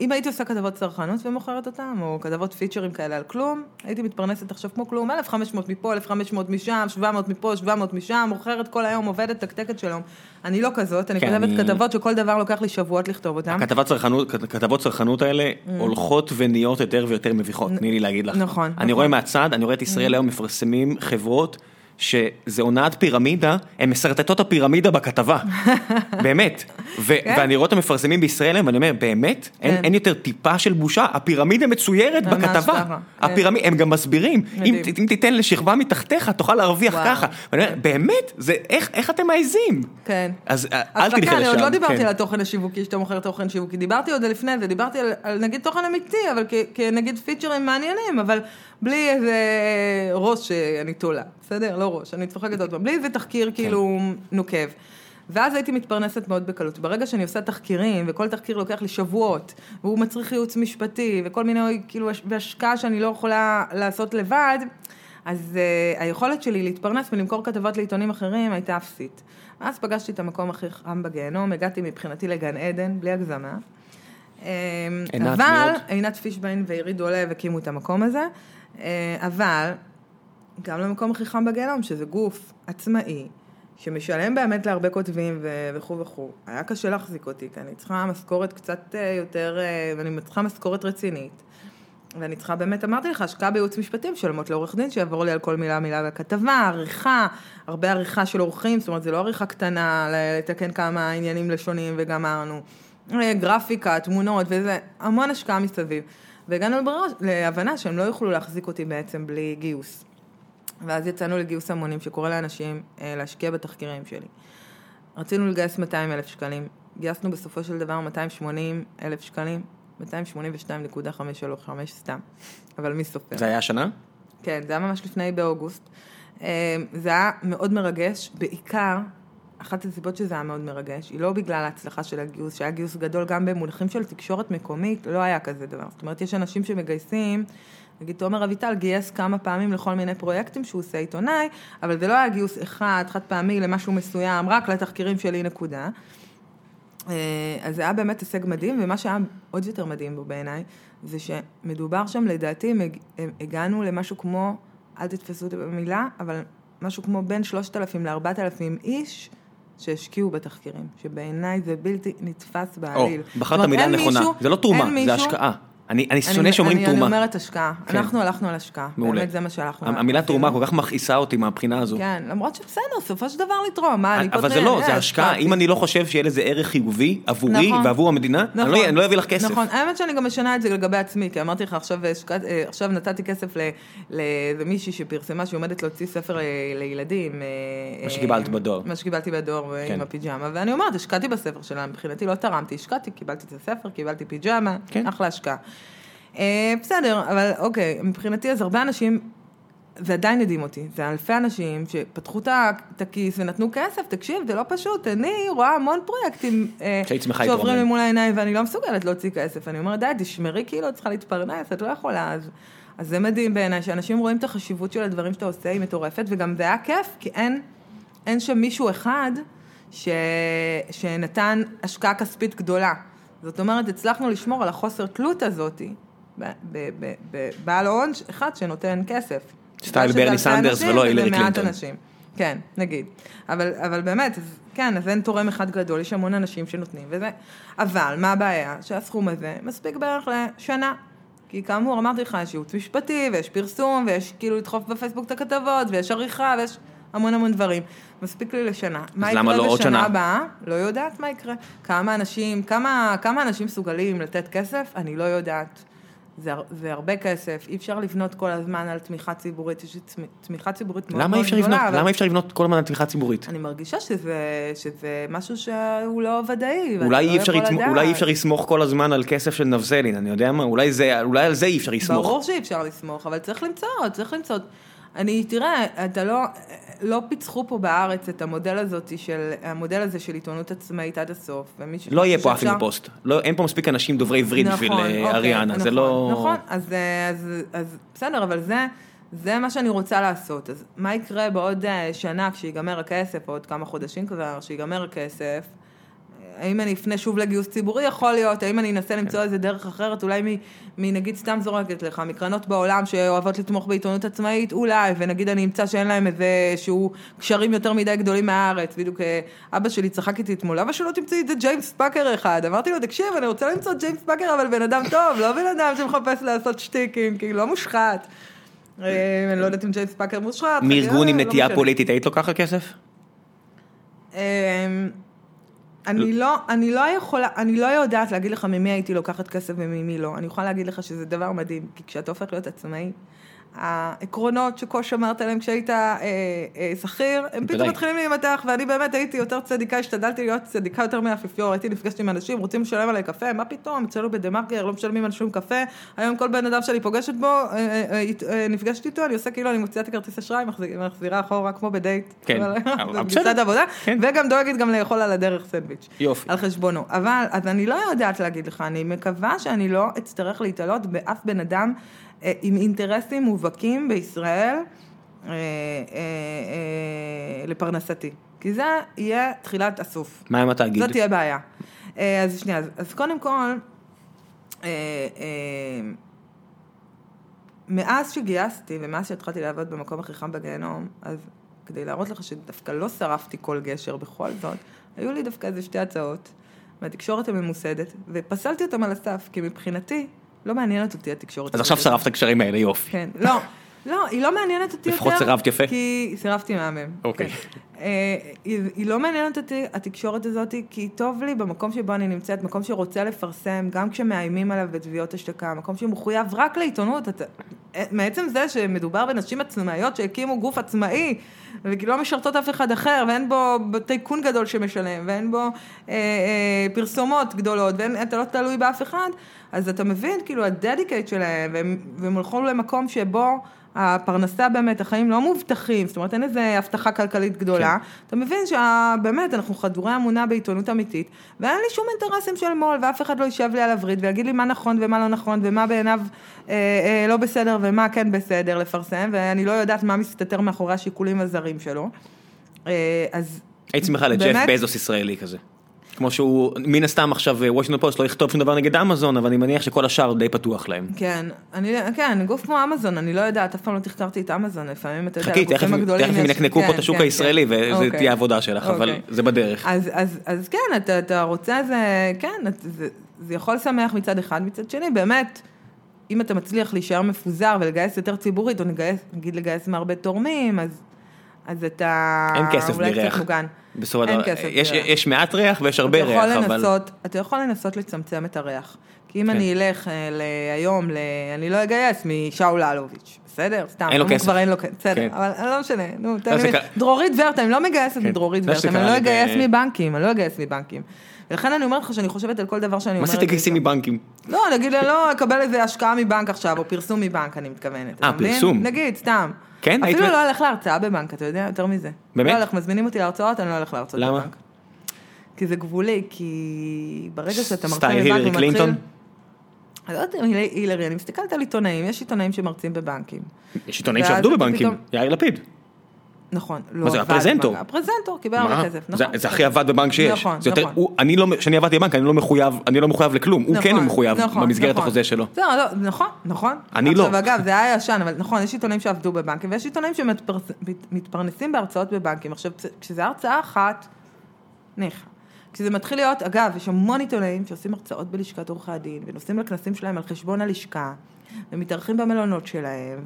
אם הייתי עושה כתבות צרכנות ומוכרת אותם, או כתבות פיצ'רים כאלה על כלום, הייתי מתפרנסת עכשיו כמו כלום, 1,500 מפה, 1,500 משם, 700 מפה, 700 משם, מוכרת כל היום, עובדת, תקתקת שלום. אני לא כזאת, אני כן, כותבת אני- כתבות שכל דבר לוקח לי שבועות לכתוב אותם. הכתבות צרכנות, כתבות צרכנות האלה הולכות ונהיות יותר ויותר מביכות, תני לי להגיד לך. נכון, אני נכון. רואה מהצד, אני רואה את ישראל היום מפרסמים חברות שזה הונאת פירמידה, הן משרטטות הפירמידה בכתבה. באמת. כן? ואני רואה את המפרסמים בישראל היום, ואני אומר, באמת? אין- כן. אין יותר טיפה של בושה, הפירמידה מצוירת בכתבה. כן. הם גם מסבירים, אם אם תיתן לשכבה מתחתיך, תוכל להרוויח. ככה. ואני אומר, באמת? זה- איך איך אתם מעזים? כן. אז אה, אז אל תלכי לשם. אני עוד לא דיברתי כן. על התוכן השיווקי, שאתה מוכר תוכן שיווקי, דיברתי עוד לפני זה, דיברתי על, על נגיד תוכן אמיתי, אבל כנגיד פיצ'רים מעניינים, אבל בלי איזה ראש שאני תולה, בסדר? לא ראש, אני צוחקת עוד פעם, בלי איזה כן. תחקיר כאילו נוקב. ואז הייתי מתפרנסת מאוד בקלות. ברגע שאני עושה תחקירים, וכל תחקיר לוקח לי שבועות, והוא מצריך ייעוץ משפטי, וכל מיני, כאילו, והשקעה שאני לא יכולה לעשות לבד, אז uh, היכולת שלי להתפרנס ולמכור כתבות לעיתונים אחרים הייתה אפסית. אז פגשתי את המקום הכי חם בגיהנום, הגעתי מבחינתי לגן עדן, בלי הגזמה. אמ, עינת, אבל? עינת פישביין ועירית דולב הקימו את המקום הזה, אה, אבל גם למקום הכי חם בגיהנום, שזה גוף עצמאי, שמשלם באמת להרבה כותבים וכו' וכו'. היה קשה להחזיק אותי, כי אני צריכה משכורת קצת אה, יותר, אה, ואני צריכה משכורת רצינית. ואני צריכה באמת, אמרתי לך, השקעה בייעוץ משפטי, משלמות לעורך דין שיעבור לי על כל מילה מילה בכתבה, עריכה, הרבה עריכה של עורכים, זאת אומרת, זה לא עריכה קטנה, לתקן כמה עניינים לשוניים וגמרנו. אה, גרפיקה, תמונות וזה, המון השקעה מסביב. והגענו בראש, להבנה שהם לא יוכלו להחזיק אותי בעצם בלי גיוס. ואז יצאנו לגיוס המונים שקורא לאנשים אה, להשקיע בתחקירים שלי. רצינו לגייס 200 אלף שקלים, גייסנו בסופו של דבר 280 אלף שקלים, 282.535 סתם, אבל מי סופר? זה היה השנה? כן, זה היה ממש לפני באוגוסט. אה, זה היה מאוד מרגש, בעיקר, אחת הסיבות שזה היה מאוד מרגש, היא לא בגלל ההצלחה של הגיוס, שהיה גיוס גדול גם במונחים של תקשורת מקומית, לא היה כזה דבר. זאת אומרת, יש אנשים שמגייסים, נגיד תומר אביטל גייס כמה פעמים לכל מיני פרויקטים שהוא עושה עיתונאי, אבל זה לא היה גיוס אחד, חד פעמי למשהו מסוים, רק לתחקירים שלי נקודה. אה, אז זה היה באמת הישג מדהים, ומה שהיה עוד יותר מדהים בו בעיניי, זה שמדובר שם, לדעתי, הגענו למשהו כמו, אל תתפסו אותי במילה, אבל משהו כמו בין 3,000 ל-4,000 איש שהשקיעו בתחקירים, שבעיניי זה בלתי נתפס או, בעליל. זאת בחרת מילה נכונה, מישהו- זה לא תרומה, זה השקעה. אני אני שונא שאומרים אני- תרומה. אני אומרת השקעה. כן. אנחנו הלכנו על השקעה. מעולה. באמת זה מה שהלכנו. המילה עשינו. תרומה כל כך מכעיסה אותי מהבחינה הזו. כן, למרות שבסדר, בסופו של דבר לתרום, מה, אני. אבל זה לא, זה אה, השקעה. השקעתי. אם אני לא חושב שיהיה לזה ערך חיובי עבורי נכון. ועבור המדינה, אני לא- אני לא אביא לך כסף. נכון, האמת שאני גם משנה את זה לגבי עצמי, כי אמרתי לך, עכשיו, אה, עכשיו נתתי כסף ל- לאיזה מישהי שפרסמה שהיא עומדת להוציא ספר אה, לילדים. אה, מה שקיבלת אה, בדואר. מה שקיבלתי בדואר כן. עם הפיג'מה, ואני אומרת, השקעתי בספר שלה, מבחינתי לא תרמתי, השקעתי, קיבלתי את הספר, קיבלתי פיג'מה, כן. אחלה השקעה. אה, בסדר, אבל אוקיי, מבחינתי אז הרבה אנשים, זה עדיין הדהים אותי, זה אלפי אנשים שפתחו את הכיס ונתנו כסף, תקשיב, זה לא פשוט, אני רואה המון פרויקטים אה, שעוברים לי. מול העיניים ואני לא מסוגלת להוציא כסף, אני אומרת, די, תשמרי כאילו, את צריכה להתפרנס, את לא יכולה, אז, אז זה מדהים בעיניי, שאנשים רואים את החשיבות של הדברים שאתה עושה, היא מטורפת, וגם זה היה כיף, כי אין, אין שם מישהו אחד ש, שנתן השקעה כספית גדולה. זאת אומרת, הצלחנו לשמור על החוסר תלות הזאתי, בבעל הון אחד שנותן כסף. style ברני סנדרס ולא הילרי קלינטון. אנשים. כן, נגיד. אבל, אבל באמת, אז, כן, אז אין תורם אחד גדול, יש המון אנשים שנותנים וזה. אבל, מה הבעיה? שהסכום הזה מספיק בערך לשנה. כי כאמור, אמרתי לך, יש ייעוץ משפטי, ויש פרסום, ויש כאילו לדחוף בפייסבוק את הכתבות, ויש עריכה, ויש המון המון דברים. מספיק לי לשנה. מה למה לא יקרה עוד שנה? בשנה הבאה? לא יודעת מה יקרה. כמה אנשים, כמה, כמה אנשים מסוגלים לתת כסף? אני לא יודעת. זה, זה הרבה כסף, אי אפשר לבנות כל הזמן על תמיכה ציבורית, יש תמיכה ציבורית מאוד מאוד גדולה, לבנות- אבל למה אי אפשר לבנות כל הזמן על תמיכה ציבורית? אני מרגישה שזה, שזה משהו שהוא לא ודאי, אולי לא אי אפשר לדעת. אולי אי אפשר לסמוך כל הזמן על כסף של נבזלין, אני יודע מה, אולי זה- אולי על זה אי אפשר לסמוך. ברור שאי אפשר לסמוך, אבל צריך למצוא, צריך למצוא. אני, תראה, אתה לא, לא פיצחו פה בארץ את המודל הזאת של, המודל הזה של עיתונות עצמאית עד הסוף. לא יהיה פה שאפשר- אפילו פוסט. לא- אין פה מספיק אנשים דוברי עברית בשביל נכון, אה, אוקיי, אריאנה, זה נכון, לא... נכון, אז, אה, אז, אז בסדר, אבל זה, זה מה שאני רוצה לעשות. אז מה יקרה בעוד אה, שנה כשיגמר הכסף, או עוד כמה חודשים כבר, כשיגמר הכסף? האם אני אפנה שוב לגיוס ציבורי? יכול להיות. האם אני אנסה למצוא איזה דרך אחרת? אולי מנגיד, סתם זורקת לך, מקרנות בעולם שאוהבות לתמוך בעיתונות עצמאית? אולי. ונגיד אני אמצא שאין להם איזה שהוא קשרים יותר מדי גדולים מהארץ. בדיוק אה, אבא שלי צחק איתי אתמול, למה שלא תמצאי את זה ג'יימס פאקר אחד? אמרתי לו, תקשיב, אני רוצה למצוא ג'יימס פאקר, אבל בן אדם טוב, לא בן אדם שמחפש לעשות שטיקים, כאילו, לא מושחת. אה, אני לא יודעת אם ג'יימס פאקר מושחת. מארגון עם לא נטייה. פוליטית, היית לוקחת כסף? אני לא, אני לא יכולה, אני לא יודעת להגיד לך ממי הייתי לוקחת כסף וממי לא. אני יכולה להגיד לך שזה דבר מדהים, כי כשאתה הופך להיות עצמאי, העקרונות שכה שמרת עליהם כשהיית אה, אה, שכיר, הם פתאום. מתחילים להימתח, ואני באמת הייתי יותר צדיקה, השתדלתי להיות צדיקה יותר מהאפיפיור, הייתי נפגשת עם אנשים, רוצים לשלם עליי קפה, מה פתאום, אצלנו בדה מרקר לא משלמים על שום קפה, היום כל בן אדם שאני פוגשת בו, אה, אה, אה, אה, נפגשת איתו, אני עושה כאילו אני מוציאה את הכרטיס אשראי, מחזיר- מחזירה אחורה כמו בדייט. כן. אבל- בסדר. עבודה, כן. וגם דואגת גם לאכול על הדרך סנדוויץ'. יופי. על חשבונו. אבל, אז אני לא יודעת להגיד לך, אני מקווה שאני לא אצטרך להתעלות באף בן אדם עם אינטרסים מובהקים בישראל אה, אה, אה, לפרנסתי. כי זה יהיה תחילת הסוף. מה עם התאגיד? זאת תהיה בעיה. אז שנייה, אז, אז קודם כל, מאז שגייסתי ומאז שהתחלתי לעבוד במקום הכי חם בגיהנום, אז כדי להראות לך שדווקא לא שרפתי כל גשר בכל זאת, היו לי דווקא איזה שתי הצעות מהתקשורת הממוסדת, ופסלתי אותן על הסף, כי מבחינתי לא מעניינת אותי התקשורת. אז עכשיו. שרפת הקשרים האלה, יופי. כן, לא, לא, היא לא מעניינת אותי יותר. לפחות סירבת יפה. כי סירבתי מהמם. אוקיי. כן. אה, היא, היא לא מעניינת אותי, התקשורת הזאת, כי טוב לי במקום שבו אני נמצאת, מקום שרוצה לפרסם, גם כשמאיימים עליו בתביעות השתקה, מקום שמחויב רק לעיתונות. אתה, אה, מעצם זה שמדובר בנשים עצמאיות שהקימו גוף עצמאי, וכאילו לא משרתות אף אחד אחר, ואין בו טייקון גדול שמשלם, ואין בו אה, אה, פרסומות גדולות, ואתה לא תלוי באף אחד, אז אתה מבין, כאילו, הדדיקייט שלהם, והם, והם הלכו למקום שבו הפרנסה באמת, החיים לא מובטחים, זאת אומרת, אין איזה הבטחה כלכלית גדולה. כן. אתה מבין שבאמת, אנחנו חדורי אמונה בעיתונות אמיתית, ואין לי שום אינטרסים של מו"ל, ואף אחד לא יישב לי על הווריד ויגיד לי מה נכון ומה לא נכון, ומה בעיניו אה, אה, לא בסדר ומה כן בסדר לפרסם, ואני לא יודעת מה מסתתר מאחורי השיקולים הזרים שלו. אה, אז היית שמחה לג'ף? בזוס ישראלי כזה. כמו שהוא, מן הסתם עכשיו וושינגטון פוסט לא יכתוב שום דבר נגד אמזון, אבל אני מניח שכל השאר די פתוח להם. כן, אני, כן, גוף כמו אמזון, אני לא יודעת, אף פעם לא תחקרתי את אמזון, לפעמים אתה יודע, חכי, תכף לגופים הגדולים תכף הם ינקנקו פה כן, את השוק כן, הישראלי כן. וזה אוקיי. תהיה עבודה שלך, אבל אוקיי. זה בדרך. אז, אז, אז כן, אתה, אתה רוצה זה, כן, זה, זה יכול לשמח מצד אחד, מצד שני, באמת, אם אתה מצליח להישאר מפוזר ולגייס יותר ציבורית, או נגייס, נגיד לגייס מהרבה תורמים, אז, אז אתה אין כסף אולי קצת. מוגן. בסופו של דבר, יש-. יש מעט ריח ויש הרבה ריח, אבל... לנסות, אתה יכול לנסות לצמצם את הריח. כי אם כן. אני אלך אה, היום, ל- אני לא אגייס משאול אלוביץ', בסדר? סתם, אין לו כסף. כבר אין לו כסף, בסדר, כן. אבל לא משנה, נו, תן לי, דרורית ורטה, אני לא מגייסת כן. מדרורית ורטה, אני לא לי אגייס מבנקים, אני לא אגייס מבנקים. ולכן אני אומרת לך שאני חושבת על כל דבר שאני מה אומרת. זה תגייסי מבנקים? לא, נגיד, אני לא אקבל איזה השקעה מבנק עכשיו, או פרסום מבנק, אני מתכוונת. אה? פרסום. נגיד, סתם. כן? אפילו לא הולך להרצאה בבנק, אתה יודע, יותר מזה. באמת? לא הולך, מזמינים אותי להרצאות, אני לא הולך להרצות למה? בבנק. כי זה גבולי, כי ברגע שאתה מרצה סטייל בבנק, הילרי הוא מתחיל... קלינטון? אני לא יודעת אם היל- הילרי, אני מסתכלת על עיתונאים, יש עיתונאים שמרצים בבנקים. יש עיתונאים שעבדו בבנקים, יאיר לפיד. נכון, לא מה זה, עבד הפרזנטור? הפרזנטור קיבל? הרבה כסף, נכון. זה הכי עבד בבנק שיש. נכון, יותר- נכון. הוא- אני לא, כשאני עבדתי בבנק, אני לא מחויב, אני לא מחויב לכלום, הוא כן נכון, מחויב נכון, במסגרת נכון. החוזה שלו. לא, לא, נכון, נכון. אני לא. עכשיו, אגב, זה היה ישן, אבל נכון, יש עיתונאים שעבדו בבנקים, ויש עיתונאים שמתפרנסים בהרצאות בבנקים. עכשיו, כשזו הרצאה אחת, ניחא. כשזה מתחיל להיות, אגב, יש המון עיתונאים שעושים הרצאות בלשכת עורכי הדין, ונוסעים לכנסים שלהם על חשבון הלשכה, ומתארחים במלונות שלהם,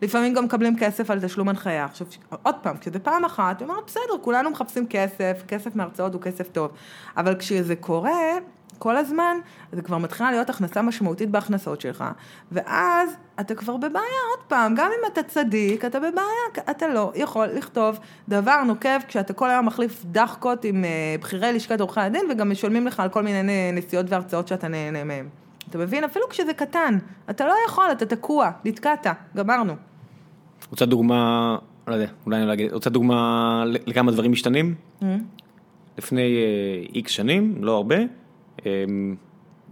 ולפעמים גם מקבלים כסף על תשלום הנחיה. עכשיו, עוד פעם, כשזה פעם אחת, היא אומרת, בסדר, כולנו מחפשים כסף, כסף מהרצאות הוא כסף טוב. אבל כשזה קורה, כל הזמן, זה כבר מתחילה להיות הכנסה משמעותית בהכנסות שלך, ואז אתה כבר בבעיה, עוד פעם, גם אם אתה צדיק, אתה בבעיה, אתה לא יכול לכתוב דבר נוקב כשאתה כל היום מחליף דחקות עם אה, בכירי לשכת עורכי הדין, וגם משלמים לך על כל מיני נסיעות והרצאות שאתה נהנה מהם. אתה מבין? אפילו כשזה קטן, אתה לא יכול, אתה תקוע, נתקעת, גמרנו. רוצה דוגמה, לא יודע, אולי אני לא אגיד, רוצה דוגמה לכמה דברים משתנים? לפני איקס שנים, לא הרבה, אה,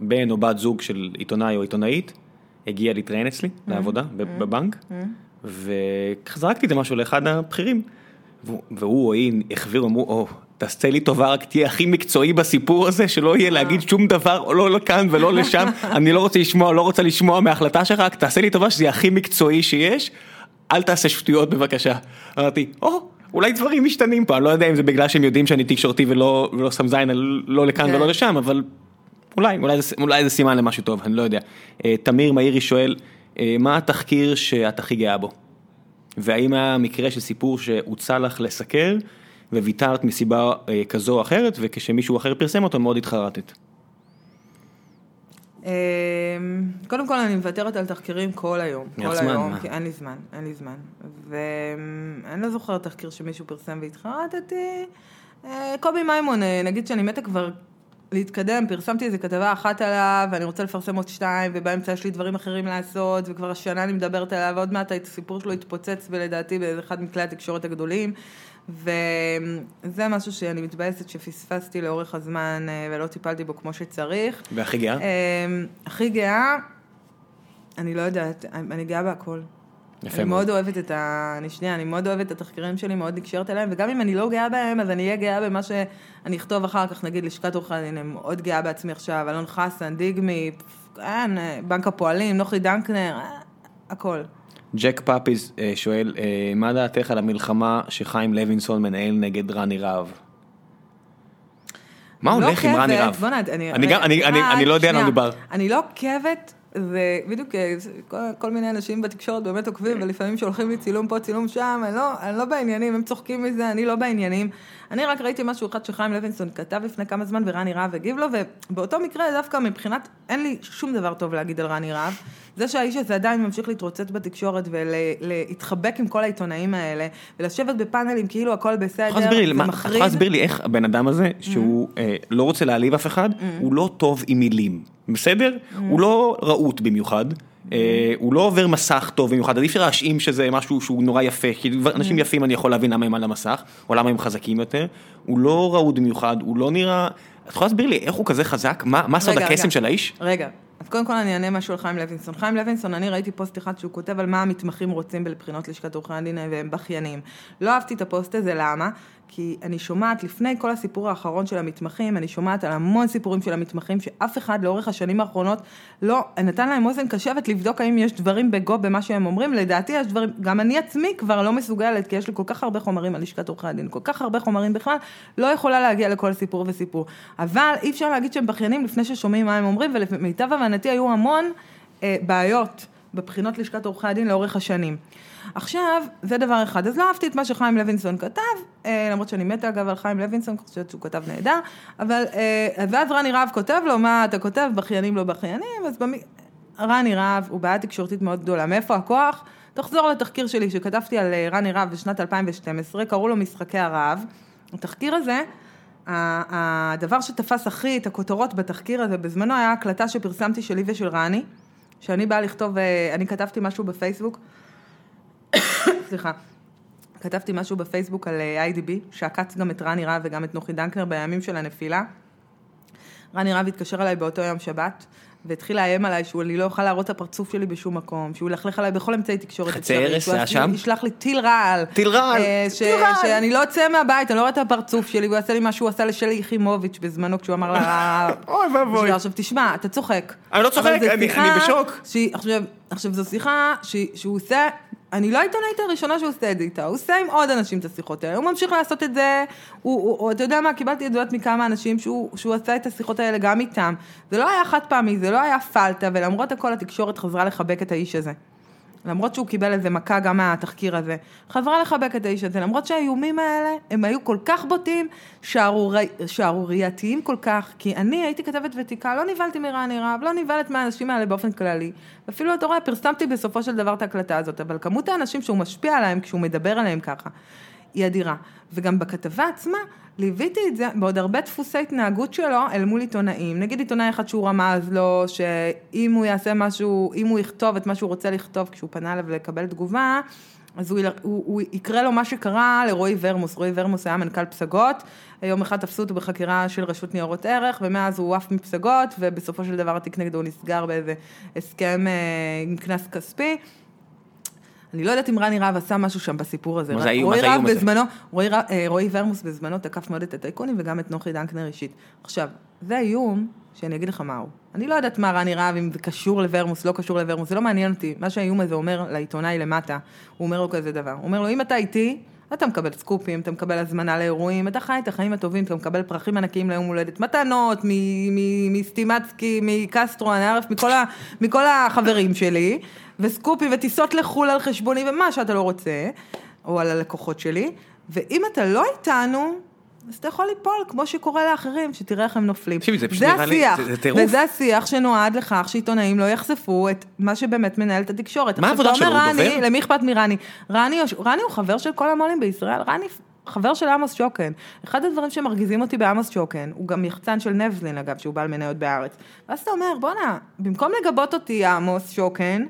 בן או בת זוג של עיתונאי או עיתונאית הגיע להתראיין אצלי לעבודה בב- בבנק, וככה זרקתי את זה משהו לאחד הבכירים, והוא- והוא או היא החבירו, אמרו, או, תעשה לי טובה, רק תהיה הכי מקצועי בסיפור הזה, שלא יהיה להגיד שום דבר, או לא לכאן ולא לשם, אני לא רוצה לשמוע, לא רוצה לשמוע מההחלטה שלך, רק תעשה לי טובה שזה יהיה הכי מקצועי שיש, אל תעשה שטויות בבקשה. אמרתי, או, אולי דברים משתנים פה, אני לא יודע אם זה בגלל שהם יודעים שאני תקשורתי ולא, ולא שם זין לא לכאן כן. ולא לשם, אבל אולי, אולי זה, אולי זה סימן למשהו טוב, אני לא יודע. אה, תמיר מאירי שואל, אה, מה התחקיר שאת הכי גאה בו? והאם היה מקרה של סיפור שהוצע לך לסקר, וויתרת מסיבה אה, כזו או אחרת, וכשמישהו אחר פרסם אותו מאוד התחרטת? אמ, קודם כל אני מוותרת על תחקירים כל היום, כל זמן, היום, מה? כי אין לי זמן, אין לי זמן. ואני לא זוכרת תחקיר שמישהו פרסם והתחרטתי. אה, קובי מימון, אה, נגיד שאני מתה כבר להתקדם, פרסמתי איזה כתבה אחת עליו, ואני רוצה לפרסם עוד שתיים, ובאמצע יש לי דברים אחרים לעשות, וכבר השנה אני מדברת עליו, ועוד מעט הסיפור שלו התפוצץ, ולדעתי באיזה אחד מכלי התקשורת הגדולים. וזה משהו שאני מתבאסת שפספסתי לאורך הזמן אה, ולא טיפלתי בו כמו שצריך. והכי גאה? אמ, הכי גאה, אני לא יודעת, אני גאה בהכל. יפה אני מאוד. מאוד אוהבת את ה... אני שנייה, אני מאוד אוהבת את התחקירים שלי, מאוד נקשרת אליהם, וגם אם אני לא גאה בהם, אז אני אהיה גאה במה שאני אכתוב אחר כך, נגיד לשכת עורכי הדין, אני מאוד גאה בעצמי עכשיו, אלון חסן, דיגמי, אין, בנק הפועלים, נוחי דנקנר, אה, הכל. ג'ק פאפיז אה, שואל, אה, מה דעתך על המלחמה שחיים לוינסון מנהל נגד רני רהב? מה לא הולך עם רני רהב? בוא'נה, אני... לא יודע על מה. מדובר. אני לא עוקבת, זה בדיוק, אה, זה- כל- כל מיני אנשים בתקשורת באמת עוקבים, ולפעמים שולחים לי צילום פה, צילום שם, אני לא, אני לא בעניינים, הם צוחקים מזה, אני לא בעניינים. אני רק ראיתי משהו אחד שחיים לוינסון כתב לפני כמה זמן, ורני רהב הגיב לו, ובאותו מקרה דווקא מבחינת, אין לי שום דבר טוב להגיד על רני רהב. זה שהאיש הזה עדיין ממשיך להתרוצץ בתקשורת ולהתחבק עם כל העיתונאים האלה, ולשבת בפאנלים כאילו הכל בסדר, זה מה- את מחריד. יכולה להסביר לי איך הבן אדם הזה, שהוא אה, לא רוצה להעליב אף אחד, הוא לא טוב עם מילים, בסדר? הוא לא רהוט במיוחד. אה, הוא לא עובר מסך טוב במיוחד, אי אפשר להאשים שזה משהו שהוא נורא יפה, כי דבר- אנשים יפים אני יכול להבין למה הם על המסך, או למה הם חזקים יותר, הוא לא רהוט במיוחד, הוא לא נראה, את יכולה להסביר לי איך הוא כזה חזק? מה סוד הקסם. של האיש? רגע, אז קודם כל אני אענה משהו על חיים לוינסון. חיים לוינסון, אני ראיתי פוסט אחד שהוא כותב על מה המתמחים רוצים לבחינות לשכת עורכי הדין והם בכיינים. לא אהבתי את הפוסט הזה, למה? כי אני שומעת, לפני כל הסיפור האחרון של המתמחים, אני שומעת על המון סיפורים של המתמחים, שאף אחד לאורך השנים האחרונות לא נתן להם אוזן קשבת לבדוק האם יש דברים בגו במה שהם אומרים, לדעתי יש דברים, גם אני עצמי כבר לא מסוגלת, כי יש לי כל כך הרבה חומרים על לשכת עורכי הדין, כל כך הרבה חומרים בכלל, לא יכולה להגיע לכל סיפור וסיפור. אבל אי אפשר להגיד שהם בכיינים לפני ששומעים מה הם אומרים, ולמיטב הבנתי היו המון אה, בעיות בבחינות לשכת עורכי הדין לאורך השנים. עכשיו, זה דבר אחד. אז לא אהבתי את מה שחיים לוינסון כתב, אה, למרות שאני מתה אגב על חיים לוינסון, אני חושבת שהוא כתב נהדר, אבל, אה, ואז רני רהב כותב לו, מה אתה כותב, בכיינים לא בכיינים, אז במ... רני רהב הוא בעיה תקשורתית מאוד גדולה. מאיפה הכוח? תחזור לתחקיר שלי שכתבתי על אה, רני רהב בשנת 2012, קראו לו משחקי הרהב. התחקיר הזה, הדבר שתפס הכי את הכותרות בתחקיר הזה בזמנו היה הקלטה שפרסמתי שלי ושל רני, שאני באה לכתוב, אני כתבתי משהו בפייסבוק, סליחה. כתבתי משהו בפייסבוק על אה, IDB, שעקץ גם את רני רהב וגם את נוחי דנקנר בימים של הנפילה. רני רהב התקשר אליי באותו יום שבת, והתחיל לאיים עליי שאני לא אוכל להראות את הפרצוף שלי בשום מקום, שהוא ילכלך עליי בכל אמצעי תקשורת חצי ארס היה שם? שהוא ישלח לי טיל רעל. טיל רעל, אה, טיל רעל. שאני לא אצא מהבית, אני לא רואה את הפרצוף שלי, והוא יעשה לי מה שהוא עשה לשלי יחימוביץ' בזמנו, כשהוא אמר לה... אוי ואבוי. עכשיו תשמע, אתה צוחק. אני לא צוחק, אני בשוק. עכשיו, זו שיחה שהוא עושה אני לא העיתונאית הראשונה שהוא עושה את זה איתה, הוא עושה עם עוד אנשים את השיחות האלה, הוא ממשיך לעשות את זה, הוא, הוא, הוא, אתה יודע מה, קיבלתי עדויות מכמה אנשים שהוא, שהוא עשה את השיחות האלה גם איתם. זה לא היה חד פעמי, זה לא היה פלטה, ולמרות הכל התקשורת חזרה לחבק את האיש הזה. למרות שהוא קיבל איזה מכה גם מהתחקיר הזה, חזרה לחבק את האיש הזה, למרות שהאיומים האלה, הם היו כל כך בוטים, שערורי, שערורייתיים כל כך, כי אני הייתי כתבת ותיקה, לא נבהלתי מרני רהב, לא נבהלת מהאנשים האלה באופן כללי, אפילו אתה רואה, פרסמתי בסופו של דבר את ההקלטה הזאת, אבל כמות האנשים שהוא משפיע עליהם כשהוא מדבר עליהם ככה, היא אדירה. וגם בכתבה עצמה, ליוויתי את זה בעוד הרבה דפוסי התנהגות שלו אל מול עיתונאים. נגיד עיתונאי אחד שהוא רמז לו, שאם הוא יעשה משהו, אם הוא יכתוב את מה שהוא רוצה לכתוב כשהוא פנה אליו לקבל תגובה, אז הוא, הוא, הוא יקרה לו מה שקרה לרועי ורמוס. רועי ורמוס היה מנכ"ל פסגות, יום אחד תפסו אותו בחקירה של רשות ניירות ערך, ומאז הוא עף מפסגות, ובסופו של דבר התיק נגדו נסגר באיזה הסכם אה, עם קנס כספי. אני לא יודעת אם רני רהב עשה משהו שם בסיפור הזה. מה זה האיום הזה? בזמנו, רועי, אה, רועי ורמוס בזמנו תקף מאוד את הטייקונים וגם את נוחי דנקנר אישית. עכשיו, זה איום שאני אגיד לך מה הוא. אני לא יודעת מה רני רהב, אם זה קשור לוורמוס, לא קשור לוורמוס, זה לא מעניין אותי. מה שהאיום הזה אומר לעיתונאי למטה, הוא אומר לו כזה דבר. הוא אומר לו, אם אתה איתי, אתה מקבל סקופים, אתה מקבל הזמנה לאירועים, אתה חי את החיים הטובים, אתה מקבל פרחים ענקיים ליום הולדת, מתנות מסטימצקי, מקסטרו, אני ערף, מכל החברים שלי, וסקופים וטיסות לחו"ל על חשבוני ומה שאתה לא רוצה, או על הלקוחות שלי, ואם אתה לא איתנו, אז אתה יכול ליפול, כמו שקורה לאחרים, שתראה איך הם נופלים. תקשיבי, זה פשוט נראה לי, זה טירוף. וזה השיח שנועד לכך שעיתונאים לא יחשפו את מה שבאמת מנהל את התקשורת. מה העבודה שלו, הוא דובר? למי אכפת מרני? רני, רני הוא חבר של כל המו"לים בישראל, רני חבר של עמוס שוקן. אחד הדברים שמרגיזים אותי בעמוס שוקן, הוא גם יחצן של נבזלין אגב, שהוא בעל מניות בארץ. ואז אתה אומר, בואנה, במקום לגבות אותי עמוס שוקן,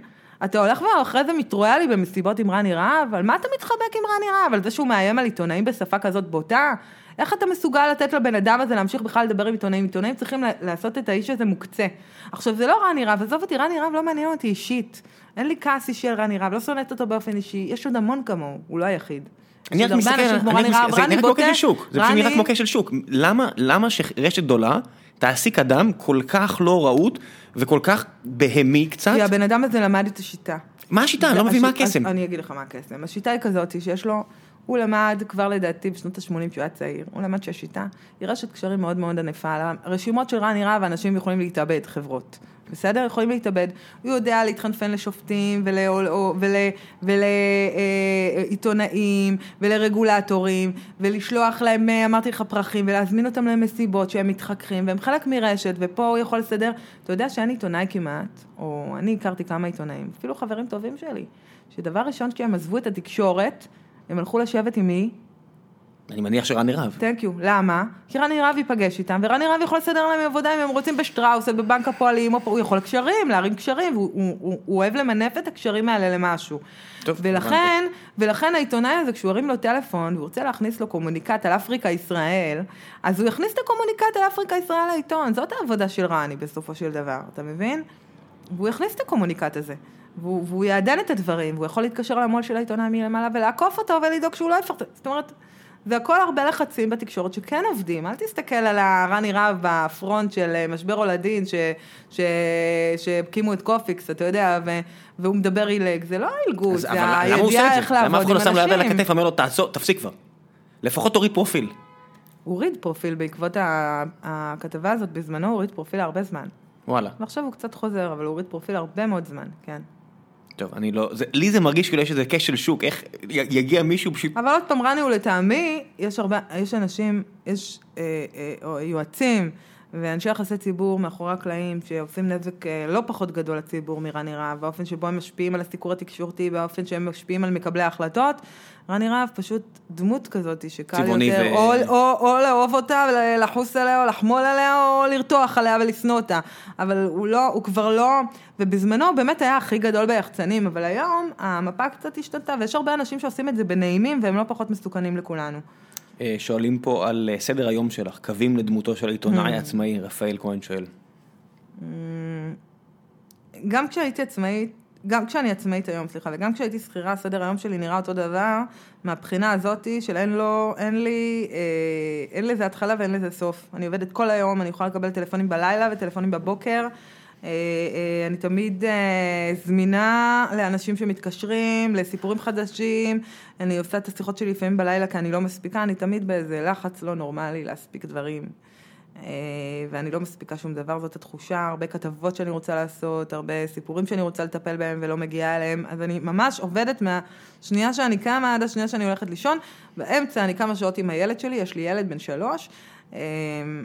אתה הולך ואחרי זה מתרועע לי במסיבות עם רני רהב, על מה אתה מתחבק עם רני רהב? על זה שהוא מאיים על עיתונאים בשפה כזאת בוטה? איך אתה מסוגל לתת לבן אדם הזה להמשיך בכלל לדבר עם עיתונאים? עיתונאים צריכים לעשות את האיש הזה מוקצה. עכשיו, זה לא רני רהב, עזוב אותי, רני רהב לא מעניין אותי אישית. אין לי כעס אישי על רני רהב, לא שונאת אותו באופן אישי, יש עוד המון כמוהו, הוא לא היחיד. אני רק מסתכל, זה נראה כמו כשל שוק, זה פשוט נראה כמו כשל שוק. למה שרשת גדולה תעסיק אדם כל כך לא רהוט וכל כך בהמי קצת? כי הבן אדם הזה למד את השיטה. מה השיטה? אני לא מבין מה הקסם. אני אגיד לך מה הקסם. השיטה היא כזאת שיש לו, הוא למד כבר לדעתי בשנות ה-80 כשהוא היה צעיר, הוא למד שהשיטה היא רשת קשרים מאוד מאוד ענפה. הרשימות של רני רהב, אנשים יכולים להתאבד, חברות. בסדר? יכולים להתאבד. הוא יודע להתחנפן לשופטים ולעיתונאים ולרגולטורים ולשלוח להם, אמרתי לך, פרחים ולהזמין אותם למסיבות שהם מתחככים והם חלק מרשת ופה הוא יכול לסדר. אתה יודע שאין עיתונאי כמעט, או אני הכרתי כמה עיתונאים, אפילו חברים טובים שלי, שדבר ראשון כשהם עזבו את התקשורת, הם הלכו לשבת עם מי? אני מניח שרני רהב. תנק יו. למה? כי רני רהב ייפגש איתם, ורני רהב יכול לסדר להם עבודה אם הם רוצים בשטראוס, או בבנק הפועלים, הוא יכול קשרים, להרים קשרים, והוא הוא, הוא, הוא אוהב למנף את הקשרים האלה למשהו. טוב, ולכן, ולכן העיתונאי הזה, כשהוא ירים לו טלפון, והוא רוצה להכניס לו קומוניקט על אפריקה ישראל, אז הוא יכניס את הקומוניקט על אפריקה ישראל לעיתון, זאת העבודה של רני בסופו של דבר, אתה מבין? והוא יכניס את הקומוניקט הזה. והוא, והוא יעדן את הדברים, והוא יכול להתקשר למו"ל של העיתונאי מלמעלה ולעקוף אותו ולדאוג שהוא לא יפרסם. זאת אומרת, והכל הרבה לחצים בתקשורת שכן עובדים. אל תסתכל על הרני רהב ב front של אה, משבר הולדין, שהקימו את קופיקס, אתה יודע, ו, והוא מדבר עילג, זה לא עילגות, זה הידיעה איך לעבוד עם אנשים. למה אף אחד לא שם ליד על הכתף ואומר לו, תעצור, תפסיק כבר. לפחות תוריד פרופיל. הוא הוריד פרופיל בעקבות הכתבה הזאת, בזמנו הוא הוריד פרופיל הרבה זמן. וואלה. ועכשיו הוא קצת חוזר, אבל הוא הוריד פרופיל הרבה מאוד זמן, כן. טוב, אני לא, זה, לי זה מרגיש כאילו יש איזה כשל שוק, איך יגיע מישהו פשוט... אבל עוד פעם, רני הוא לטעמי, יש הרבה, יש אנשים, יש אה, אה, יועצים ואנשי יחסי ציבור מאחורי הקלעים שעושים נזק אה, לא פחות גדול לציבור מרני רהב, באופן שבו הם משפיעים על הסיקור התקשורתי, באופן שהם משפיעים על מקבלי ההחלטות. רני רהב פשוט דמות כזאת שקל יותר, ו... או, או, או לאהוב אותה ולחוס עליה, או לחמול עליה, או לרתוח עליה ולשנוא אותה. אבל הוא לא, הוא כבר לא, ובזמנו הוא באמת היה הכי גדול ביחצנים, אבל היום המפה קצת השתנתה, ויש הרבה אנשים שעושים את זה בנעימים, והם לא פחות מסוכנים לכולנו. אה, שואלים פה על אה, סדר היום שלך, קווים לדמותו של העיתונאי mm. העצמאי, רפאל כהן שואל. Mm. גם כשהייתי עצמאית, גם כשאני עצמאית היום, סליחה, וגם כשהייתי שכירה, סדר היום שלי נראה אותו דבר, מהבחינה הזאתי של אין לו, אין לי, אה, אין לזה התחלה ואין לזה סוף. אני עובדת כל היום, אני יכולה לקבל טלפונים בלילה וטלפונים בבוקר. אה, אה, אני תמיד אה, זמינה לאנשים שמתקשרים, לסיפורים חדשים, אני עושה את השיחות שלי לפעמים בלילה כי אני לא מספיקה, אני תמיד באיזה לחץ לא נורמלי להספיק דברים. ואני לא מספיקה שום דבר, זאת התחושה, הרבה כתבות שאני רוצה לעשות, הרבה סיפורים שאני רוצה לטפל בהם ולא מגיעה אליהם, אז אני ממש עובדת מהשנייה שאני קמה עד השנייה שאני הולכת לישון, באמצע אני כמה שעות עם הילד שלי, יש לי ילד בן שלוש,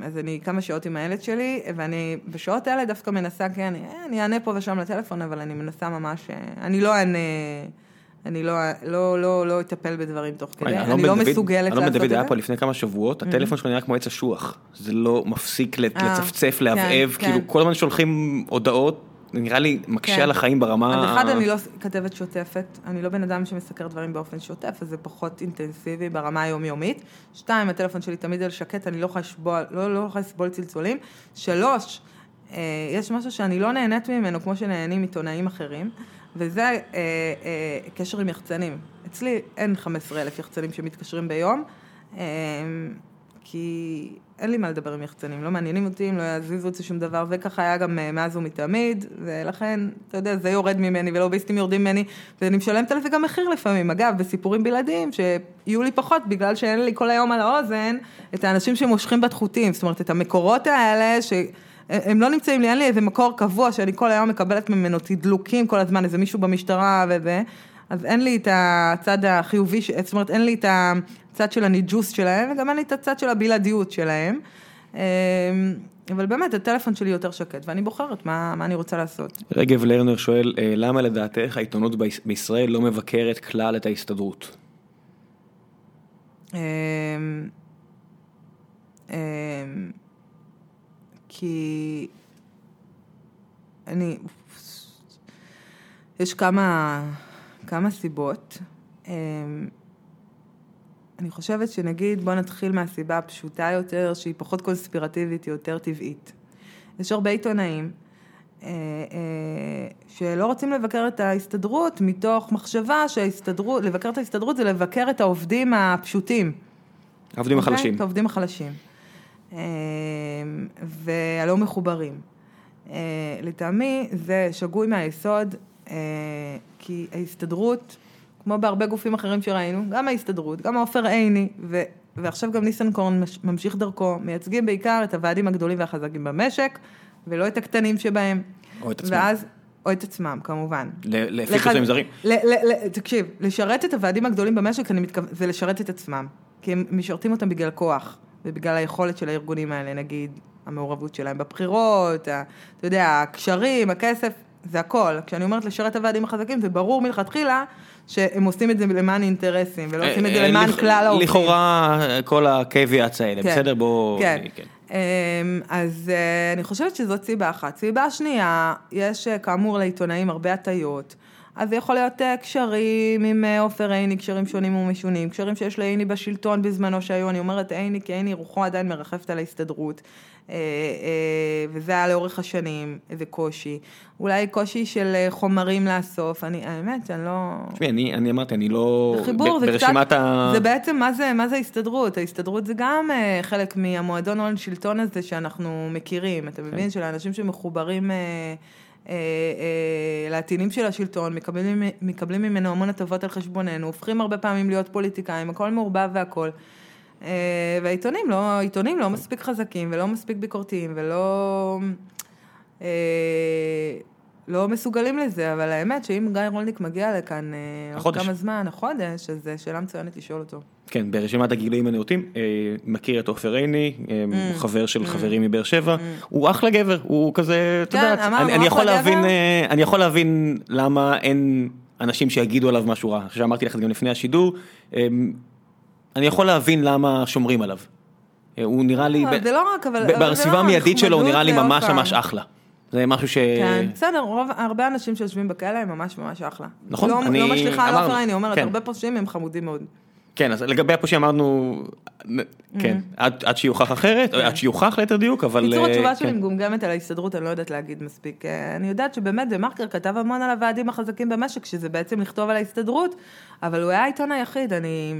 אז אני כמה שעות עם הילד שלי, ואני בשעות האלה דווקא מנסה, כן, אני אענה פה ושם לטלפון, אבל אני מנסה ממש, אה, אני לא אענה, אני לא, לא, לא, לא אטפל בדברים תוך כדי, אני לא מסוגלת לעשות את זה. אלון דוד היה פה לפני כמה שבועות, הטלפון שלו נראה כמו עץ אשוח, זה לא מפסיק אה, לצפצף, כן, להבהב, כאילו כן. כל הזמן שולחים הודעות. נראה לי מקשה כן. על החיים ברמה... אז אחד, אני לא כתבת שוטפת, אני לא בן אדם שמסקר דברים באופן שוטף, אז זה פחות אינטנסיבי ברמה היומיומית. שתיים, הטלפון שלי תמיד על שקט, אני לא יכולה לסבול, לא, לא לסבול צלצולים. שלוש, אה, יש משהו שאני לא נהנית ממנו, כמו שנהנים עיתונאים אחרים, וזה אה, אה, קשר עם יחצנים. אצלי אין 15 אלף יחצנים שמתקשרים ביום. אה, כי אין לי מה לדבר עם יחצנים, לא מעניינים אותי, לא יזיזו אותי שום דבר, וככה היה גם אה, מאז ומתמיד, ולכן, אתה יודע, זה יורד ממני ולוביסטים יורדים ממני, ואני משלמת על זה גם מחיר לפעמים. אגב, בסיפורים בלעדיים, שיהיו לי פחות, בגלל שאין לי כל היום על האוזן את האנשים שמושכים בתחותים, זאת אומרת, את המקורות האלה, ש... הם לא נמצאים לי, אין לי איזה מקור קבוע שאני כל היום מקבלת ממנו תדלוקים כל הזמן, איזה מישהו במשטרה וזה, אז אין לי את הצד החיובי, זאת אומרת, אין לי את הצד של הניג'וס שלהם, וגם אין לי את הצד של הבלעדיות שלהם. אמ, אבל באמת, הטלפון שלי יותר שקט, ואני בוחרת מה, מה אני רוצה לעשות. רגב לרנר שואל, אה, למה לדעתך העיתונות בישראל לא מבקרת כלל את ההסתדרות? אמ, אמ, כי אני, יש כמה... כמה סיבות. אמ, אני חושבת שנגיד, בוא נתחיל מהסיבה הפשוטה יותר, שהיא פחות קונספירטיבית, היא יותר טבעית. יש הרבה עיתונאים אה, אה, שלא רוצים לבקר את ההסתדרות מתוך מחשבה שההסתדרות, לבקר את ההסתדרות זה לבקר את העובדים הפשוטים. העובדים אוקיי? החלשים. את העובדים החלשים. אמ, והלא מחוברים. אה, לטעמי זה שגוי מהיסוד, כי ההסתדרות, כמו בהרבה גופים אחרים שראינו, גם ההסתדרות, גם עופר עיני, ו, ועכשיו גם ניסנקורן ממשיך דרכו, מייצגים בעיקר את הוועדים הגדולים והחזקים במשק, ולא את הקטנים שבהם. או את עצמם. ואז, או את עצמם, כמובן. לפי קבוצים זרים. תקשיב, לשרת את הוועדים הגדולים במשק, אני מתכוון, זה לשרת את עצמם. כי הם משרתים אותם בגלל כוח, ובגלל היכולת של הארגונים האלה, נגיד, המעורבות שלהם בבחירות, אתה יודע, הקשרים, הכסף, זה הכל. כשאני אומרת לשרת הוועדים החזקים, זה ברור מלכתחילה שהם עושים את זה למען אינטרסים, ולא עושים את זה אה, למען כלל העובדים. לכאורה, כל ה-caveats האלה, כן, בסדר? בואו... כן. כן. אמ, אז אה, אני חושבת שזאת סיבה אחת. סיבה שנייה, יש אה, כאמור לעיתונאים הרבה הטיות. אז זה יכול להיות אה, קשרים עם אה, עופר עיני, קשרים שונים ומשונים, קשרים שיש לעיני בשלטון בזמנו שהיו, אני אומרת עיני כי עיני רוחו עדיין מרחפת על ההסתדרות, אה, אה, וזה היה לאורך השנים, איזה קושי. אולי קושי של אה, חומרים לאסוף, אני, האמת, אני לא... תשמעי, אני, אני אמרתי, אני לא... חיבור, ב- זה ברשימת קצת, ה... זה בעצם, מה זה, מה זה ההסתדרות? ההסתדרות זה גם אה, חלק מהמועדון הון שלטון הזה שאנחנו מכירים, אתה כן. מבין? של האנשים שמחוברים אה, אה, אה, לעטינים של השלטון, מקבלים, מקבלים ממנו המון הטבות על חשבוננו, הופכים הרבה פעמים להיות פוליטיקאים, הכל מעורבב והכל. אה, והעיתונים לא, העיתונים לא מספיק חזקים ולא מספיק ביקורתיים ולא... אה, לא מסוגלים לזה, אבל האמת שאם גיא רולניק מגיע לכאן אה, עוד. כמה זמן, החודש, אז זו שאלה מצוינת לשאול אותו. כן, ברשימת הגילאים הנאותים, מכיר את עופר עיני, Mm. חבר של חברים מבאר שבע, הוא אחלה גבר, הוא כזה, את כן, יודעת, אני- יכול להבין, למה אין אנשים שיגידו עליו משהו רע, שאמרתי לך גם לפני השידור, אה, אני יכול להבין למה שומרים עליו. אה, הוא נראה לי, לא, זה לא רק, אבל... זה בסביבה לא המיידית שלו הוא נראה לי ממש. ממש אחלה. זה משהו ש... כן, בסדר, רוב, הרבה אנשים שיושבים בכלא הם ממש ממש אחלה. נכון, לא, אני- לא משליכה על עופר עיני, אומרת, כן. הרבה פושעים הם חמודים מאוד. כן, אז לגבי הפושעים אמרנו, כן, עד עד שיוכח אחרת, עד שיוכח ליתר דיוק, אבל... בקיצור, אה, התשובה כן. שלי מגומגמת על ההסתדרות, אני לא יודעת להגיד מספיק. אה, אני יודעת שבאמת דה מרקר כתב המון על הוועדים החזקים במשק, שזה בעצם לכתוב על ההסתדרות, אבל הוא היה העיתון היחיד, אני,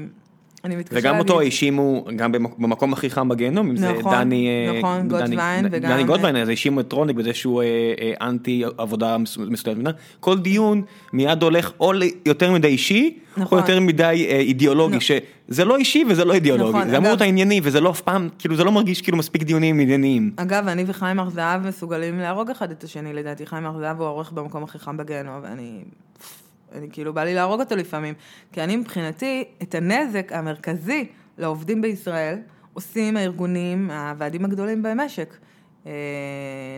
אני מתקשה וגם להגיד. אותו האשימו גם במק- במקום הכי חם בגיהנום, אם זה נכון, דני, אה, נכון, גוטווין דני וגם- גוטווין, אז האשימו את רוניק בזה שהוא אה, אה, אנטי עבודה מס- מסוימת. כל דיון מיד הולך או יותר מדי אישי, או נכון. יותר מדי אה, אידיאולוגי, נכון. שזה לא אישי וזה לא אידיאולוגי, זה אמור להיות הענייני וזה לא אף פעם, כאילו זה לא מרגיש כאילו מספיק דיונים ענייניים. אגב, אני וחיים הר זהב מסוגלים להרוג אחד את השני, לדעתי. חיים הר זהב הוא העורך במקום הכי חם בגיהנום, ואני... אני כאילו, בא לי להרוג אותו לפעמים. כי אני מבחינתי, את הנזק המרכזי לעובדים בישראל, עושים הארגונים, הוועדים הגדולים במשק. אה,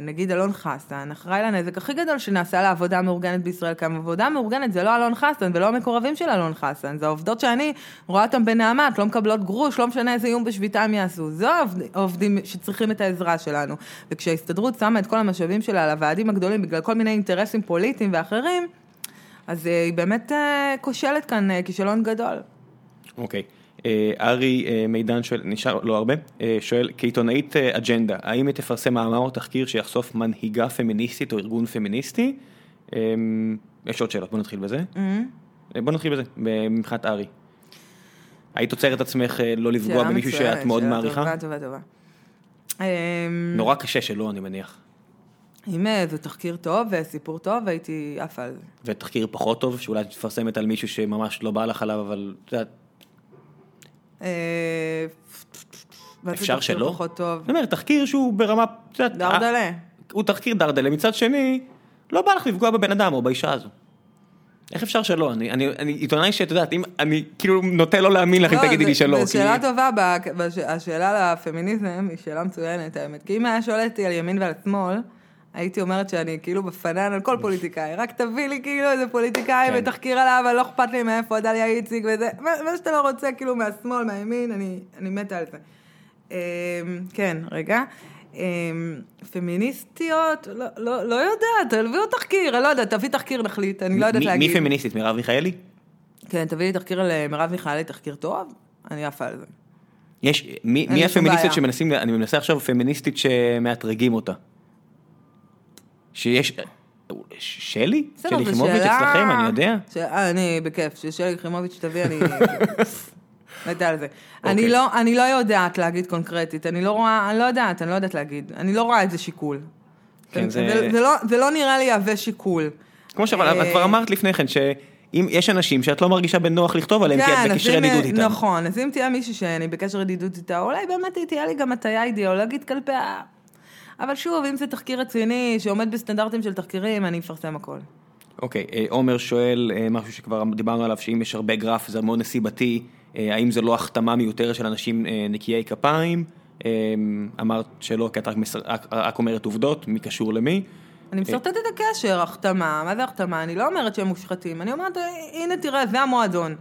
נגיד אלון חסן, אחראי לנזק הכי גדול שנעשה לעבודה המאורגנת בישראל, כי העבודה המאורגנת זה לא אלון חסן ולא המקורבים של אלון חסן, זה העובדות שאני רואה אותן בנעמת, לא מקבלות גרוש, לא משנה איזה איום בשביתה הם יעשו, זה העובד- העובדים שצריכים את העזרה שלנו. וכשההסתדרות שמה את כל המשאבים שלה על הוועדים הגדולים בגלל כל מיני אינטרסים פוליטיים ואחרים, אז אה, היא באמת אה, כושלת כאן אה, כישלון גדול. אוקיי. ארי מידן שואל, נשאר לא הרבה, שואל, כעיתונאית אג'נדה, האם היא תפרסם מאמר או תחקיר שיחשוף מנהיגה פמיניסטית או ארגון פמיניסטי? אה, יש עוד שאלות, בוא נתחיל בזה. אה, בוא נתחיל בזה, מבחינת ארי. היית עוצרת עצמך לא לפגוע שאלה במישהו שאת מאוד שאלה מעריכה? טובה, טובה, טובה. אמ, נורא קשה שלא, אני מניח. אם אה, זה תחקיר טוב וסיפור טוב, הייתי עפה על זה. ותחקיר פחות טוב, שאולי את מפרסמת על מישהו שממש לא בא לך עליו, אבל את יודעת, אה, אפשר שלא? פחות טוב. אני אומר, תחקיר שהוא ברמה, דרדלה. הוא תחקיר דרדלה, מצד שני, לא בא לך לפגוע בבן אדם או באישה הזו. איך אפשר שלא? אני, אני, אני עיתונאי שאת יודעת, אם אני כאילו נוטה לא להאמין לך אם לא, תגידי לי שלא. זו שאלה כי... טובה, בש- השאלה לפמיניזם היא שאלה מצוינת, האמת. כי אם היה שואל אותי על ימין ועל שמאל, הייתי אומרת שאני כאילו בפנן על כל פוליטיקאי. רק תביא לי כאילו איזה פוליטיקאי כן. ותחקיר עליו, אבל לא אכפת לי מאיפה דליה איציק וזה. מה שאתה לא רוצה, כאילו מהשמאל, מהימין, אני אני מתה על זה. אמ, כן, רגע. אמ, פמיניסטיות, לא- לא לא יודעת, תביאו תחקיר, אני לא יודעת, תביא תחקיר נחליט, אני לא יודעת להגיד. מי פמיניסטית? מרב מיכאלי? כן, תביא לי תחקיר על אה, מרב מיכאלי, תחקיר טוב, אני עפה על זה. יש, מי, מי הפמיניסטית. שמנסים, אני מנסה עכשיו פמיניסטית שמאתרגים אותה. שיש, שלי? שלי יחימוביץ' אצלכם, אני יודע. אה, אני בכיף, ששלי יחימוביץ' תביא, אני... מתה על זה. אוקיי. אני לא, אני לא יודעת להגיד קונקרטית, אני לא רואה, אני לא יודעת, אני לא יודעת להגיד. אני לא רואה את זה שיקול. כן, זה- זה... זה, לא, זה לא נראה לי יהווה שיקול. כמו שאמרת, את כבר אה, אמרת לפני כן, שאם יש אנשים שאת לא מרגישה בנוח לכתוב עליהם, כי כן, את בקשרי אם- ידידות איתם. נכון, אז אם תהיה מישהי שאני בקשר ידידות איתה, אולי באמת תהיה לי גם הטיה אידיאולוגית כלפיה. אבל שוב, אם זה תחקיר רציני, שעומד בסטנדרטים של תחקירים, אני אפרסם הכל. אוקיי, אה, עומר שואל אה, משהו שכבר דיברנו עליו, שאם יש הרבה גרף זה מאוד נסיבתי, אה, האם זה לא החתמה מיותרת של אנשים נקיי כפיים? אמרת שלא, כי את רק מסר- רק- רק אומרת עובדות, מי קשור למי? אני משרטטת את הקשר, החתמה, מה זה החתמה? אני לא אומרת שהם מושחתים, אני אומרת, הנה תראה, זה המועדון.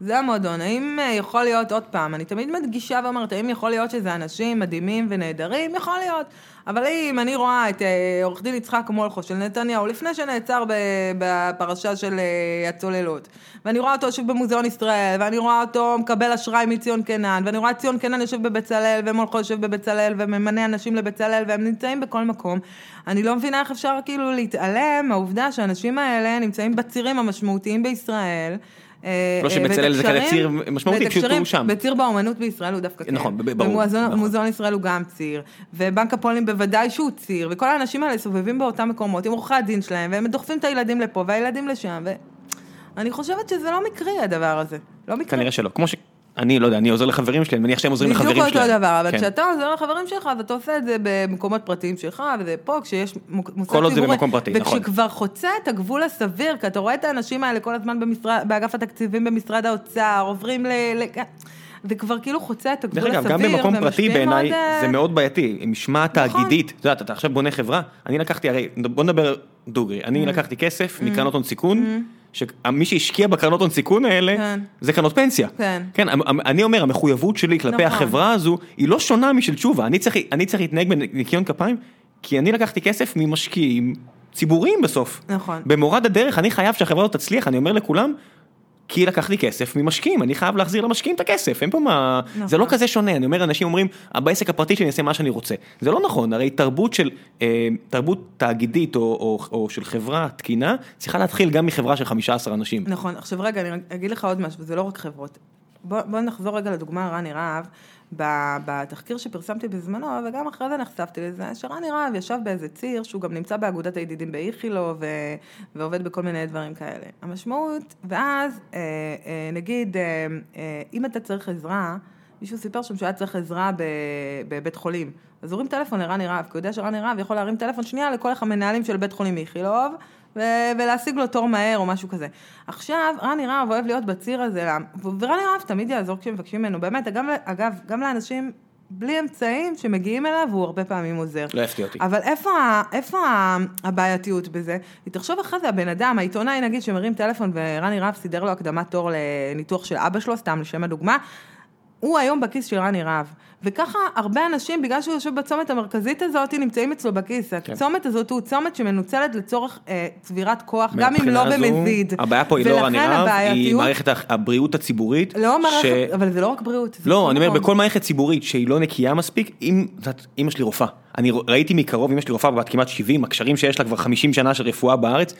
זה המועדון. האם יכול להיות, עוד פעם, אני תמיד מדגישה ואומרת, האם יכול להיות שזה אנשים מדהימים ונהדרים? יכול להיות. אבל אם אני רואה את אה, עורך דין יצחק מולכו של נתניהו, לפני שנעצר בפרשה של אה, הצוללות, ואני רואה אותו יושב במוזיאון ישראל, ואני רואה אותו מקבל אשראי מציון קינן, ואני רואה ציון קינן יושב בבצלאל, ומולכו יושב בבצלאל, וממנה אנשים לבצלאל, והם נמצאים בכל מקום. אני לא מבינה איך אפשר כאילו להתעלם מהעובדה שהאנשים האלה נמצאים בצירים המשמעותיים בישראל. אה, לא שבצלאל זה כזה ציר משמעותי, פשוט הוא שם. בציר באומנות בישראל הוא דווקא כן. נכון, ברור, במוזיאון נכון. ישראל הוא גם ציר, ובנק הפועלים בוודאי שהוא ציר, וכל האנשים האלה סובבים באותם מקומות עם עורכי הדין שלהם, והם דוחפים את הילדים לפה והילדים לשם, ואני חושבת שזה לא מקרי הדבר הזה. לא מקרי. כנראה שלא. כמו ש... אני לא יודע, אני עוזר לחברים שלי, אני מניח שהם עוזרים לחברים בדיוק שלהם. אותו דבר, אבל כן. כשאתה עוזר לחברים שלך, אז אתה עושה את זה במקומות פרטיים שלך, וזה פה, כשיש מוסד כל עוד זה ציבורי. במקום פרטי, נכון. וכשכבר חוצה את הגבול הסביר, כי אתה רואה את האנשים האלה כל הזמן במשרד, באגף התקציבים במשרד האוצר, עוברים ל... ל... זה כבר כאילו חוצה את הגבול דרך הסביר. אגב, גם במקום פרטי בעיניי מאוד, זה מאוד בעייתי, משמעת נכון. תאגידית, את יודעת, אתה עכשיו בונה חברה, אני לקחתי, הרי, בוא נדבר דוגרי, Mm. אני לקחתי כסף מקרנות הון סיכון, שמי שהשקיע בקרנות הון סיכון האלה, כן. זה קרנות פנסיה. כן. כן, אני אומר, המחויבות שלי כלפי נכון. החברה הזו, היא לא שונה משל תשובה, אני צריך אני צריך להתנהג בניקיון כפיים, כי אני לקחתי כסף ממשקיעים ציבוריים בסוף. נכון. במורד הדרך אני חייב שהחברה הזאת תצליח, אני אומר לכולם, כי לקחתי כסף ממשקיעים, אני חייב להחזיר למשקיעים את הכסף, אין פה מה... נכון. זה לא כזה שונה, אני אומר, אנשים אומרים, בעסק הפרטי שלי אני אעשה מה שאני רוצה. זה לא נכון, הרי תרבות של, אה, תרבות תאגידית או, או, או של חברה תקינה, צריכה להתחיל גם מחברה של 15 אנשים. נכון, עכשיו רגע, אני אגיד לך עוד משהו, זה לא רק חברות. בוא, בוא נחזור רגע לדוגמה רני רהב, בתחקיר שפרסמתי בזמנו, וגם אחרי זה נחשפתי לזה, שרני רהב ישב באיזה ציר, שהוא גם נמצא באגודת הידידים באיכילוב, ועובד בכל מיני דברים כאלה. המשמעות, ואז אה, אה, נגיד, אה, אם אתה צריך עזרה, מישהו סיפר שם שהוא היה צריך עזרה בבית חולים. אז הוא הרים טלפון לרני רהב, כי הוא יודע שרני רהב יכול להרים טלפון שנייה לכל המנהלים של בית חולים איכילוב, ו- ולהשיג לו תור מהר או משהו כזה. עכשיו, רני רהב אוהב להיות בציר הזה, ורני רהב תמיד יעזור כשמבקשים ממנו, באמת, גם, אגב, גם לאנשים בלי אמצעים שמגיעים אליו, הוא הרבה פעמים עוזר. לא יפתיע אותי. אבל איפה, איפה הבעייתיות בזה? תחשוב אחרי זה, הבן אדם, העיתונאי נגיד שמרים טלפון ורני רהב סידר לו הקדמת תור לניתוח של אבא שלו, סתם לשם הדוגמה, הוא היום בכיס של רני רהב. וככה הרבה אנשים, בגלל שהוא יושב בצומת המרכזית הזאת, נמצאים אצלו בכיס. כן. הצומת הזאת הוא צומת שמנוצלת לצורך אה, צבירת כוח, גם אם לא הזו, במזיד. הבעיה פה היא לא רהב, היא מערכת הבריאות הציבורית. לא ש- מערכת, אבל זה לא רק בריאות. לא, אני אומר, מקום. בכל מערכת ציבורית שהיא לא נקייה מספיק, אם, את אמא שלי רופאה, אני ראיתי מקרוב, אמא שלי רופאה בת כמעט 70, הקשרים שיש לה כבר 50 שנה של רפואה בארץ,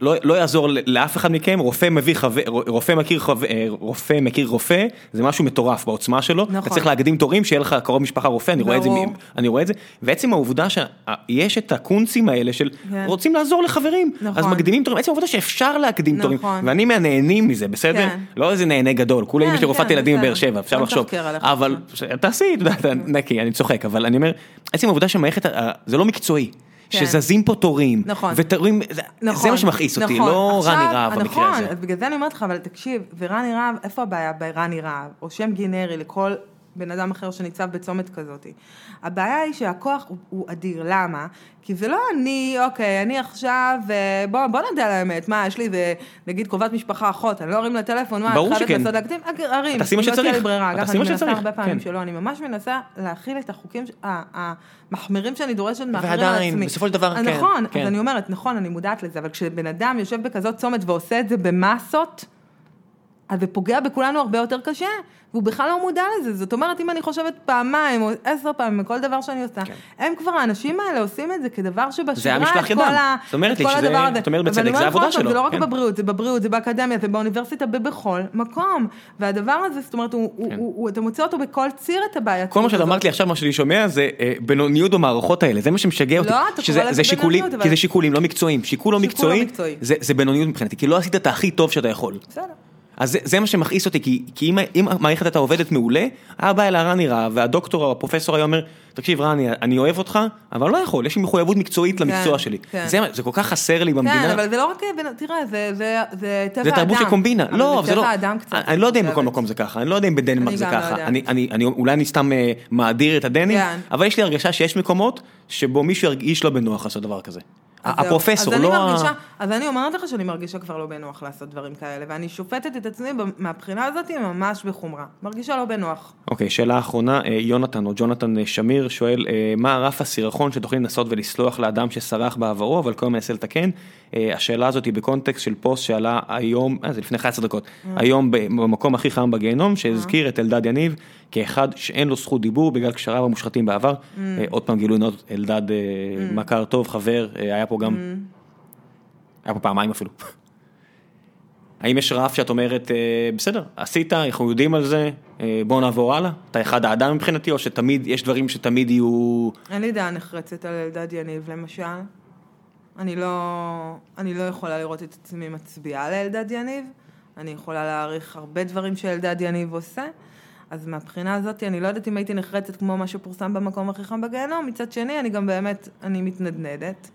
לא, לא יעזור לאף אחד מכם, רופא מביא חבר, רופא מכיר חבר, אה, רופא מכיר רופא, זה משהו מטורף בעוצמה שלו, נכון. אתה צריך להקדים תורים, שיהיה לך קרוב משפחה רופא, אני רואה את זה, ברור. אני רואה את זה, ועצם העובדה שיש את הקונצים האלה של כן. רוצים לעזור לחברים, אז נכון. מקדימים תורים, עצם העובדה שאפשר להקדים תורים, נכון. ואני מהנהנים מזה, בסדר? כן. לא איזה נהנה גדול, כולה כן, אמא שלי רופאת כן, ילדים. בבאר שבע, אפשר לא לחשוב. אבל תעשי, את יודעת, נקי, אני צוחק, אבל אני אומר, עצם העובדה שהמערכת, זה לא מקצועי. כן. שזזים פה תורים, נכון. ותורים, זה- נכון, זה מה שמכעיס אותי, נכון. לא עכשיו, רני רהב במקרה נכון, הזה. אז בגלל זה אני אומרת לך, אבל תקשיב, ורני רהב, איפה הבעיה ברני רהב, או שם גנרי לכל בן אדם אחר שניצב בצומת כזאת? הבעיה היא שהכוח הוא, הוא אדיר, למה? כי זה לא אני, אוקיי, אני עכשיו, אה, בוא, בוא נדע על האמת, מה, יש לי איזה, נגיד, קרובת משפחה אחות, אני לא ארים לטלפון, מה, ברור שכן. להקדים? ארים, תעשי מה לא שצריך. לי ברירה, אגב, תעשי אני מה מנסה שצריך, הרבה פעמים כן. שלא, אני ממש מנסה להכיל את החוקים המחמירים שאני דורשת מאחרים עצמי. ועדיין, בסופו של דבר, כן, נכון, כן. אז אני אומרת, נכון, אני מודעת לזה, אבל כשבן אדם יושב בכזאת צומת ועושה את זה במסות, אז זה פוגע בכולנו הרבה יותר קשה, והוא בכלל לא מודע לזה. זאת אומרת, אם אני חושבת פעמיים או עשר פעמים בכל דבר שאני עושה, כן. הם כבר, האנשים האלה עושים את זה כדבר שבשגרה, משלח את ידם. כל ה- זאת אומרת את כל שזה- הדבר הזה. את אומרת בצדק, זה העבודה שלו, זה לא רק כן. בבריאות, זה בבריאות, זה באקדמיה, זה באוניברסיטה, ובכל מקום. והדבר הזה, זאת אומרת, הוא- הוא- כן. הוא- הוא- אתה מוצא אותו בכל ציר את הבעייתיות כל מה שאת. אמרת לי עכשיו, מה שאני שומע, זה אה, בינוניות במערכות האלה, זה מה שמשגע אותי. לא, אתה קורא זה לזה בינוניות, כי אבל- זה שיקולים לא מקצועיים. שיקול לא לא מקצועי, זה בינוניות מבחינתי, כי לא עשית את הכי טוב שאתה יכול. בסדר. אז זה, זה מה שמכעיס אותי, כי, כי אם, אם המערכת הייתה עובדת מעולה, היה בא אל רני רהב, והדוקטור או הפרופסור היה אומר, תקשיב רני, אני אוהב אותך, אבל לא יכול, יש לי מחויבות מקצועית למקצוע שלי. כן. זה, זה כל כך חסר לי במדינה. כן, אבל זה לא רק, תראה, זה- זה זה טבע זה האדם. תרבות של קומבינה, לא, זה זה לא, טבע האדם קצת. אני- אני לא יודע אם בכל. מקום זה ככה, אני לא יודע אם בדנמרק זה לא ככה, יודעת. אני, אני, אני, אולי אני סתם אה, מאדיר את הדנים, כן. אבל יש לי הרגשה שיש מקומות שבו מישהו ירגיש לא בנוח לעשות דבר כזה. הפרופסור, לא ה... אז אני אומרת לך שאני מרגישה כבר לא בנוח לעשות דברים כאלה, ואני שופטת את עצמי מהבחינה הזאת ממש בחומרה. מרגישה לא בנוח. אוקיי, שאלה אחרונה, אה, יונתן או ג'ונתן אה, שמיר שואל, אה, מה רף הסירחון שתוכלי לנסות ולסלוח לאדם שסרח בעברו, אבל כל הזמן מנסה לתקן? השאלה הזאת היא בקונטקסט של פוסט שעלה היום, אה, זה לפני 11 דקות, היום במקום הכי חם בגיהנום, שהזכיר את אלדד יניב כאחד שאין לו זכות דיבור בגלל קשריו המושחתים בעבר. אה, עוד פעם גילוי נאות, אלדד אה, מכר טוב, חבר, אה, היה פה גם, היה פה פעמיים אפילו. האם יש רף שאת אומרת, בסדר, עשית, אנחנו יודעים על זה, בוא נעבור הלאה? אתה אחד האדם מבחינתי, או שתמיד, יש דברים שתמיד יהיו... אין לי דעה נחרצת על אלדד יניב, למשל. אני לא, אני לא יכולה לראות את עצמי מצביעה לאלדד יניב. אני יכולה להעריך הרבה דברים שאלדד יניב עושה. אז מהבחינה הזאת, אני לא יודעת אם הייתי נחרצת כמו מה שפורסם במקום הכי חם בגיהנום. מצד שני, אני גם באמת, אני מתנדנדת.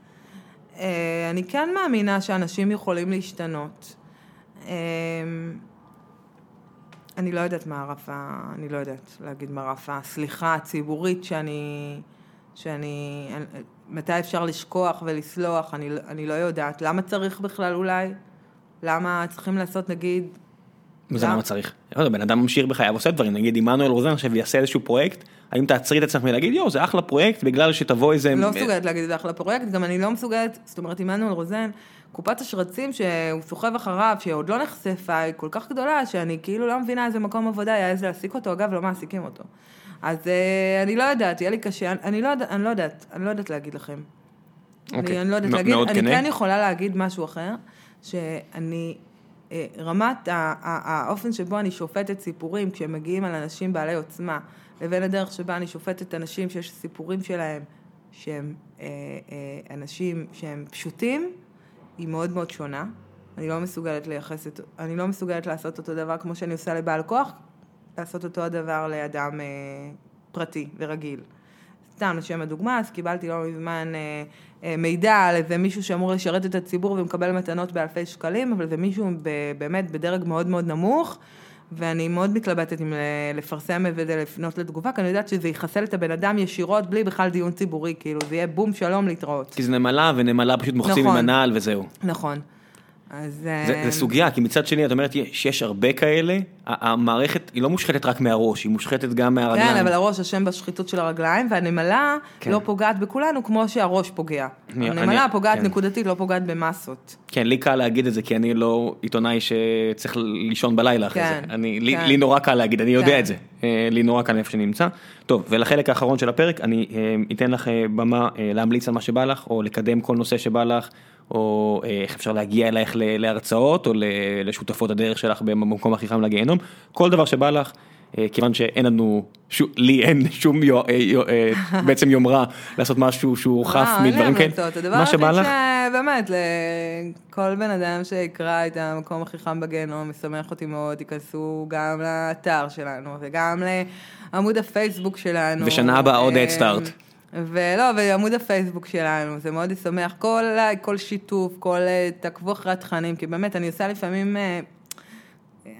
אה, אני כן מאמינה שאנשים יכולים להשתנות. אה, אני לא יודעת מה הרף ה... אני לא יודעת להגיד מה רף הסליחה הציבורית שאני... שאני... מתי אפשר לשכוח ולסלוח, אני, אני לא יודעת. למה צריך בכלל אולי? למה צריכים לעשות נגיד... זה למה? למה צריך? לא בן אדם ממשיך בחייו, עושה דברים, נגיד עמנואל רוזן עכשיו יעשה איזשהו פרויקט, האם תעצרי את עצמך מלהגיד יואו זה אחלה פרויקט בגלל שתבוא איזה... לא מסוגלת להגיד זה אחלה פרויקט, גם אני לא מסוגלת, זאת אומרת, עמנואל רוזן, קופת השרצים שהוא סוחב אחריו, שעוד לא נחשפה, היא כל כך גדולה, שאני כאילו לא מבינה איזה מקום עבודה יעז להעסיק אותו, אגב, לא מעסיקים אותו. אז אה, אני לא יודעת, יהיה לי קשה, אני- לא יודעת, אני לא יודעת, אני לא יודעת להגיד לכם. אוקיי. אני, לא יודעת להגיד, אני. כן יכולה להגיד משהו אחר, שאני, רמת האופן שבו אני שופטת סיפורים כשהם מגיעים על אנשים בעלי עוצמה, לבין הדרך שבה אני שופטת אנשים שיש סיפורים שלהם שהם אה, אה, אנשים שהם פשוטים, היא מאוד מאוד שונה. אני לא מסוגלת לייחס את, אני לא מסוגלת לעשות אותו דבר כמו שאני עושה לבעל כוח, לעשות אותו הדבר לאדם אה, פרטי ורגיל. סתם לשם הדוגמה, אז קיבלתי לא מזמן אה, אה, מידע על איזה מישהו שאמור לשרת את הציבור ומקבל מתנות באלפי שקלים, אבל זה מישהו ב, באמת בדרג מאוד מאוד נמוך, ואני מאוד מתלבטת אם ל- לפרסם את זה, לפנות לתגובה, כי אני יודעת שזה יחסל את הבן אדם ישירות, בלי בכלל דיון ציבורי, כאילו זה יהיה בום שלום להתראות. כי זה נמלה ונמלה פשוט מוחצים עם נכון. הנעל וזהו. נכון. אז... זה, אה, זה סוגיה, כי מצד שני את אומרת שיש הרבה כאלה, המערכת היא לא מושחתת רק מהראש, היא מושחתת גם מהרגליים. כן, אבל הראש אשם בשחיתות של הרגליים, והנמלה כן. לא פוגעת בכולנו כמו שהראש פוגע. אני- הנמלה אני- פוגעת כן. נקודתית, לא פוגעת במסות. כן, לי קל להגיד את זה, כי אני לא עיתונאי שצריך לישון בלילה אחרי כן, זה. אני, לי, כן. לי נורא קל להגיד, אני יודע כן. את זה. אה, לי נורא קל איפה שאני נמצא. טוב, ולחלק האחרון של הפרק, אני אה, אתן לך במה להמליץ על מה שבא לך, או לקדם כל נושא שבא לך, או אה, איך אפשר להגיע אלייך להרצאות, או לשותפות הדרך שלך במקום הכי חם לגיהנום. כל דבר שבא לך. אה, כיוון שאין לנו, שו, לי אין שום יו, אה, יו, בעצם יומרה לעשות משהו שהוא חף מדברים כאלה. הדבר מה שבא לך, שבאמת, לכל בן אדם שיקרא את המקום הכי חם בגיהנום, משמח אותי מאוד, תיכנסו גם לאתר שלנו, וגם לעמוד הפייסבוק שלנו. ושנה הבאה עוד Start. ולא, ועמוד הפייסבוק שלנו, זה מאוד ישמח. כל כל שיתוף, כל... אה, תעקבו אחרי התכנים, כי באמת, אני עושה לפעמים... אה, אה,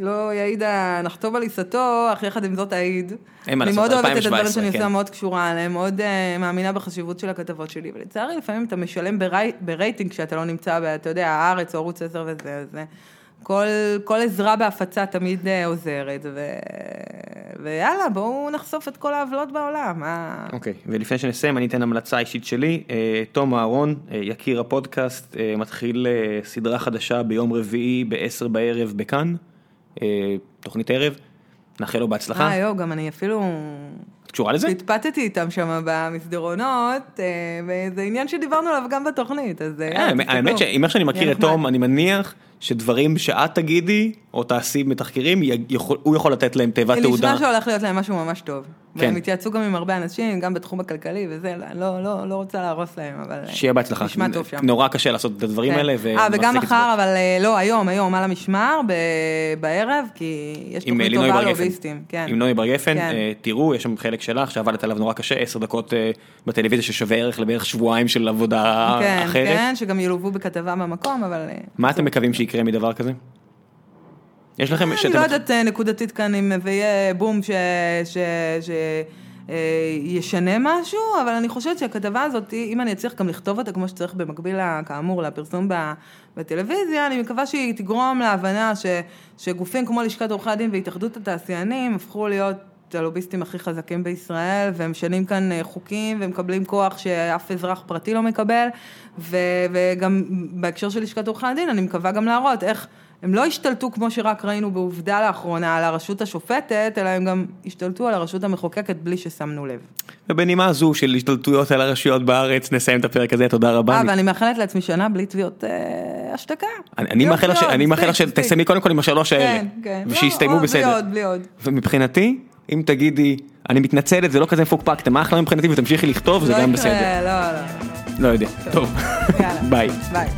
לא יעיד הנחתום על עיסתו, אך יחד עם זאת אעיד. אין מה אני לעשות, מאוד אוהבת את 2017, הדברים שאני כן. עושה, מאוד קשורה עליהם, מאוד מאמינה בחשיבות של הכתבות שלי, ולצערי לפעמים אתה משלם ברי, ברייטינג כשאתה לא נמצא, אתה יודע, הארץ או ערוץ 10 וזה, אז כל, כל עזרה בהפצה תמיד אה, עוזרת, ו... ויאללה, בואו נחשוף את כל העוולות בעולם. אוקיי, ולפני שנסיים אני אתן המלצה אישית שלי, אה, תום אהרון, אה, יקיר הפודקאסט, אה, מתחיל אה, סדרה חדשה ביום רביעי ב-10 בערב בכאן, אה, תוכנית ערב, נאחל לו בהצלחה, אה, יואו, גם אני אפילו את קשורה לזה? התפתתי איתם שם במסדרונות, אה, וזה עניין שדיברנו עליו גם בתוכנית, אז אה, אה, האמת-. שאם איך שאני מכיר את תום. אני מניח שדברים שאת תגידי, או תעשי בתחקירים, י- יכול- הוא יכול לתת להם תיבת תעודה. נשמע שהולך להיות להם משהו ממש טוב. כן. והם התייעצו גם עם הרבה אנשים, גם בתחום הכלכלי וזה, לא, לא, לא רוצה להרוס להם, אבל... אה, שיהיה בהצלחה, נשמע טוב שם. נורא קשה לעשות את הדברים כן. האלה, אה, ומחזק וגם. מחר, אבל אה, לא, היום, היום, על המשמר, ב- בערב, כי יש עם תוכנית טובה. לוביסטים. כן. עם נוי בר גפן, כן. אה, תראו, יש שם חלק שלך שעבדת עליו נורא קשה, עשר דקות אה, בטלוויזיה ששווה ערך לבערך שבועיים של עבודה כן, אחרת. כן, שגם ילוו בכתבה במקום, אבל... אה, מה אתם מקווים שיקרה מדבר כזה? יש לכם, אני שאתם- לא יודעת אה, נקודתית כאן אם יהיה בום ש... ש... ש... ישנה משהו, אבל אני חושבת שהכתבה הזאת, אם אני אצליח גם לכתוב אותה כמו שצריך במקביל, כאמור, לפרסום בטלוויזיה, אני מקווה שהיא תגרום להבנה ש, שגופים כמו לשכת עורכי הדין והתאחדות התעשיינים הפכו להיות הלוביסטים הכי חזקים בישראל, והם משנים כאן אה, חוקים ומקבלים כוח שאף אזרח פרטי לא מקבל, ו, וגם בהקשר של לשכת עורכי הדין, אני מקווה גם להראות איך הם לא השתלטו כמו שרק ראינו בעובדה לאחרונה על הרשות השופטת, אלא הם גם השתלטו על הרשות המחוקקת בלי ששמנו לב. ובנימה זו של השתלטויות על הרשויות בארץ, נסיים את הפרק הזה, תודה רבה. אה, ואני מאחלת לעצמי שנה בלי תביעות אה, השתקה. אני מאחל לך שתסיימי קודם כל עם השלוש האלה, כן, כן. ושיסתיימו לא, בסדר. בלי עוד, בלי עוד. ומבחינתי, אם תגידי, אני מתנצלת, זה לא כזה מפוקפק, אתם אחלה מבחינתי ותמשיכי לכתוב, זה לא גם בסדר. לא, לא. לא יודע, טוב. ביי. ביי.